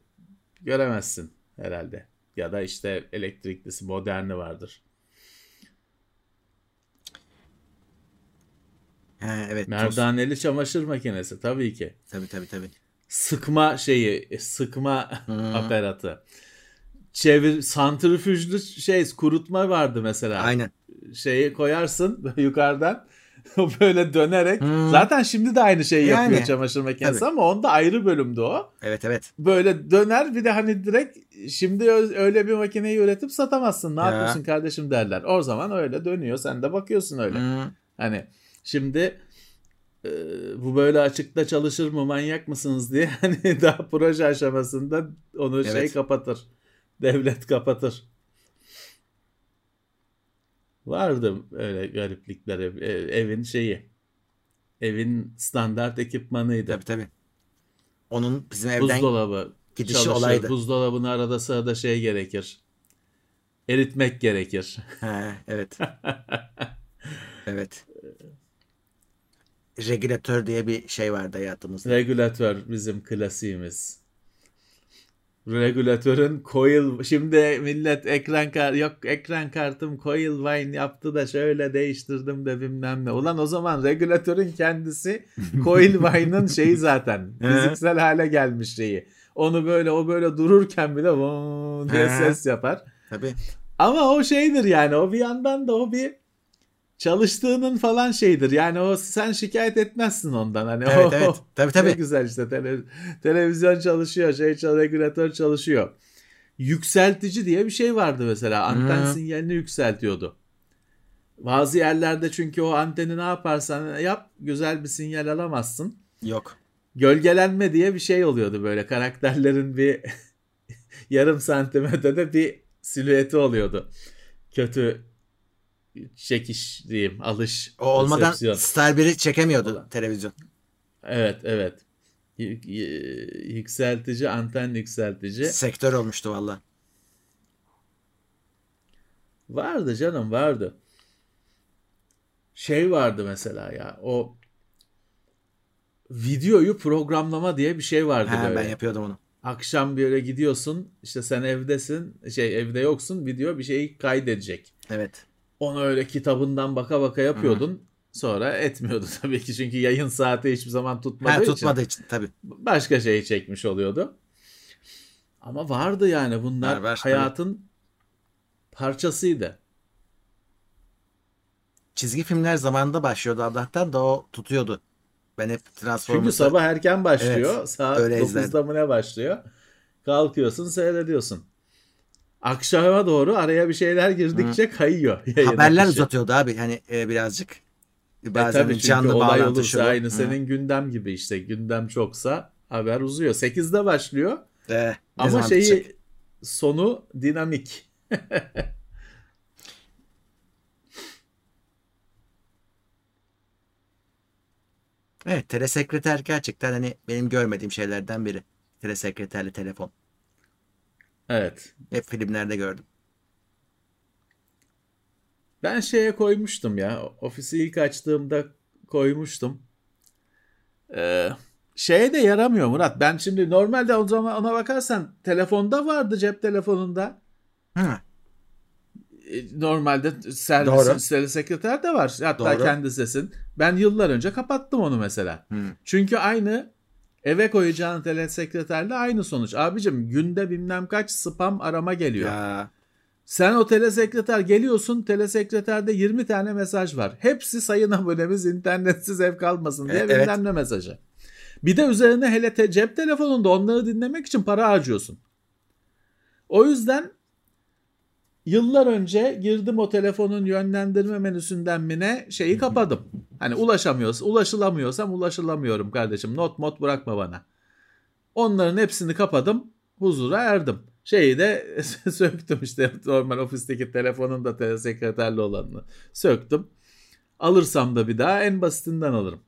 göremezsin herhalde. Ya da işte elektriklisi moderni vardır. He, evet. Merdaneli toz. çamaşır makinesi tabii ki. Tabii tabii tabii. Sıkma şeyi, sıkma hmm. aparatı. Çevir santrifüjlü şey kurutma vardı mesela. Aynen. Şeyi koyarsın *laughs* yukarıdan o *laughs* böyle dönerek. Hmm. Zaten şimdi de aynı şeyi yapıyor yani, çamaşır makinesi tabii. ama onda ayrı bölümde o. Evet evet. Böyle döner bir de hani direkt şimdi öyle bir makineyi üretip satamazsın. Ne ya. yapıyorsun kardeşim derler. O zaman öyle dönüyor. Sen de bakıyorsun öyle. Hmm. Hani şimdi e, bu böyle açıkta çalışır mı manyak mısınız diye *laughs* hani daha proje aşamasında onu şey evet. şey kapatır. Devlet kapatır. Vardı öyle gariplikler ev, evin şeyi. Evin standart ekipmanıydı. Tabii tabii. Onun bizim evden buzdolabı gidişi çalışır. olaydı. Buzdolabını arada sırada şey gerekir. Eritmek gerekir. He, evet. *laughs* evet. Regülatör diye bir şey vardı hayatımızda. Regülatör bizim klasiğimiz regülatörün coil şimdi millet ekran kart yok ekran kartım coil wine yaptı da şöyle değiştirdim de bilmem ne. Ulan o zaman regülatörün kendisi *laughs* coil wine'ın şeyi zaten fiziksel hale gelmiş şeyi. Onu böyle o böyle dururken bile diye ses yapar. Tabii. Ama o şeydir yani o bir yandan da o bir çalıştığının falan şeydir. Yani o sen şikayet etmezsin ondan. Hani Evet o, evet. Tabii *laughs* tabii. Ne güzel işte tele- televizyon çalışıyor, şey çal- regülatör çalışıyor. Yükseltici diye bir şey vardı mesela. Anten Hmm. sinyalini yükseltiyordu. Bazı yerlerde çünkü o anteni ne yaparsan yap güzel bir sinyal alamazsın. Yok. Gölgelenme diye bir şey oluyordu böyle karakterlerin bir *laughs* yarım santimetrede bir silüeti oluyordu. Kötü çekiş diyeyim, alış. O olmadan resepsiyon. Star 1'i çekemiyordu Ulan. televizyon. Evet, evet. Y- y- Yükseltici, anten yükseltici. Sektör olmuştu valla. Vardı canım, vardı. Şey vardı mesela ya, o videoyu programlama diye bir şey vardı Ha, böyle. ben yapıyordum onu. Akşam böyle gidiyorsun, işte sen evdesin, şey evde yoksun, video bir şeyi kaydedecek. Evet. Onu öyle kitabından baka baka yapıyordun. Sonra etmiyordu *laughs* tabii ki çünkü yayın saati hiçbir zaman tutmadığı Ha, için. tutmadığı için tabii. başka şey çekmiş oluyordu. Ama vardı yani bunlar var, hayatın parçasıydı. Çizgi filmler zamanında başlıyordu Allah'tan da o tutuyordu. Ben hep Çünkü Transformers'ı sabah erken başlıyor. Evet, Saat öyle 9'da izlerdim. mı ne başlıyor? Kalkıyorsun seyrediyorsun. Akşama doğru araya bir şeyler girdikçe kayıyor. *laughs* yayın haberler akışı. uzatıyordu abi. Hani e, birazcık. E Bazen tabii çünkü canlı olay olursa bu. aynı Hı. senin gündem gibi işte. Gündem çoksa haber uzuyor. 8'de başlıyor E, ama şeyi bitecek? sonu dinamik. *laughs* Evet telesekreter gerçekten hani benim görmediğim şeylerden biri. Telesekreterli telefon. Evet. Hep filmlerde gördüm. Ben şeye koymuştum ya. Ofisi ilk açtığımda koymuştum. Ee, şeye de yaramıyor Murat. Ben şimdi normalde o zaman ona bakarsan telefonda vardı cep telefonunda. Hı. E, Normalde servis sekreter de var. Hatta Doğru. kendi sesin. Ben yıllar önce kapattım onu mesela. Hı. Çünkü aynı eve koyacağın telesekreterle aynı sonuç. Abicim günde bilmem kaç spam arama geliyor. Ya. Sen o telesekreter geliyorsun telesekreterde 20 tane mesaj var. Hepsi sayın abonemiz internetsiz ev kalmasın diye E- bilmem evet. ne mesajı. Bir de üzerine hele te- cep telefonunda onları dinlemek için para harcıyorsun. O yüzden yıllar önce girdim o telefonun yönlendirme menüsünden mi ne şeyi kapadım. Hani ulaşamıyorsa ulaşılamıyorsam ulaşılamıyorum kardeşim. Not mod bırakma bana. Onların hepsini kapadım. Huzura erdim. Şeyi de *laughs* söktüm işte normal ofisteki telefonun da telesekreterli olanını söktüm. Alırsam da bir daha en basitinden alırım.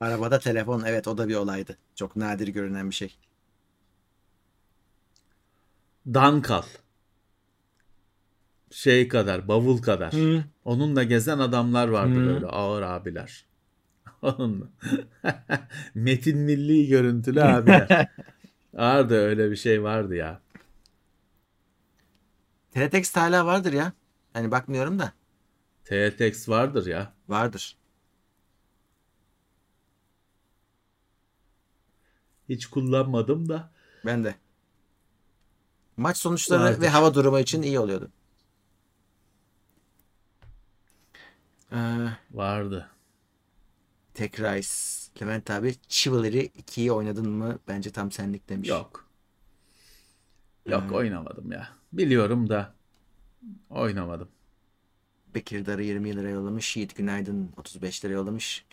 Arabada telefon evet o da bir olaydı. Çok nadir görünen bir şey. Dankal. Şey kadar, bavul kadar. Hı. Onunla gezen adamlar vardı Hı. böyle ağır abiler. *laughs* Onunla. *laughs* Metin milli görüntülü abiler. *laughs* vardı öyle bir şey vardı ya. Teletext hala vardır ya. Hani bakmıyorum da. TTX vardır ya. Vardır. Hiç kullanmadım da. Ben de. Maç sonuçları Vardır. ve hava durumu için iyi oluyordu. Ee, Vardı. Tek Rice. Levent abi Chivalry 2'yi oynadın mı? Bence tam senlik demiş. Yok. Yok Hmm. oynamadım ya. Biliyorum da oynamadım. Bekir Darı 20 lira yollamış. Yiğit Günaydın 35 lira yollamış.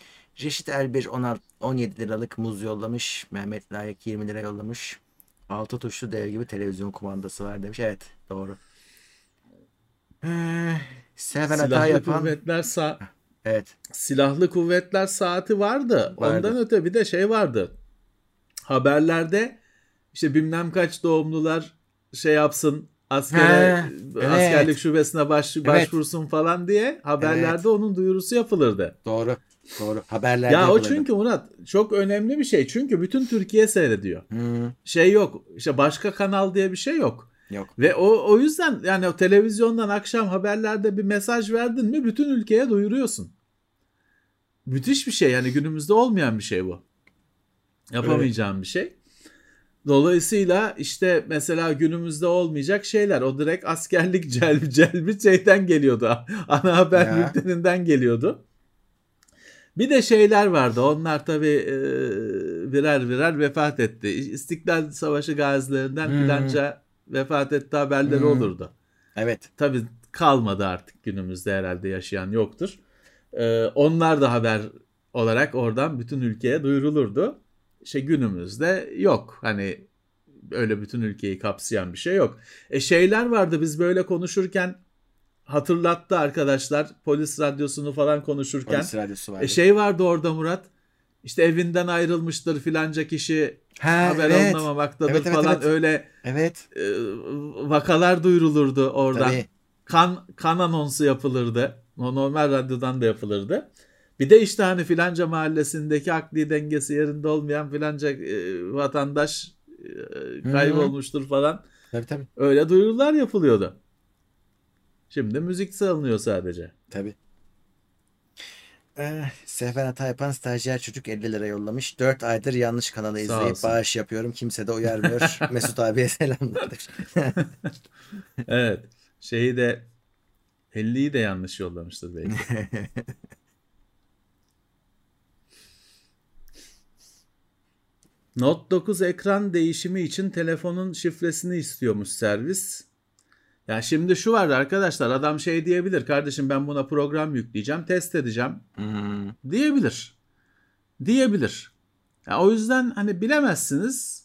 Reşit Elbir 16, 17 liralık muz yollamış. Mehmet Layık 20 lira yollamış. Altı tuşlu dev gibi televizyon kumandası var demiş. Evet doğru. Ee, seven hata yapan. kuvvetler sa Evet. silahlı kuvvetler saati vardı. Vardı. Ondan öte bir de şey vardı. Haberlerde işte bilmem kaç doğumlular şey yapsın askere He, evet. askerlik şubesine baş, Evet. başvursun falan diye haberlerde Evet. onun duyurusu yapılırdı. Doğru. Doğru. Haberlerde ya o çünkü Murat çok önemli bir şey. Çünkü bütün Türkiye seyrediyor. Hmm, Şey yok. İşte başka kanal diye bir şey yok. yok. Ve o o yüzden yani o televizyondan akşam haberlerde bir mesaj verdin mi bütün ülkeye duyuruyorsun. Müthiş bir şey yani günümüzde olmayan bir şey bu. Yapamayacağım bir şey. Dolayısıyla işte mesela günümüzde olmayacak şeyler. O direkt askerlik *laughs* celbi, celbi şeyden geliyordu. Ana haber Ya. bülteninden geliyordu. Bir de şeyler vardı. Onlar tabii e, birer birer vefat etti. İstiklal Savaşı gazilerinden Hmm. filanca vefat etti haberleri Hmm. olurdu. Evet. Tabii kalmadı artık günümüzde herhalde yaşayan yoktur. Ee, onlar da haber olarak oradan bütün ülkeye duyurulurdu. İşte günümüzde yok. Hani öyle bütün ülkeyi kapsayan bir şey yok. E şeyler vardı biz böyle konuşurken hatırlattı arkadaşlar polis radyosunu falan konuşurken. Polis radyosu vardı. E şey vardı orada Murat. İşte evinden ayrılmıştır filanca kişi ha, haber evet. alınamamaktadır Evet, evet, falan evet. öyle Evet. e, vakalar duyurulurdu oradan Tabii. kan kan anonsu yapılırdı. Normal radyodan da yapılırdı. Bir de işte hani filanca mahallesindeki akli dengesi yerinde olmayan filanca e, vatandaş e, kaybolmuştur falan. Tabii tabii. Öyle duyurular yapılıyordu. Şimdi müzik salınıyor sadece. Tabii. Ee, Sefer hata yapan stajyer çocuk 50 lira yollamış. 4 aydır yanlış kanalı izleyip bağış yapıyorum. Kimse de uyarmıyor. *laughs* Mesut abiye selamlar. *laughs* Evet. Şeyi de 50'yi de yanlış yollamıştır belki. *laughs* Note 9 ekran değişimi için telefonun şifresini istiyormuş servis. Ya şimdi şu var arkadaşlar adam şey diyebilir kardeşim ben buna program yükleyeceğim test edeceğim Hmm. diyebilir. Diyebilir. Ya o yüzden hani bilemezsiniz.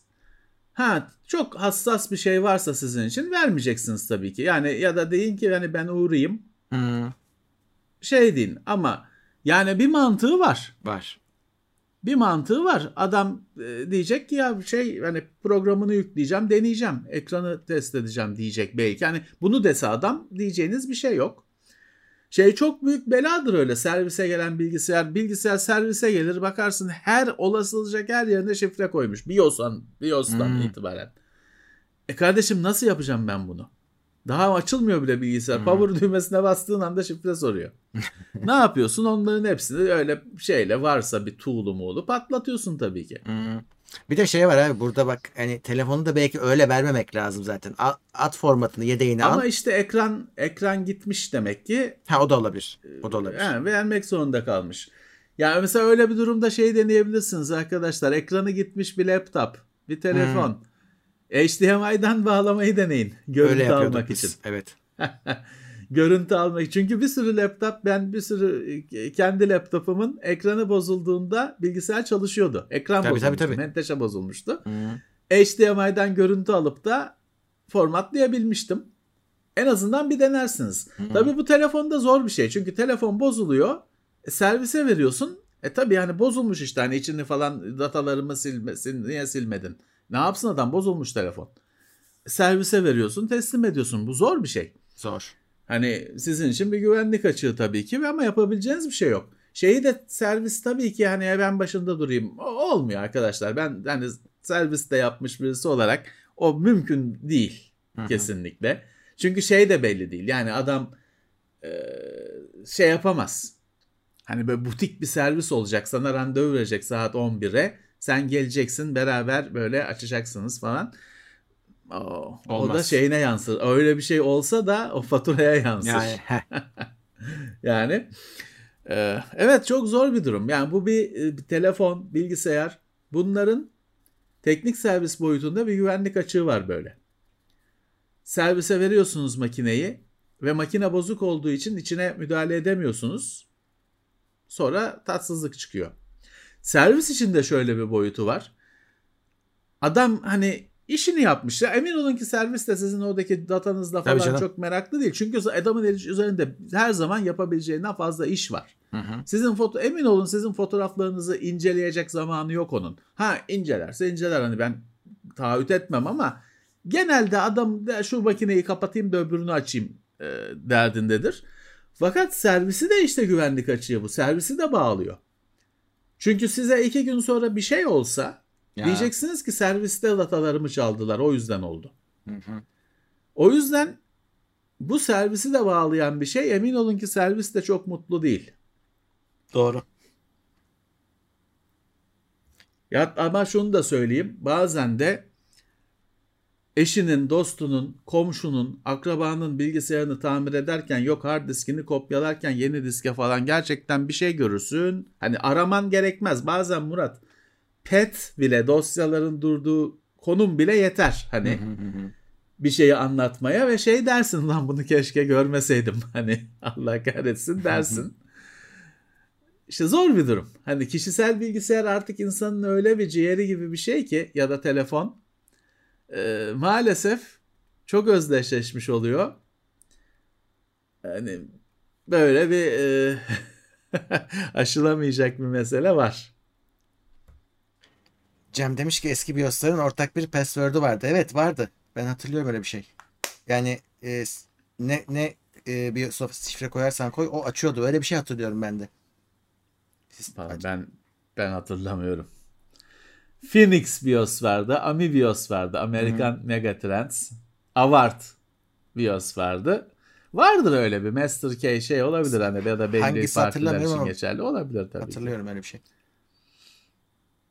Ha çok hassas bir şey varsa sizin için vermeyeceksiniz tabii ki. Yani ya da deyin ki hani ben uğrayayım Hmm. şey deyin ama yani bir mantığı var. Var. Bir mantığı var. Adam e, diyecek ki ya şey hani programını yükleyeceğim, deneyeceğim, ekranı test edeceğim diyecek belki. Yani bunu dese adam diyeceğiniz bir şey yok. Şey çok büyük beladır öyle servise gelen bilgisayar. Bilgisayar servise gelir bakarsın her olasılacak her yerine şifre koymuş. BIOS'tan, BIOS'tan Hmm. itibaren. E kardeşim nasıl yapacağım ben bunu? Daha açılmıyor bile bilgisayar. Hmm. Power düğmesine bastığın anda şifre soruyor. *laughs* ne yapıyorsun? Onların hepsini öyle şeyle varsa bir tuğlu muğlu patlatıyorsun tabii ki. Hmm. Bir de şey var abi burada bak hani telefonu da belki öyle vermemek lazım zaten. At formatını yedeğini Ama al. işte ekran ekran gitmiş demek ki. Ha o da olabilir. O da olabilir. Yani vermek zorunda kalmış. Yani mesela öyle bir durumda şey deneyebilirsiniz arkadaşlar. Ekranı gitmiş bir laptop, bir telefon. HDMI'den bağlamayı deneyin. Görüntü öyle almak biz. için. Evet. *laughs* Görüntü almak. Çünkü bir sürü laptop ben bir sürü e, kendi laptopumun ekranı bozulduğunda bilgisayar çalışıyordu. Ekran Tabii, tabii, bozulmuştu. tabii. Menteşe bozulmuştu. Hmm. HDMI'den görüntü alıp da formatlayabilmiştim. En azından bir denersiniz. Tabii bu telefonda zor bir şey. Çünkü telefon bozuluyor. E, servise veriyorsun. E tabii yani bozulmuş işte. Hani içini falan datalarımı silmesin. Niye silmedin? Ne yapsın adam? Bozulmuş telefon. Servise veriyorsun, teslim ediyorsun. Bu zor bir şey. Zor. Hani sizin için bir güvenlik açığı tabii ki ama yapabileceğiniz bir şey yok. Şeyi de servis tabii ki hani ben başında durayım. Olmuyor arkadaşlar. Ben hani serviste yapmış birisi olarak o mümkün değil kesinlikle. Çünkü şey de belli değil. Yani adam e, şey yapamaz. Hani böyle butik bir servis olacak. Sana randevu verecek saat 11'e. Sen geleceksin beraber böyle açacaksınız falan. O, o da Olmaz. şeyine yansır. Öyle bir şey olsa da o faturaya yansır. Yani. *laughs* Yani e, evet çok zor bir durum. Yani bu bir, e, bir telefon, bilgisayar bunların teknik servis boyutunda bir güvenlik açığı var böyle. Servise veriyorsunuz makineyi ve makine bozuk olduğu için içine müdahale edemiyorsunuz. Sonra tatsızlık çıkıyor. Servis için de şöyle bir boyutu var. Adam hani işini yapmış. Ya emin olun ki servis de sizin oradaki datanızla falan çok meraklı değil. Çünkü adamın üzerinde her zaman yapabileceğinden fazla iş var. Hı hı. Sizin foto emin olun sizin fotoğraflarınızı inceleyecek zamanı yok onun. Ha incelerse inceler hani ben taahhüt etmem ama genelde adam "De şu makineyi kapatayım da öbürünü açayım e, derdindedir. Fakat servisi de işte güvenlik açığı bu. Servisi de bağlıyor. Çünkü size iki gün sonra bir şey olsa Ya. diyeceksiniz ki serviste datalarımı çaldılar o yüzden oldu. Hı hı. O yüzden bu servisi de bağlayan bir şey emin olun ki servis de çok mutlu değil. Doğru. Ya ama şunu da söyleyeyim. Bazen de eşinin, dostunun, komşunun, akrabanın bilgisayarını tamir ederken yok hard diskini kopyalarken yeni diske falan gerçekten bir şey görürsün. Hani araman gerekmez. Bazen Murat pet bile dosyaların durduğu konum bile yeter. Hani bir şeyi anlatmaya ve şey dersin lan bunu keşke görmeseydim. *laughs* Hani Allah kahretsin dersin. İşte zor bir durum. Hani kişisel bilgisayar artık insanın öyle bir ciğeri gibi bir şey ki ya da telefon e, maalesef çok özdeşleşmiş oluyor. Yani böyle bir e, *laughs* aşılamayacak bir mesele var. Cem demiş ki eski BIOS'ların ortak bir password'u vardı. Evet vardı. Ben hatırlıyorum öyle bir şey. Yani e, ne ne e, BIOS'a şifre koyarsan koy o açıyordu. Öyle bir şey hatırlıyorum ben de. Siz, ben ben hatırlamıyorum. Phoenix BIOS vardı, Ami BIOS vardı, American hmm. Megatrends, Avart BIOS vardı. Vardır öyle bir Master Key şey olabilir hani ya da belli partiler için geçerli olabilir tabii. Hatırlıyorum ki. öyle bir şey.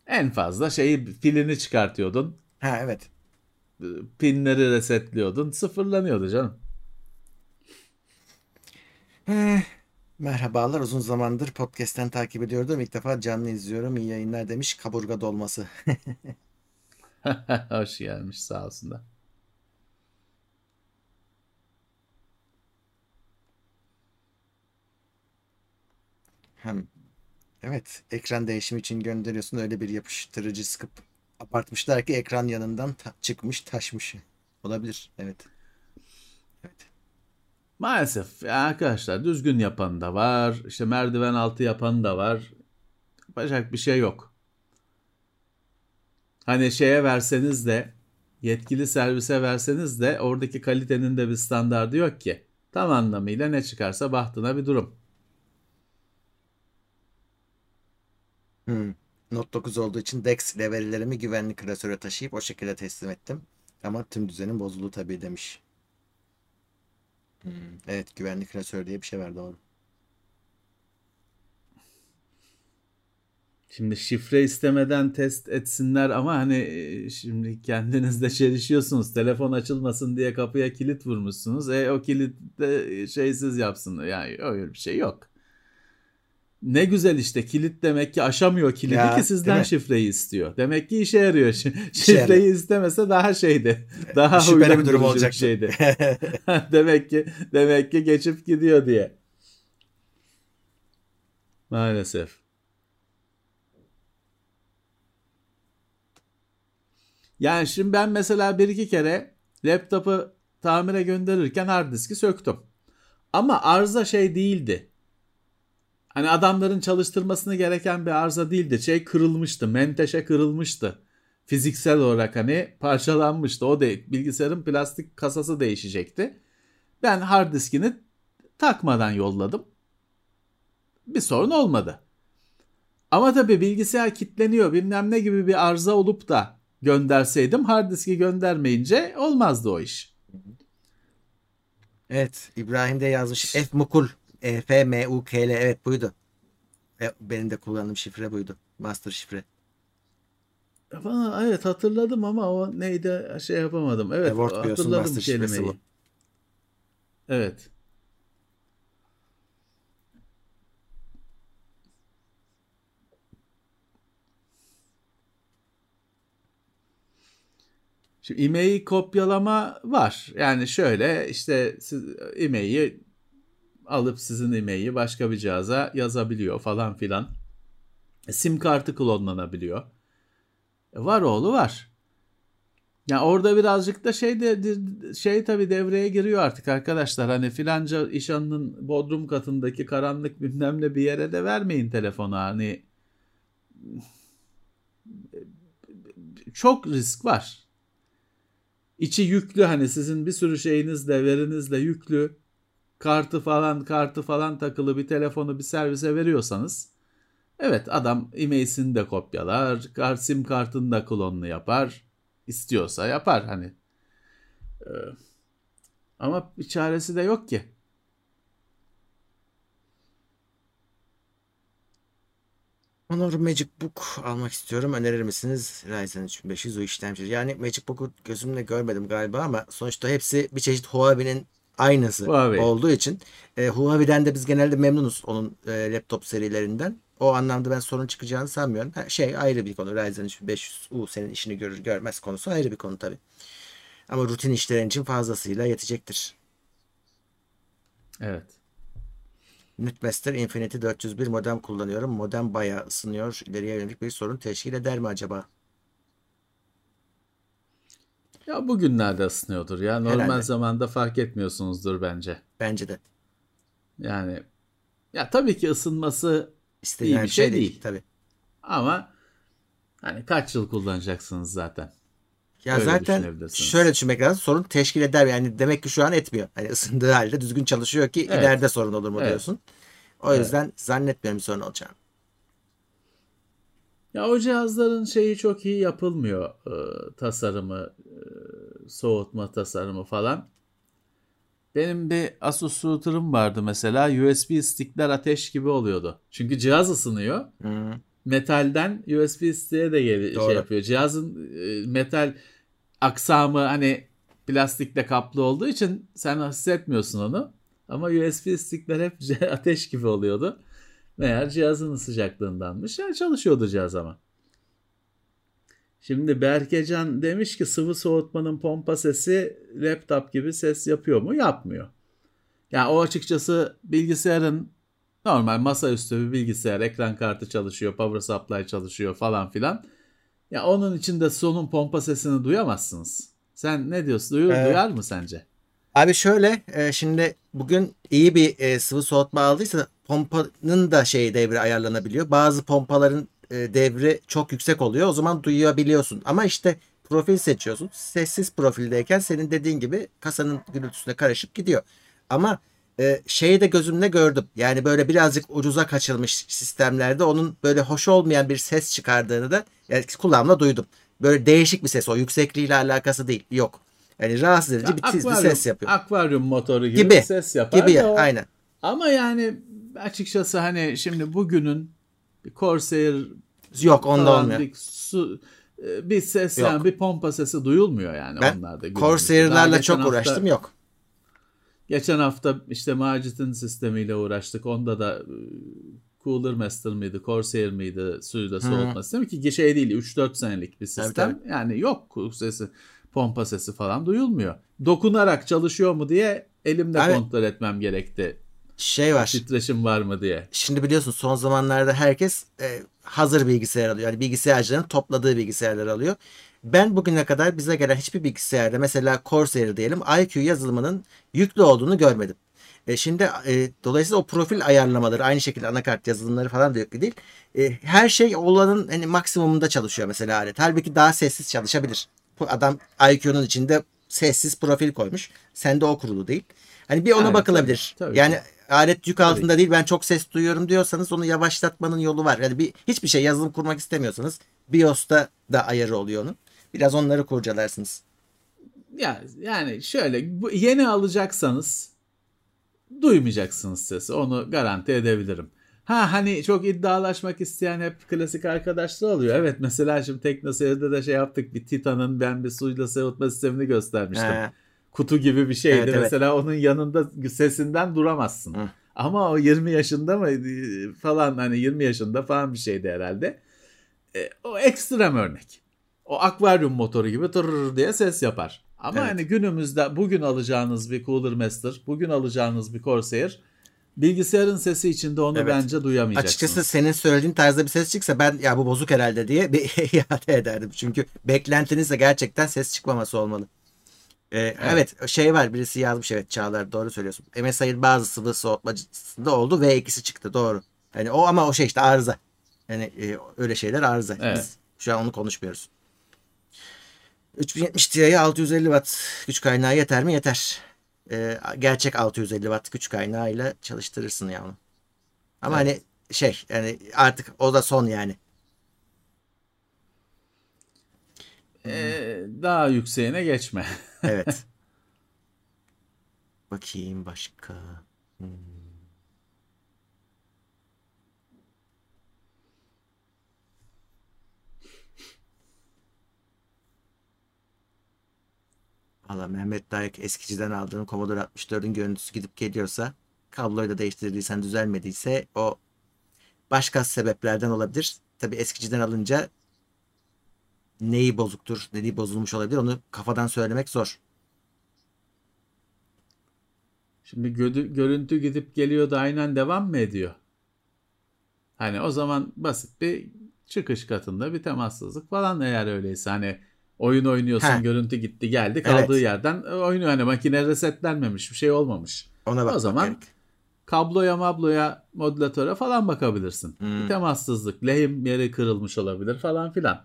En fazla şeyi pilini çıkartıyordun. Ha evet. Pinleri resetliyordun. Sıfırlanıyordu canım. Merhabalar. Uzun zamandır podcast'ten takip ediyordum. İlk defa canlı izliyorum. İyi yayınlar demiş. Kaburga dolması. *laughs* Hoş gelmiş sağ olsun da. Hem Evet, ekran değişimi için gönderiyorsun. Öyle bir yapıştırıcı sıkıp apartmışlar ki ekran yanından ta- çıkmış, taşmış. Olabilir. Evet. Maalesef arkadaşlar düzgün yapan da var. İşte merdiven altı yapan da var. Yapacak bir şey yok. Hani şeye verseniz de yetkili servise verseniz de oradaki kalitenin de bir standardı yok ki. Tam anlamıyla ne çıkarsa bahtına bir durum. Hmm. Note 9 olduğu için DeX ile verilerimi güvenli klasöre taşıyıp o şekilde teslim ettim. Ama tüm düzenin bozuldu tabii demiş. Hmm. Evet güvenli klasör diye bir şey var doğru. Şimdi şifre istemeden test etsinler ama hani e, şimdi kendinizde çelişiyorsunuz. Telefon açılmasın diye kapıya kilit vurmuşsunuz. E o kilit de şeysiz yapsın. Yani öyle bir şey yok. Ne güzel işte kilit demek ki aşamıyor kilidi ya, ki sizden şifreyi istiyor. Demek ki işe yarıyor. Şifreyi istemese daha şeydi. Daha şüpheli bir durum olacak şeydi. *laughs* *laughs* demek ki demek ki geçip gidiyor diye. Maalesef. Yani şimdi ben mesela bir iki kere laptopu tamire gönderirken hard diski söktüm. Ama arıza şey değildi Hani adamların çalıştırmasını gereken bir arıza değildi. Şey kırılmıştı. Menteşe kırılmıştı. Fiziksel olarak hani parçalanmıştı. O değil. Bilgisayarın plastik kasası değişecekti. Ben hard diskini takmadan yolladım. Bir sorun olmadı. Ama tabii bilgisayar kitleniyor bilmem ne gibi bir arıza olup da gönderseydim hard diski göndermeyince olmazdı o iş. Evet İbrahim de yazmış F mukul e, F, M, U, K, L evet buydu. E, benim de kullandığım şifre buydu. Master şifre. Aa, evet hatırladım ama o neydi şey yapamadım. Evet e, hatırladım kelimeyi. Evet. Şimdi e-mail kopyalama var. Yani şöyle işte siz e-maili alıp sizin e-maili başka bir cihaza yazabiliyor falan filan. E, sim kartı klonlanabiliyor. E, var oğlu var. Ya yani orada birazcık da şey de şey tabi devreye giriyor artık arkadaşlar. Hani filanca işanın bodrum katındaki karanlık bilmem ne bir yere de vermeyin telefonu. Hani çok risk var. İçi yüklü hani sizin bir sürü şeyinizle verinizle yüklü kartı falan kartı falan takılı bir telefonu bir servise veriyorsanız evet adam e-mail'sini de kopyalar, kart, sim kartını da klonlu yapar. istiyorsa yapar hani. Ee, ama bir çaresi de yok ki. Honor Magic Book almak istiyorum. Önerir misiniz? Ryzen 3500 o işlemci. Yani Magic Book'u gözümle görmedim galiba ama sonuçta hepsi bir çeşit Huawei'nin aynısı Huawei. olduğu için e, Huawei'den de biz genelde memnunuz onun e, laptop serilerinden. O anlamda ben sorun çıkacağını sanmıyorum. Ha, şey ayrı bir konu. Ryzen 3500U senin işini görür görmez konusu ayrı bir konu tabii. Ama rutin işlerin için fazlasıyla yetecektir. Evet. Nutmaster Infinity 401 modem kullanıyorum. Modem bayağı ısınıyor. İleriye yönelik bir sorun teşkil eder mi acaba? Ya bugünlerde ısınıyordur ya. Normal Herhalde. zamanda fark etmiyorsunuzdur bence. Bence de. Yani ya tabii ki ısınması İstenilen İyi bir şey, şey değil. değil. Tabii. ama hani kaç yıl kullanacaksınız zaten. Ya Öyle zaten şöyle düşünmek lazım. Sorun teşkil eder. Yani demek ki şu an etmiyor. Hani ısındığı halde düzgün çalışıyor ki Evet. ileride sorun olur mu Evet. diyorsun. O yüzden zannetmiyorum sorun olacağını. Ya o cihazların şeyi çok iyi yapılmıyor. Ee, tasarımı, e, soğutma tasarımı falan. Benim bir Asus router'ım vardı mesela. USB stickler ateş gibi oluyordu. Çünkü cihaz ısınıyor. Hı. Metalden USB stick'e de gel- Doğru. şey yapıyor. Cihazın e, metal aksamı hani plastikle kaplı olduğu için sen hissetmiyorsun onu. Ama USB stickler hep *laughs* ateş gibi oluyordu. Meğer cihazın sıcaklığındanmış. Yani çalışıyordu cihaz ama. Şimdi Berkecan demiş ki sıvı soğutmanın pompa sesi laptop gibi ses yapıyor mu? Yapmıyor. Yani o açıkçası bilgisayarın normal masaüstü bir bilgisayar, ekran kartı çalışıyor, power supply çalışıyor falan filan. Ya onun içinde sonun pompa sesini duyamazsınız. Sen ne diyorsun? Duyur, Evet. Duyar mı sence? Abi şöyle e, şimdi bugün iyi bir e, sıvı soğutma aldıysa pompanın da şey devri ayarlanabiliyor. Bazı pompaların e, devri çok yüksek oluyor. O zaman duyabiliyorsun. Ama işte profil seçiyorsun. Sessiz profildeyken senin dediğin gibi kasanın gürültüsüne karışıp gidiyor. Ama e, şeyi de gözümle gördüm. Yani böyle birazcık ucuza kaçılmış sistemlerde onun böyle hoş olmayan bir ses çıkardığını da yani kulağımla duydum. Böyle değişik bir ses o yüksekliğiyle alakası değil. Yok. Yani rahatsız edici bir, bir ses yapıyor. Akvaryum motoru gibi, Gibi. ses yapar. Gibi ya o- aynen. Ama yani açıkçası hani şimdi bugünün bir Corsair Yok onda olmuyor. bir su e, bir ses Yok. yani bir pompa sesi duyulmuyor yani Ben onlarda. geçen çok hafta- uğraştım yok. Geçen hafta işte Macit'in sistemiyle uğraştık. Onda da e, Cooler Master mıydı, Corsair mıydı suyu da soğutma sistemi ki şey değil 3-4 senelik bir sistem. tabii. Yani yok sesi, pompa sesi falan duyulmuyor. Dokunarak çalışıyor mu diye elimle Evet. kontrol etmem gerekti. Şey var. Titreşim var mı diye. Şimdi biliyorsun son zamanlarda herkes e, hazır bilgisayar alıyor. Yani bilgisayarcıların topladığı bilgisayarlar alıyor. Ben bugüne kadar bize gelen hiçbir bilgisayarda mesela Corsair diyelim IQ yazılımının yüklü olduğunu görmedim. E, şimdi e, dolayısıyla o profil ayarlamaları aynı şekilde anakart yazılımları falan da yüklü değil. E, her şey olanın hani maksimumunda çalışıyor mesela alet. Halbuki daha sessiz çalışabilir. Adam IQ'nun içinde sessiz profil koymuş. Sende o kurulu değil. Hani bir ona Evet, bakılabilir. tabii, tabii yani ki. alet yük Tabii altında değil ben çok ses duyuyorum diyorsanız onu yavaşlatmanın yolu var. Yani bir hiçbir şey yazılım kurmak istemiyorsanız BIOS'ta da ayarı oluyor onun. Biraz onları kurcalarsınız. Ya yani şöyle bu, yeni alacaksanız duymayacaksınız sesi. Onu garanti edebilirim. Ha hani çok iddialaşmak isteyen hep klasik arkadaşlar oluyor. Evet mesela şimdi TeknoSeyir'de de şey yaptık. Bir Titan'ın ben bir suyla soğutma sistemini göstermiştim. He. Kutu gibi bir şeydi. Evet, evet. Mesela onun yanında sesinden duramazsın. Hı. Ama o 20 yaşında mı e, falan hani 20 yaşında falan bir şeydi herhalde. E, o ekstrem örnek. O akvaryum motoru gibi tırrrr diye ses yapar. Ama Evet. hani günümüzde bugün alacağınız bir Cooler Master, bugün alacağınız bir Corsair bilgisayarın sesi içinde onu Evet. bence duyamayacaksınız. Açıkçası senin söylediğin tarzda bir ses çıksa ben ya bu bozuk herhalde diye bir *laughs* iade ederdim. Çünkü beklentiniz de gerçekten ses çıkmaması olmalı. Ee, evet. şey var birisi yazmış evet Çağlar doğru söylüyorsun. MSI'nin bazı sıvı soğutmacısında oldu V2'si çıktı doğru. Hani o ama o şey işte arıza. Yani e, öyle şeyler arıza. Evet. Biz şu an onu konuşmuyoruz. 3070 Ti'ye 650 watt güç kaynağı yeter mi? Yeter. Ee, gerçek 650 watt güç kaynağıyla çalıştırırsın ya onu. Ama Evet. hani şey yani artık o da son yani. E, daha yükseğine geçme. Evet. *laughs* Bakayım başka. Hmm. Allah Mehmet Dayak eskiciden aldığın Commodore 64'ün görüntüsü gidip geliyorsa kabloyu da değiştirdiysen düzelmediyse o başka sebeplerden olabilir. Tabi eskiciden alınca neyi bozuktur, neyi bozulmuş olabilir onu kafadan söylemek zor. Şimdi gö- görüntü gidip geliyor da aynen devam mı ediyor? Hani o zaman basit bir çıkış katında bir temassızlık falan eğer öyleyse hani oyun oynuyorsun Heh. görüntü gitti geldi kaldığı Evet. yerden oynuyor hani makine resetlenmemiş bir şey olmamış. Ona bakmak zaman gerek. Kabloya mabloya modülatöre falan bakabilirsin. Hmm. Bir temassızlık lehim yeri kırılmış olabilir falan filan.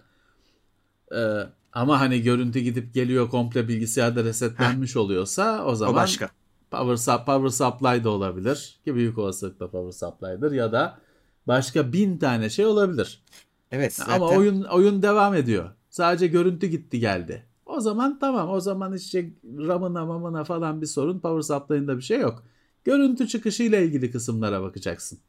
Ee, ama hani görüntü gidip geliyor komple bilgisayarda resetlenmiş oluyorsa o zaman O başka. Power, sup- power supply da olabilir ki büyük olasılıkla power supply'dır ya da başka bin tane şey olabilir. Evet zaten Ama oyun oyun devam ediyor. Sadece görüntü gitti geldi. O zaman tamam o zaman işte RAM'ına mamına falan bir sorun power supply'ında bir şey yok. Görüntü çıkışıyla ilgili kısımlara bakacaksın.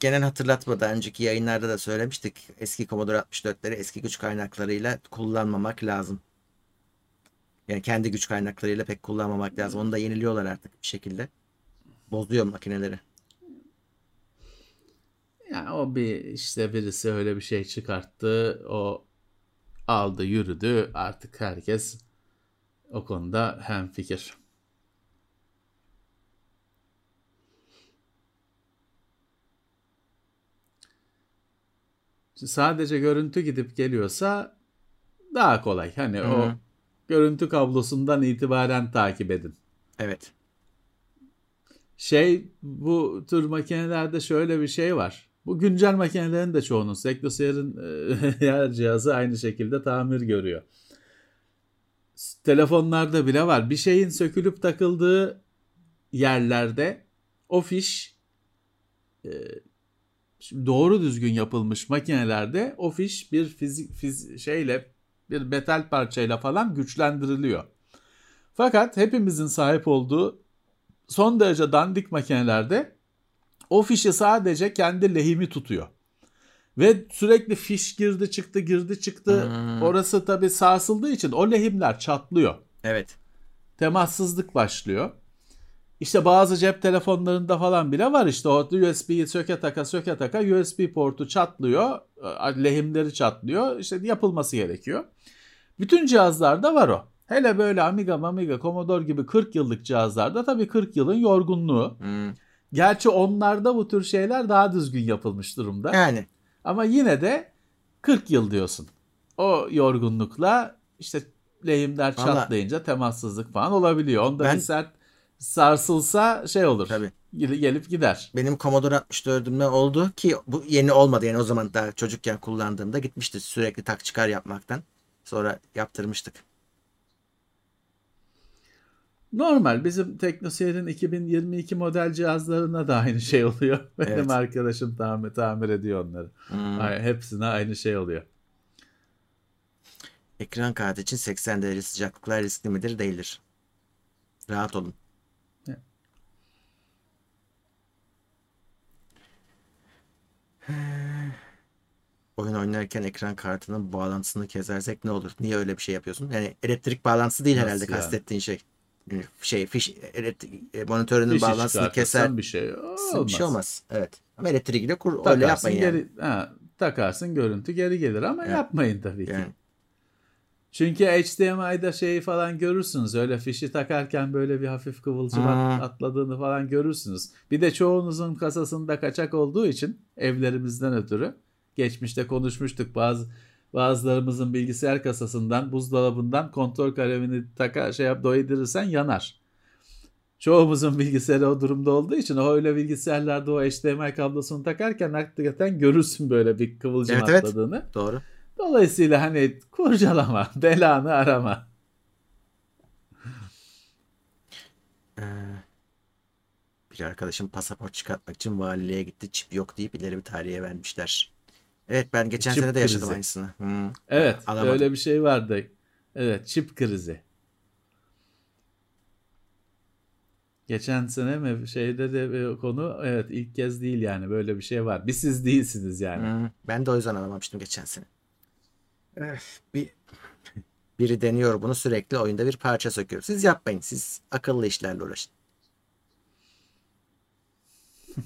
genel hatırlatma daha önceki yayınlarda da söylemiştik. Eski Commodore 64'leri eski güç kaynaklarıyla kullanmamak lazım. Yani kendi güç kaynaklarıyla pek kullanmamak lazım. Onu da yeniliyorlar artık bir şekilde. Bozuyor makineleri. Yani o bir işte birisi öyle bir şey çıkarttı. O aldı yürüdü. Artık herkes o konuda hemfikir. Sadece görüntü gidip geliyorsa daha kolay. Hani Hı o görüntü kablosundan itibaren takip edin. Evet. Şey bu tür makinelerde şöyle bir şey var. Bu güncel makinelerin de çoğunun Sektoseyir'in e, *laughs* her cihazı aynı şekilde tamir görüyor. Telefonlarda bile var. Bir şeyin sökülüp takıldığı yerlerde o fiş e, doğru düzgün yapılmış makinelerde o fiş bir fizik fiz, şeyle bir metal parçayla falan güçlendiriliyor. Fakat hepimizin sahip olduğu son derece dandik makinelerde o fişi sadece kendi lehimi tutuyor. Ve sürekli fiş girdi çıktı girdi çıktı. Hmm. Orası tabii sarsıldığı için o lehimler çatlıyor. Evet. Temassızlık başlıyor. İşte bazı cep telefonlarında falan bile var işte o USB'yi söke taka söke taka USB portu çatlıyor. Lehimleri çatlıyor. İşte yapılması gerekiyor. Bütün cihazlarda var o. Hele böyle Amiga, Amiga, Commodore gibi 40 yıllık cihazlarda tabii 40 yılın yorgunluğu. Hmm. Gerçi onlarda bu tür şeyler daha düzgün yapılmış durumda. Yani Ama yine de 40 yıl diyorsun. O yorgunlukla işte lehimler Vallahi- çatlayınca temassızlık falan olabiliyor. Onda Ben- bir sert sarsılsa şey olur. tabii. Gel- Gelip gider. Benim Commodore 64'ümde oldu ki bu yeni olmadı yani o zaman daha çocukken kullandığımda gitmişti sürekli tak çıkar yapmaktan. Sonra yaptırmıştık. Normal bizim TeknoSeyir'in 2022 model cihazlarına da aynı şey oluyor. *laughs* Benim Evet. arkadaşım tamir, tamir ediyor onları. Hmm. Ay, hepsine aynı şey oluyor. Ekran kartı için 80 derece sıcaklıklar riskli midir? Değildir. Rahat olun. Evet. *sighs* Oyun oynarken ekran kartının bağlantısını kesersek ne olur? Niye öyle bir şey yapıyorsun? Yani elektrik bağlantısı değil Nasıl herhalde yani? kastettiğin şey. Yani Şey, fiş, e, monitörünün Fişi bağlantısını keser. bir şey olmaz. Bir şey olmaz. Evet. Ama elektriğiyle kur, öyle Takarsın yapmayın yani. geri, ha, takarsın görüntü geri gelir ama Evet. yapmayın tabii ki. Yani. Çünkü HDMI'da şeyi falan görürsünüz. Öyle fişi takarken böyle bir hafif kıvılcım at- atladığını falan görürsünüz. Bir de çoğunuzun kasasında kaçak olduğu için evlerimizden ötürü geçmişte konuşmuştuk bazı bazılarımızın bilgisayar kasasından buzdolabından kontrol kalemini taka şey yap doydirirsen yanar. Çoğumuzun *laughs* bilgisayarı o durumda olduğu için o öyle bilgisayarlarda o HDMI kablosunu takarken hakikaten görürsün böyle bir kıvılcım Evet, evet. atladığını. Doğru. Dolayısıyla hani kurcalama, *laughs* belanı arama. Ee, bir arkadaşım pasaport çıkartmak için valiliğe gitti. Çip yok deyip ileri bir tarihe vermişler. Evet ben geçen Çip sene de yaşadım krizi. aynısını. Hmm. Evet, Alamadım. öyle bir şey vardı. Evet, çip krizi. Geçen sene mi şeyde de bir konu evet ilk kez değil yani böyle bir şey var. Bir siz değilsiniz yani. Hmm. Ben de o yüzden alamamıştım geçen sene. Eh, bir *laughs* Biri deniyor bunu sürekli oyunda bir parça söküyor. Siz yapmayın. Siz akıllı işlerle uğraşın. *laughs*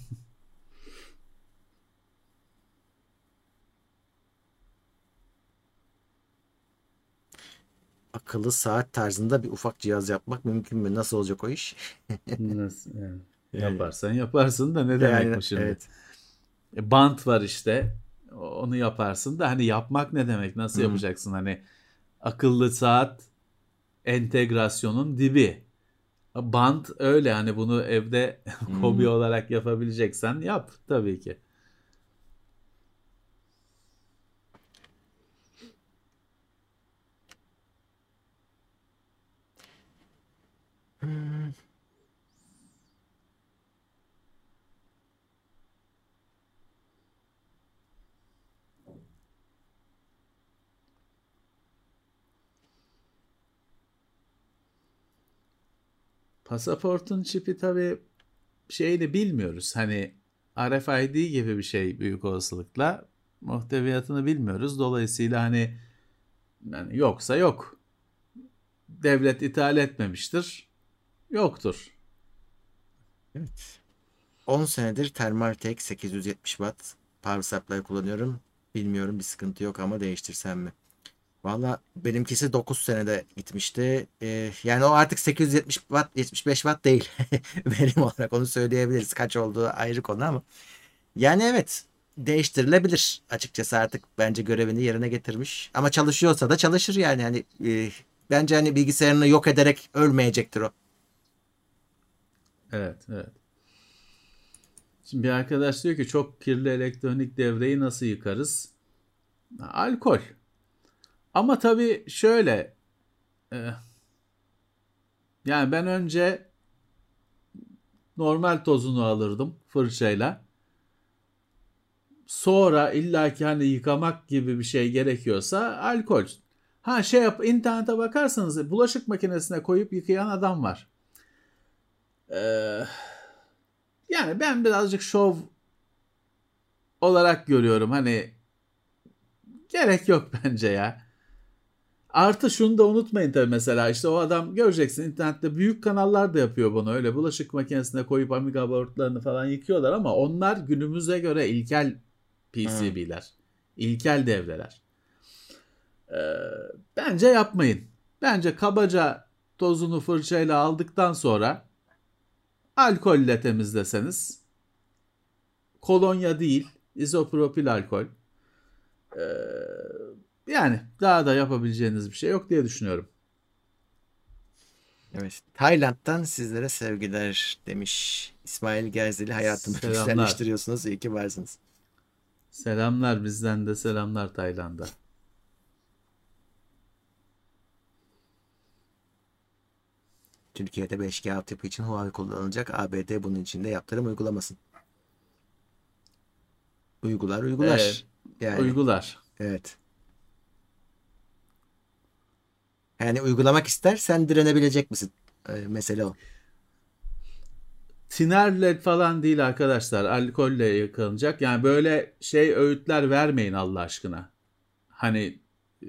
akıllı saat tarzında bir ufak cihaz yapmak mümkün mü? Nasıl olacak o iş? *laughs* Nasıl yani? Yaparsan yaparsın da ne demek yani, bu şimdi? Evet. E, bant var işte. Onu yaparsın da hani yapmak ne demek? Nasıl hmm. yapacaksın? Hani akıllı saat entegrasyonun dibi. Bant öyle hani bunu evde *laughs* hobi olarak yapabileceksen yap tabii ki. Pasaportun çipi tabii şeyini bilmiyoruz. Hani RFID gibi bir şey büyük olasılıkla muhteviyatını bilmiyoruz. Dolayısıyla hani yani yoksa yok. Devlet ithal etmemiştir. Yoktur. Evet. 10 senedir Thermaltake 870 watt power supply kullanıyorum. Bilmiyorum bir sıkıntı yok ama değiştirsem mi? Valla benimkisi 9 senede gitmişti. Ee, yani o artık 870 watt 75 watt değil. *laughs* Verim olarak onu söyleyebiliriz. Kaç olduğu ayrı konu ama. Yani evet değiştirilebilir açıkçası artık bence görevini yerine getirmiş. Ama çalışıyorsa da çalışır yani. Hani e, bence hani bilgisayarını yok ederek ölmeyecektir o. Evet, evet. Şimdi bir arkadaş diyor ki çok kirli elektronik devreyi nasıl yıkarız? Alkol. Ama tabii şöyle e, yani ben önce normal tozunu alırdım fırçayla. Sonra illaki hani yıkamak gibi bir şey gerekiyorsa alkol. Ha şey yap internete bakarsanız bulaşık makinesine koyup yıkayan adam var. Ee, yani ben birazcık şov olarak görüyorum. Hani gerek yok bence ya. Artı şunu da unutmayın tabii mesela işte o adam göreceksin internette büyük kanallar da yapıyor bunu öyle bulaşık makinesine koyup Amiga boardlarını falan yıkıyorlar ama onlar günümüze göre ilkel PCB'ler. Hmm. ilkel devreler. Ee, bence yapmayın. Bence kabaca tozunu fırçayla aldıktan sonra alkolle temizleseniz kolonya değil izopropil alkol ee, yani daha da yapabileceğiniz bir şey yok diye düşünüyorum. Evet. Tayland'dan sizlere sevgiler demiş. İsmail Gerzeli hayatımı güzelleştiriyorsunuz. İyi ki varsınız. Selamlar bizden de selamlar Tayland'a. Türkiye'de 5G altyapı için Huawei kullanılacak. ABD bunun için de yaptırım uygulamasın. Uygular uygular. Evet, yani, uygular. Evet. Yani uygulamak istersen direnebilecek misin? Ee, mesele o. Tinerle falan değil arkadaşlar. Alkolle yakalanacak. Yani böyle şey öğütler vermeyin Allah aşkına. Hani e,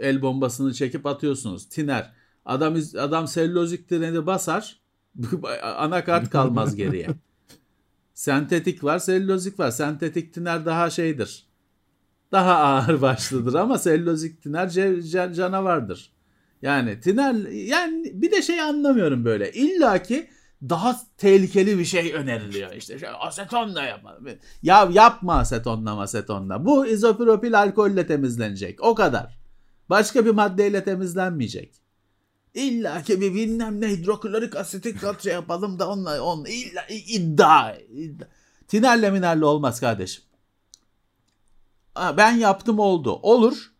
el bombasını çekip atıyorsunuz. Tiner. Adam adam selülozik treni basar. *laughs* anakart kalmaz geriye. *laughs* Sentetik var, selülozik var. Sentetik tiner daha şeydir. Daha ağır başlıdır ama selülozik tiner canavardır. Yani tiner yani bir de şey anlamıyorum böyle. İlla ki daha tehlikeli bir şey öneriliyor. İşte şey, asetonla yapalım. Ya yapma asetonla asetonla. Bu izopropil alkolle temizlenecek. O kadar. Başka bir maddeyle temizlenmeyecek. İlla ki bir bilmem ne hidroklorik asitik kat şey yapalım da onunla on illa iddia, iddia. Tinerle minerle olmaz kardeşim. Ben yaptım oldu. Olur.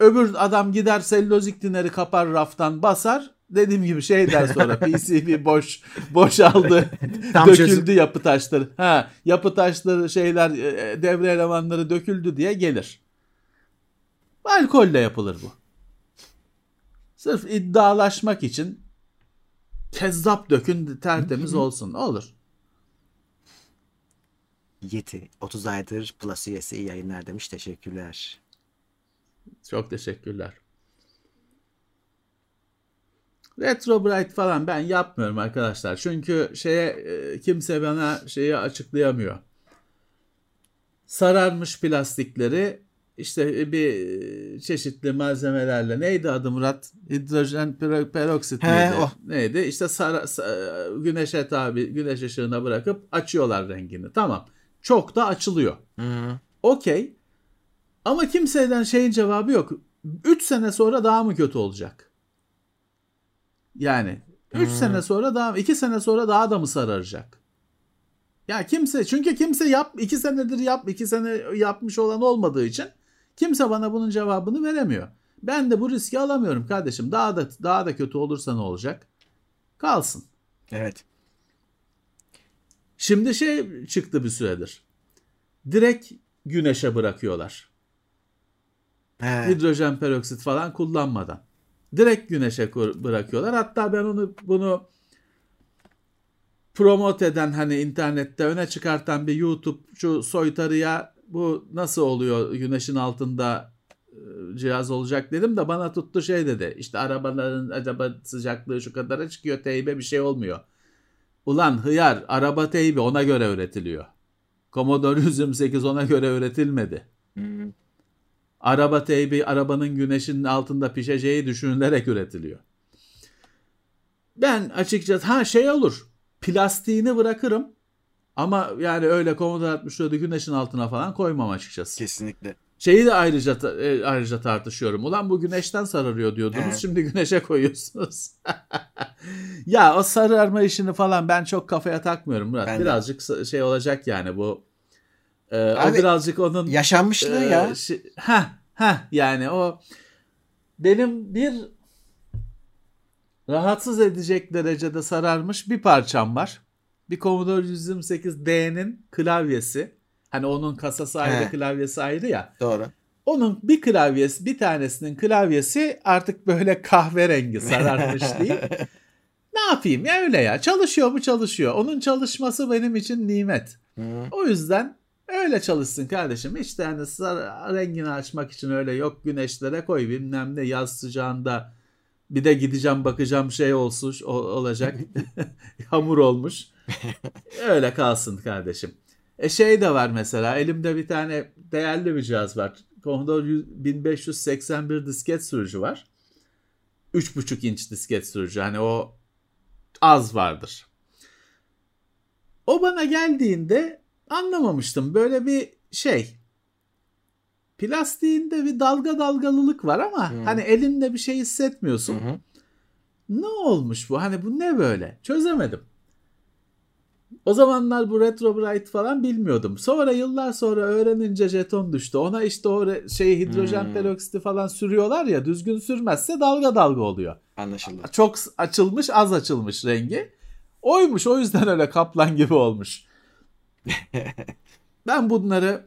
Öbür adam gider selülozik dineri kapar raftan basar. Dediğim gibi şey der sonra *laughs* PCB boş boşaldı. *laughs* döküldü çözüm. yapı taşları. Ha, yapı taşları şeyler e, e, devre elemanları döküldü diye gelir. Alkolle yapılır bu. Sırf iddialaşmak için kezzap dökün tertemiz olsun. Olur. Yeti 30 aydır Plus üyesi yayınlar demiş. Teşekkürler. Çok teşekkürler. Retro Bright falan ben yapmıyorum arkadaşlar. Çünkü şeye e, kimse bana şeyi açıklayamıyor. Sararmış plastikleri işte bir çeşitli malzemelerle neydi adı Murat? Hidrojen peroksit miydi? o. Neydi? İşte sara, sa- güneşe tabi güneş ışığına bırakıp açıyorlar rengini. Tamam. Çok da açılıyor. Okey. Ama kimseden şeyin cevabı yok. 3 sene sonra daha mı kötü olacak? Yani 3 Hmm. sene sonra daha 2 sene sonra daha da mı sararacak? Ya kimse çünkü kimse yap 2 senedir yap 2 sene yapmış olan olmadığı için kimse bana bunun cevabını veremiyor. Ben de bu riski alamıyorum kardeşim. Daha da daha da kötü olursa ne olacak? Kalsın. Evet. Şimdi şey çıktı bir süredir. Direkt güneşe bırakıyorlar. He. hidrojen peroksit falan kullanmadan. Direkt güneşe kur- bırakıyorlar. Hatta ben onu bunu promote eden hani internette öne çıkartan bir YouTube şu soytarıya bu nasıl oluyor güneşin altında e, cihaz olacak dedim de bana tuttu şey dedi. İşte arabaların acaba sıcaklığı şu kadara çıkıyor teybe bir şey olmuyor. Ulan hıyar araba teybi ona göre üretiliyor. Commodore 128 ona göre üretilmedi. Hı. Araba teybi arabanın güneşin altında pişeceği düşünülerek üretiliyor. Ben açıkçası ha şey olur. Plastiğini bırakırım. Ama yani öyle Commodore 64'ü güneşin altına falan koymam açıkçası. Kesinlikle. Şeyi de ayrıca e, ayrıca tartışıyorum. Ulan bu güneşten sararıyor diyordunuz. Evet. Şimdi güneşe koyuyorsunuz. *laughs* ya o sararma işini falan ben çok kafaya takmıyorum Murat. Ben de. Birazcık sa- şey olacak yani bu. E, o Abi, birazcık onun Yaşanmışlığı ya. ee, şi- ha ha yani o benim bir rahatsız edecek derecede sararmış bir parçam var. Bir Commodore 128D'nin klavyesi. Hani onun kasası ayrı, He. klavyesi ayrı ya. Doğru. Onun bir klavyesi, bir tanesinin klavyesi artık böyle kahverengi sararmış *laughs* değil. Ne yapayım ya öyle ya. Çalışıyor mu çalışıyor. Onun çalışması benim için nimet. Hı. O yüzden öyle çalışsın kardeşim. De hani rengini açmak için öyle yok güneşlere koy bilmem ne yaz sıcağında bir de gideceğim bakacağım şey olsun o- olacak. *laughs* *laughs* Hamur olmuş. öyle kalsın kardeşim. E şey de var mesela elimde bir tane değerli bir cihaz var. Commodore 100 1581 disket sürücü var. 3.5 inç disket sürücü. Hani o az vardır. O bana geldiğinde anlamamıştım. Böyle bir şey. Plastiğinde bir dalga dalgalılık var ama Hmm. hani elinde bir şey hissetmiyorsun. Hı. Ne olmuş bu? Hani bu ne böyle? Çözemedim. O zamanlar bu Retro Bright falan bilmiyordum. Sonra yıllar sonra öğrenince jeton düştü. Ona işte o şey hidrojen Hmm. peroksiti falan sürüyorlar ya düzgün sürmezse dalga dalga oluyor. Anlaşıldı. Çok açılmış az açılmış rengi. Oymuş o yüzden öyle kaplan gibi olmuş. *laughs* ben bunları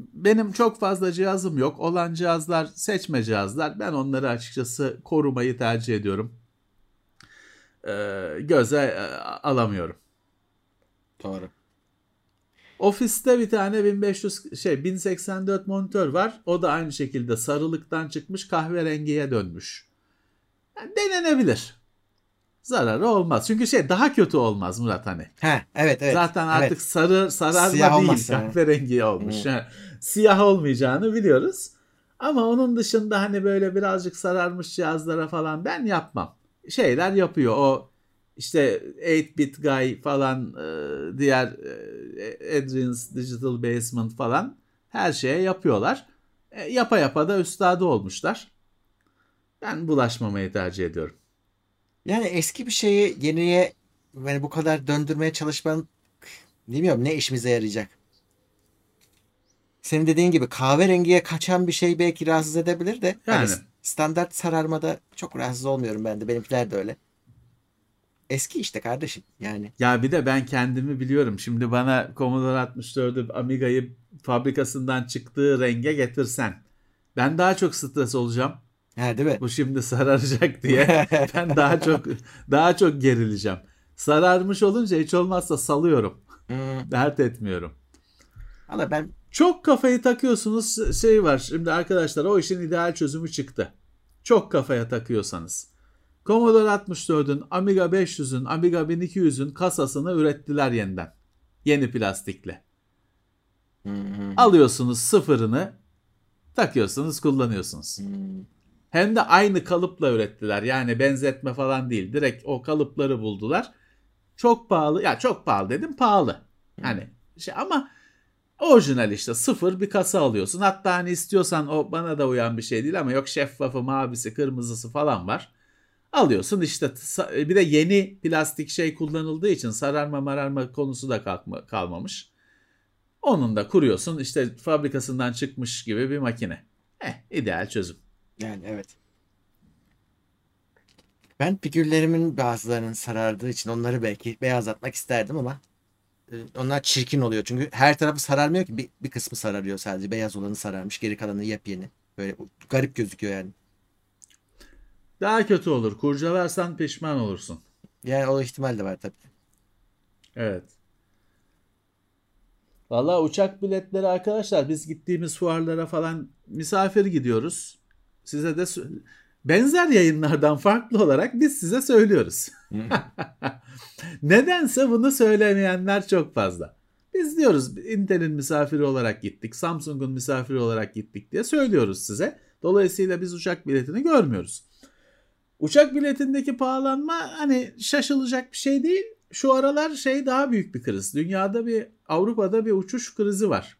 benim çok fazla cihazım yok. Olan cihazlar seçme cihazlar. Ben onları açıkçası korumayı tercih ediyorum. Ee, göze e, alamıyorum. Doğru. Ofiste bir tane 1500 şey 1084 monitör var. O da aynı şekilde sarılıktan çıkmış kahverengiye dönmüş. Yani denenebilir. Zararı olmaz. Çünkü şey daha kötü olmaz Murat hani. Ha evet evet. Zaten artık Evet. sarı sararma Siyah değil olmaz yani. kahverengi olmuş. Hı. Ha, Siyah olmayacağını biliyoruz. Ama onun dışında hani böyle birazcık sararmış cihazlara falan ben yapmam. Şeyler yapıyor o işte 8-bit guy falan e, diğer e, Adrian's Digital Basement falan her şeye yapıyorlar. E, yapa yapa da üstadı olmuşlar. Ben bulaşmamayı tercih ediyorum. Yani eski bir şeyi yeniye yani bu kadar döndürmeye çalışman bilmiyorum ne işimize yarayacak. Senin dediğin gibi kahverengiye kaçan bir şey belki rahatsız edebilir de hani Yani. standart sararmada çok rahatsız olmuyorum ben de. Benimkiler de öyle. Eski işte kardeşim yani. Ya bir de ben kendimi biliyorum. Şimdi bana Commodore 64'ü Amiga'yı fabrikasından çıktığı renge getirsen. Ben daha çok stres olacağım. Ha değil mi? Bu şimdi sararacak diye. *laughs* Ben daha çok daha çok gerileceğim. Sararmış olunca hiç olmazsa salıyorum. Hmm. Dert etmiyorum. Valla ben Çok kafayı takıyorsunuz şey var. Şimdi arkadaşlar o işin ideal çözümü çıktı. Çok kafaya takıyorsanız. Commodore 64'ün, Amiga 500'ün, Amiga 1200'ün kasasını ürettiler yeniden. Yeni plastikle. Alıyorsunuz sıfırını, takıyorsunuz, kullanıyorsunuz. Hem de aynı kalıpla ürettiler. Yani benzetme falan değil. Direkt o kalıpları buldular. Çok pahalı. Ya çok pahalı dedim pahalı. Hani şey ama orijinal işte sıfır bir kasa alıyorsun. Hatta hani istiyorsan o bana da uyan bir şey değil ama yok şeffafı, mavisi, kırmızısı falan var. Alıyorsun işte bir de yeni plastik şey kullanıldığı için sararma mararma konusu da kalkma, kalmamış. Onun da kuruyorsun işte fabrikasından çıkmış gibi bir makine. Eh ideal çözüm. Yani evet. Ben figürlerimin bazılarının sarardığı için onları belki beyazlatmak isterdim ama e, onlar çirkin oluyor. Çünkü her tarafı sararmıyor ki bir, bir kısmı sararıyor sadece. Beyaz olanı sararmış. Geri kalanı yepyeni. Böyle garip gözüküyor yani. Daha kötü olur. Kurcalarsan pişman olursun. Yani o ihtimal de var tabii. Evet. Valla uçak biletleri arkadaşlar biz gittiğimiz fuarlara falan misafir gidiyoruz. Size de benzer yayınlardan farklı olarak biz size söylüyoruz. *laughs* Nedense bunu söylemeyenler çok fazla. Biz diyoruz Intel'in misafiri olarak gittik, Samsung'un misafiri olarak gittik diye söylüyoruz size. Dolayısıyla biz uçak biletini görmüyoruz. Uçak biletindeki pahalanma hani şaşılacak bir şey değil. Şu aralar şey daha büyük bir kriz. Dünyada bir Avrupa'da bir uçuş krizi var.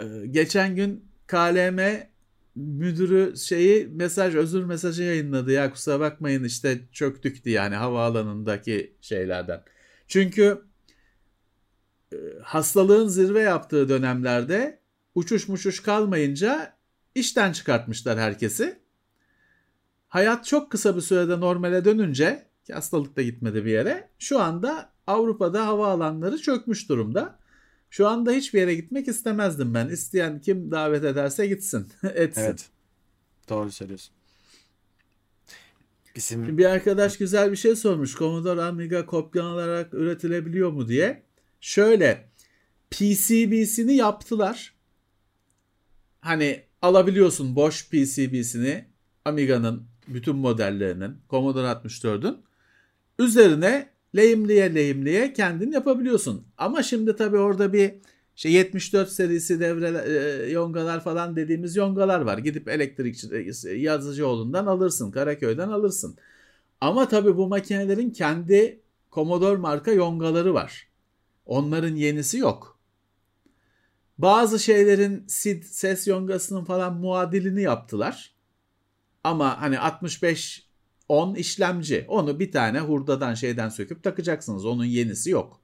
Ee, geçen gün KLM müdürü şeyi mesaj özür mesajı yayınladı ya kusura bakmayın işte çöktük diye yani havaalanındaki şeylerden. Çünkü e, hastalığın zirve yaptığı dönemlerde uçuş muçuş kalmayınca işten çıkartmışlar herkesi. Hayat çok kısa bir sürede normale dönünce ki hastalık da gitmedi bir yere. Şu anda Avrupa'da havaalanları çökmüş durumda. Şu anda hiçbir yere gitmek istemezdim ben. İsteyen kim davet ederse gitsin, *laughs* etsin. Evet. Doğru söylüyorsun. Bizim... Bir arkadaş güzel bir şey sormuş. Commodore Amiga kopyalanarak üretilebiliyor mu diye. Şöyle PCB'sini yaptılar. Hani alabiliyorsun boş PCB'sini Amiga'nın bütün modellerinin Commodore 64'ün üzerine lehimliye lehimliye kendin yapabiliyorsun. Ama şimdi tabii orada bir şey 74 serisi devre e, yongalar falan dediğimiz yongalar var. Gidip elektrikçi e, Yazıcıoğlu'ndan alırsın, Karaköy'den alırsın. Ama tabii bu makinelerin kendi Commodore marka yongaları var. Onların yenisi yok. Bazı şeylerin SID ses yongasının falan muadilini yaptılar. Ama hani 65 10 işlemci. Onu bir tane hurdadan şeyden söküp takacaksınız. Onun yenisi yok.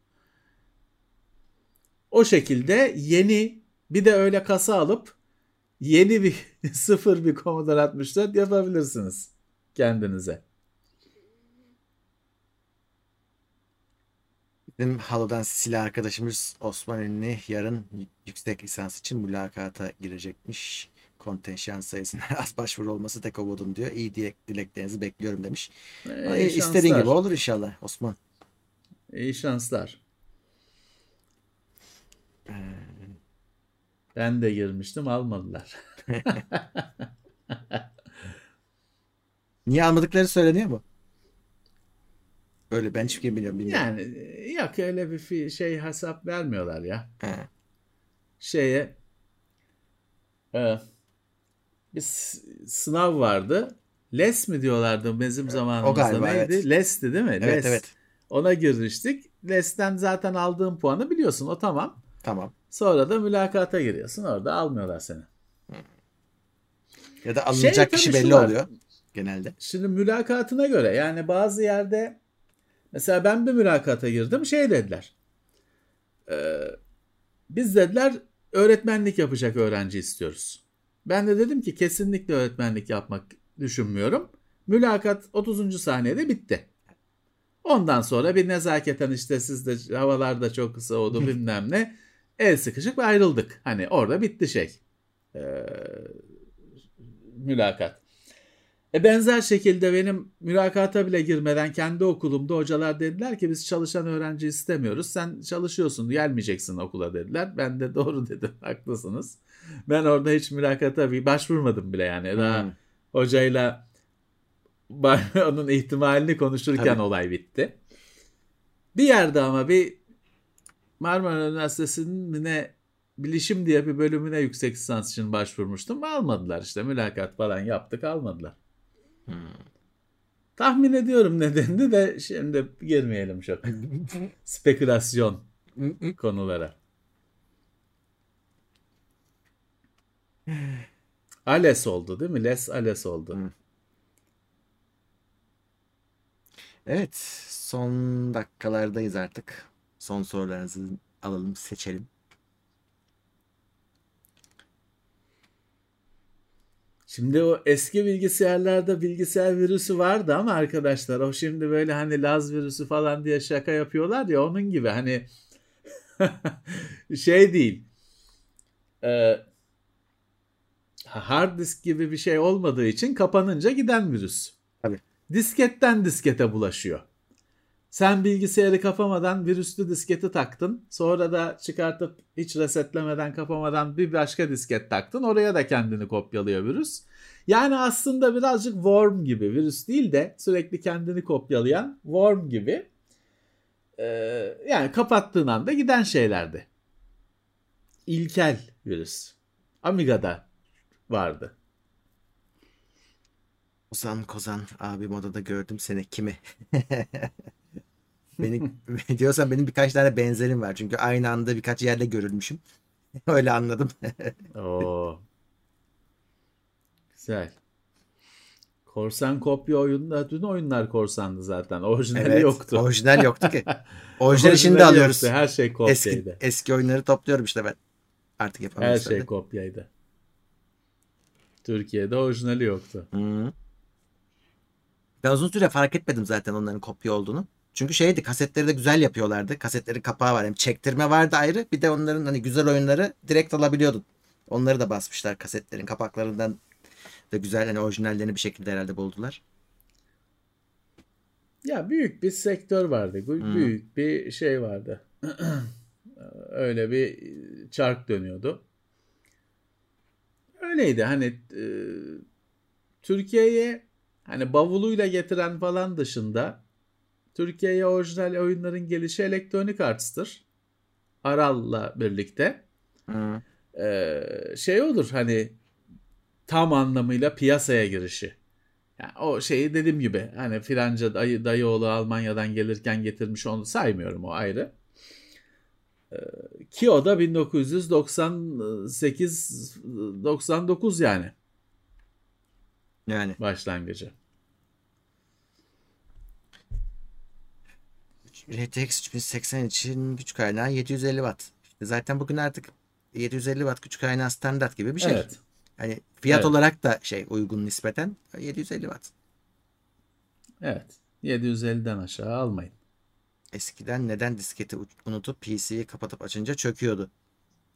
O şekilde yeni bir de öyle kasa alıp yeni bir *laughs* sıfır bir Commodore 64 yapabilirsiniz kendinize. Bizim Halo'dan silah arkadaşımız Osman Ünlü yarın yüksek lisans için mülakata girecekmiş kontenjan sayısına *laughs* az başvuru olması tek umudum diyor. İyi dilek, dileklerinizi bekliyorum demiş. Ee, İstediğin gibi olur inşallah Osman. İyi şanslar. Ee... Ben de girmiştim almadılar. *laughs* Niye almadıkları söyleniyor mu? Öyle ben hiç kim biliyorum bilmiyorum. Yani yok öyle bir şey hesap vermiyorlar ya. He. Şeye e, bir sınav vardı. Les mi diyorlardı bizim zamanımızda o galiba, neydi? Evet. Les'ti değil mi? Evet Les. evet. Ona girmiştik. Les'ten zaten aldığın puanı biliyorsun o tamam. Tamam. Sonra da mülakata giriyorsun orada almıyorlar seni. Ya da alınacak şey, kişi belli oluyor genelde. Şimdi mülakatına göre yani bazı yerde mesela ben bir mülakata girdim şey dediler. E, biz dediler öğretmenlik yapacak öğrenci istiyoruz. Ben de dedim ki kesinlikle öğretmenlik yapmak düşünmüyorum. Mülakat 30. saniyede bitti. Ondan sonra bir nezaketen işte siz de havalarda çok kısa oldu bilmem ne. El sıkışık ve ayrıldık. Hani orada bitti şey. Ee, mülakat. E benzer şekilde benim mülakata bile girmeden kendi okulumda hocalar dediler ki biz çalışan öğrenci istemiyoruz. Sen çalışıyorsun gelmeyeceksin okula dediler. Ben de doğru dedim *laughs* haklısınız. Ben orada hiç mülakata bir başvurmadım bile yani. Daha hmm. hocayla *laughs* onun ihtimalini konuşurken Tabii. olay bitti. Bir yerde ama bir Marmara Üniversitesi'nin ne bilişim diye bir bölümüne yüksek lisans için başvurmuştum. Almadılar işte mülakat falan yaptık almadılar. Hmm. Tahmin ediyorum nedenini de şimdi girmeyelim çok. *laughs* Spekülasyon konulara. Ales oldu değil mi? Les Ales oldu. Evet, son dakikalardayız artık. Son sorularınızı alalım, seçelim. Şimdi o eski bilgisayarlarda bilgisayar virüsü vardı ama arkadaşlar o şimdi böyle hani Laz virüsü falan diye şaka yapıyorlar ya onun gibi hani *laughs* şey değil. Ee, hard disk gibi bir şey olmadığı için kapanınca giden virüs. Tabii. Disketten diskete bulaşıyor. Sen bilgisayarı kapamadan virüslü disketi taktın. Sonra da çıkartıp hiç resetlemeden kapamadan bir başka disket taktın. Oraya da kendini kopyalıyor virüs. Yani aslında birazcık worm gibi. Virüs değil de sürekli kendini kopyalayan worm gibi. Ee, yani kapattığın anda giden şeylerdi. İlkel virüs. Amiga'da vardı. Ozan Kozan abi modada gördüm seni kimi? *laughs* Beni *laughs* diyorsan benim birkaç tane benzerim var. Çünkü aynı anda birkaç yerde görülmüşüm. *laughs* Öyle anladım. *laughs* Oo. Güzel. Korsan kopya oyununda dün oyunlar korsandı zaten. Orijinali evet. yoktu. Orijinal yoktu ki. Orijinali şimdi alıyoruz. yoktu. Her şey Eski, kopyaydı. eski oyunları topluyorum işte ben. Artık Her yapamıyoruz. şey kopyaydı. Türkiye'de orijinali yoktu. Hı. Ben uzun süre fark etmedim zaten onların kopya olduğunu. Çünkü şeydi kasetleri de güzel yapıyorlardı. Kasetlerin kapağı var. Hem çektirme vardı ayrı. Bir de onların hani güzel oyunları direkt alabiliyordun. Onları da basmışlar kasetlerin kapaklarından da güzel hani orijinallerini bir şekilde herhalde buldular. Ya büyük bir sektör vardı. Hmm. Büyük bir şey vardı. *clears throat* Öyle bir çark dönüyordu. Öyleydi hani e, Türkiye'ye hani bavuluyla getiren falan dışında Türkiye'ye orijinal oyunların gelişi Electronic Arts'tır. Aral'la birlikte. Hı. Ee, şey olur hani tam anlamıyla piyasaya girişi. Yani o şeyi dediğim gibi hani filanca dayı, dayıoğlu Almanya'dan gelirken getirmiş onu saymıyorum o ayrı. Ee, ki o da 1998-99 yani Yani başlangıcı. RTX 3080 için güç kaynağı 750 watt. İşte zaten bugün artık 750 watt güç kaynağı standart gibi bir şey. Evet. Hani fiyat Evet. olarak da şey uygun nispeten 750 watt. Evet. 750'den aşağı almayın. Eskiden neden disketi unutup PC'yi kapatıp açınca çöküyordu?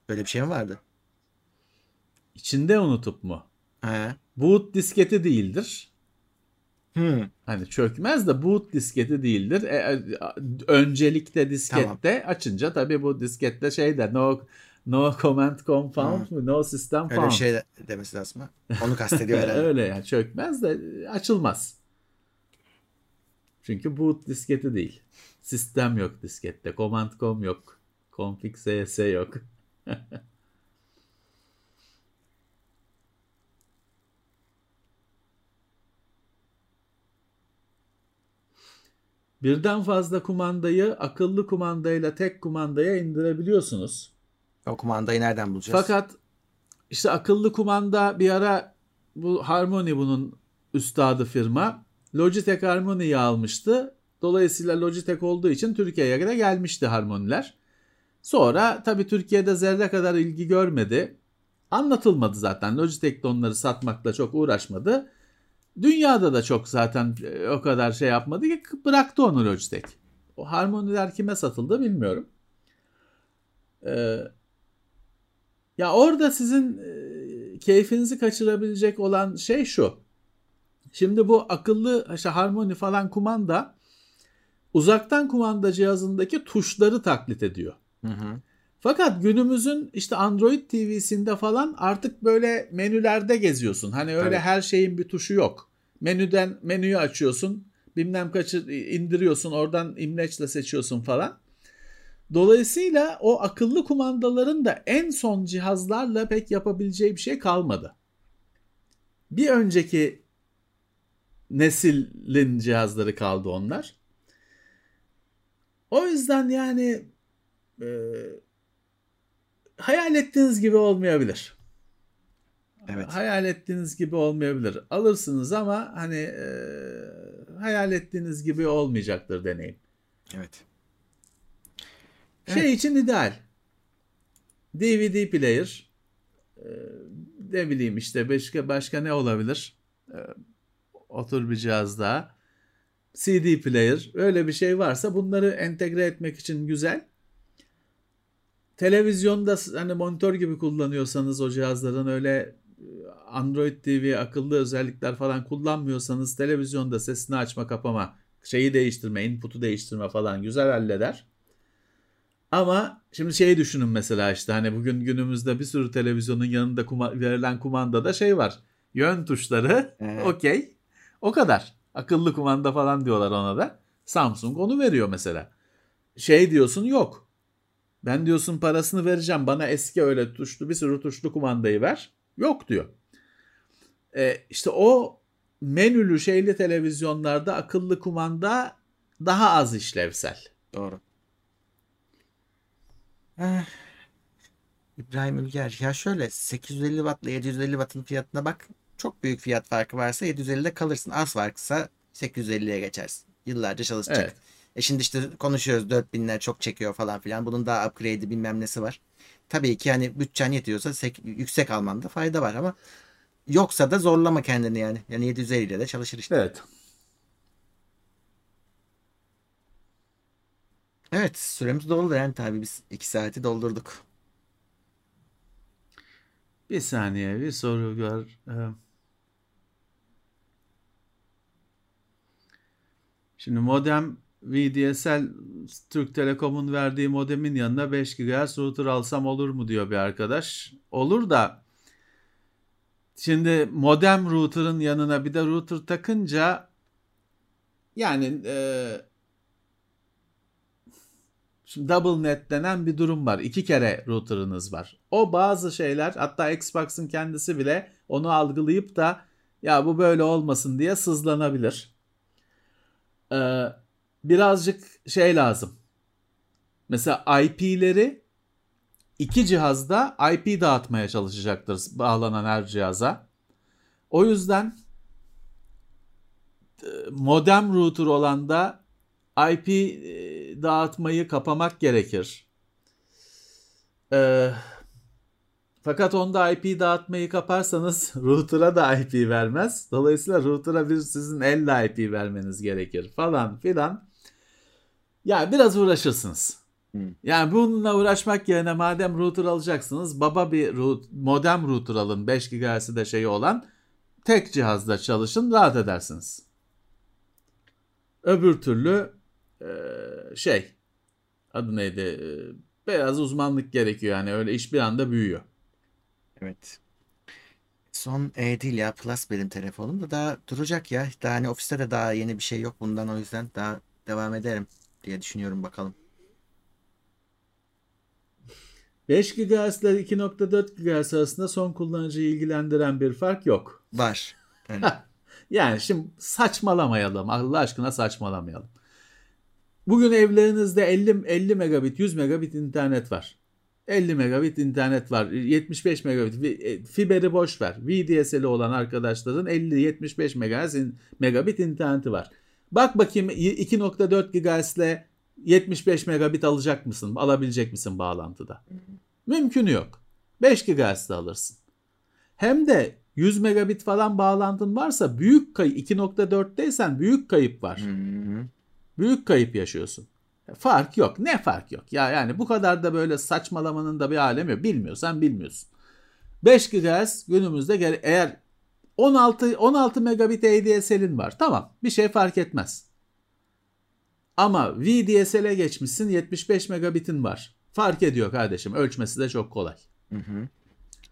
Böyle bir şey mi vardı? İçinde unutup mu? He. Boot disketi değildir. Hmm. Hani çökmez de boot disketi değildir. E, e, öncelikle diskette açınca tabii bu diskette şey de no no command compound mu no system Öyle found. bir şey de- demesi lazım. ha. Onu kastediyor *laughs* herhalde. Öyle yani çökmez de açılmaz. Çünkü boot disketi değil. Sistem yok diskette. Command com yok. Config cs yok. *laughs* Birden fazla kumandayı akıllı kumandayla tek kumandaya indirebiliyorsunuz. O kumandayı nereden bulacağız? Fakat işte akıllı kumanda bir ara bu Harmony bunun üstadı firma. Logitech Harmony'yi almıştı. Dolayısıyla Logitech olduğu için Türkiye'ye de gelmişti Harmony'ler. Sonra tabii Türkiye'de zerre kadar ilgi görmedi. Anlatılmadı zaten. Logitech de onları satmakla çok uğraşmadı. Dünyada da çok zaten e, o kadar şey yapmadı ki bıraktı onu Logitech. O Harmony'ler kime satıldı bilmiyorum. Ee, ya orada sizin e, keyfinizi kaçırabilecek olan şey şu. Şimdi bu akıllı işte Harmony falan kumanda uzaktan kumanda cihazındaki tuşları taklit ediyor. Hı hı. Fakat günümüzün işte Android TV'sinde falan artık böyle menülerde geziyorsun. Hani öyle Tabii. her şeyin bir tuşu yok. Menüden menüyü açıyorsun. Bilmem kaçı indiriyorsun. Oradan imleçle seçiyorsun falan. Dolayısıyla o akıllı kumandaların da en son cihazlarla pek yapabileceği bir şey kalmadı. Bir önceki neslin cihazları kaldı onlar. O yüzden yani e, hayal ettiğiniz gibi olmayabilir. Evet. Hayal ettiğiniz gibi olmayabilir. Alırsınız ama hani e, hayal ettiğiniz gibi olmayacaktır deneyim. Evet. Şey evet. için ideal. DVD player e, ne bileyim işte başka başka ne olabilir? E, otur bir cihazda. CD player öyle bir şey varsa bunları entegre etmek için güzel. Televizyonda hani monitör gibi kullanıyorsanız o cihazların öyle Android TV akıllı özellikler falan kullanmıyorsanız televizyonda sesini açma kapama şeyi değiştirme input'u değiştirme falan güzel halleder. Ama şimdi şeyi düşünün mesela işte hani bugün günümüzde bir sürü televizyonun yanında kuma- verilen kumandada şey var. Yön tuşları evet. *laughs* okey o kadar. Akıllı kumanda falan diyorlar ona da. Samsung onu veriyor mesela. Şey diyorsun yok. Ben diyorsun parasını vereceğim bana eski öyle tuşlu bir sürü tuşlu kumandayı ver. Yok diyor. E, işte o menülü şeyli televizyonlarda akıllı kumanda daha az işlevsel. Doğru. Eh, İbrahim Ülger ya şöyle 850 watt ile 750 wattın fiyatına bak. Çok büyük fiyat farkı varsa 750'de kalırsın. Az farksa 850'ye geçersin. Yıllarca çalışacak. Evet. E şimdi işte konuşuyoruz 4000'ler çok çekiyor falan filan. Bunun daha upgrade'i bilmem nesi var. Tabii ki hani bütçen yetiyorsa yüksek almanda fayda var ama yoksa da zorlama kendini yani. Yani 750 ile de çalışır işte. Evet. Evet süremiz doldu yani tabii biz 2 saati doldurduk. Bir saniye bir soru gör. Ee, şimdi modem VDSL Türk Telekom'un verdiği modemin yanına 5 GHz router alsam olur mu diyor bir arkadaş. Olur da şimdi modem router'ın yanına bir de router takınca yani e, şimdi double net denen bir durum var. İki kere router'ınız var. O bazı şeyler hatta Xbox'ın kendisi bile onu algılayıp da ya bu böyle olmasın diye sızlanabilir. Ee, birazcık şey lazım. Mesela IP'leri iki cihazda IP dağıtmaya çalışacaktır bağlanan her cihaza. O yüzden e, modem router olan da IP e, dağıtmayı kapamak gerekir. Ee, fakat onda IP dağıtmayı kaparsanız *laughs* router'a da IP vermez. Dolayısıyla router'a bir sizin elle IP vermeniz gerekir falan filan. Ya biraz uğraşırsınız. Hmm. Yani bununla uğraşmak yerine madem router alacaksınız baba bir root, modem router alın 5 GHz'i de şeyi olan tek cihazda çalışın rahat edersiniz. Öbür türlü e, şey adı neydi e, beyaz uzmanlık gerekiyor yani öyle iş bir anda büyüyor. Evet. Son E değil ya Plus benim telefonum da daha duracak ya. Daha hani ofiste de daha yeni bir şey yok bundan o yüzden daha devam ederim diye düşünüyorum bakalım. 5 GHz ile 2.4 GHz arasında son kullanıcıyı ilgilendiren bir fark yok. Var. Yani, *laughs* yani şimdi saçmalamayalım. Allah aşkına saçmalamayalım. Bugün evlerinizde 50 50 megabit, 100 megabit internet var. 50 megabit internet var. 75 megabit. E, fiberi boş ver. VDSL'i olan arkadaşların 50-75 megabit interneti var. Bak bakayım 2.4 GHz ile 75 megabit alacak mısın? Alabilecek misin bağlantıda? Mümkün yok. 5 GHz de alırsın. Hem de 100 megabit falan bağlantın varsa büyük kayıp 2.4'teysen büyük kayıp var. Büyük kayıp yaşıyorsun. Fark yok. Ne fark yok? Ya yani bu kadar da böyle saçmalamanın da bir alemi yok. Bilmiyorsan bilmiyorsun. 5 GHz günümüzde eğer 16 16 megabit ADSL'in var. Tamam. Bir şey fark etmez. Ama VDSL'e geçmişsin 75 megabitin var. Fark ediyor kardeşim. Ölçmesi de çok kolay. Hı hı.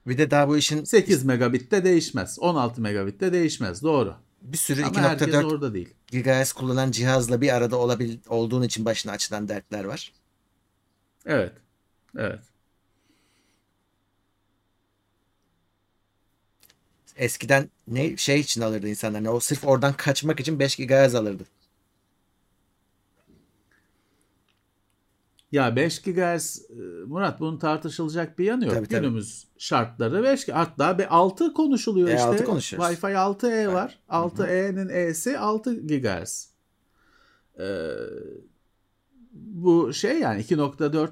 Bir de daha bu işin 8 megabitte değişmez. 16 megabitte değişmez. Doğru. bir sürü Ama herkes 2.4 orada değil. GHz kullanan cihazla bir arada olabil olduğun için başına açılan dertler var. Evet. Evet. Eskiden ne şey için alırdı insanlar. Ne, o sırf oradan kaçmak için 5 GHz alırdı. Ya 5 GHz e, Murat bunun tartışılacak bir yanı yok. Tabii, tabii. Günümüz şartları 5 hatta bir 6 konuşuluyor E, işte. 6 konuşuyoruz. Wi-Fi 6E var. 6E'nin E'si 6 GHz. Ee, bu şey yani 2.4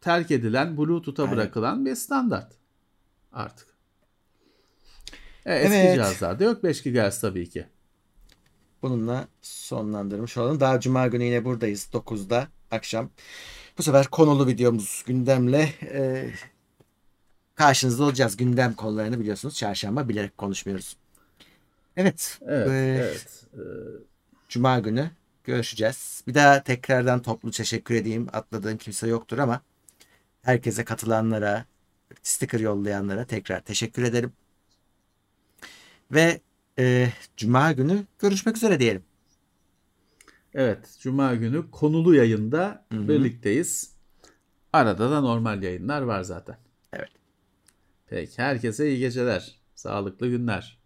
terk edilen Bluetooth'a bırakılan bir standart artık. E, eski Evet. cihazlarda yok 5 GHz tabii ki. Bununla sonlandırmış olalım. Daha cuma günü yine buradayız 9'da akşam. Bu sefer konulu videomuz gündemle e, karşınızda olacağız. Gündem konularını biliyorsunuz. Çarşamba bilerek konuşmuyoruz. Evet. Evet, e, evet. Ee, Cuma günü görüşeceğiz. Bir daha tekrardan toplu teşekkür edeyim. Atladığım kimse yoktur ama herkese katılanlara, sticker yollayanlara tekrar teşekkür ederim. Ve e, Cuma günü görüşmek üzere diyelim. Evet, Cuma günü konulu yayında Hı hı. birlikteyiz. Arada da normal yayınlar var zaten. Evet. Peki, herkese iyi geceler, sağlıklı günler.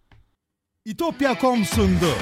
İtopya.com sundu.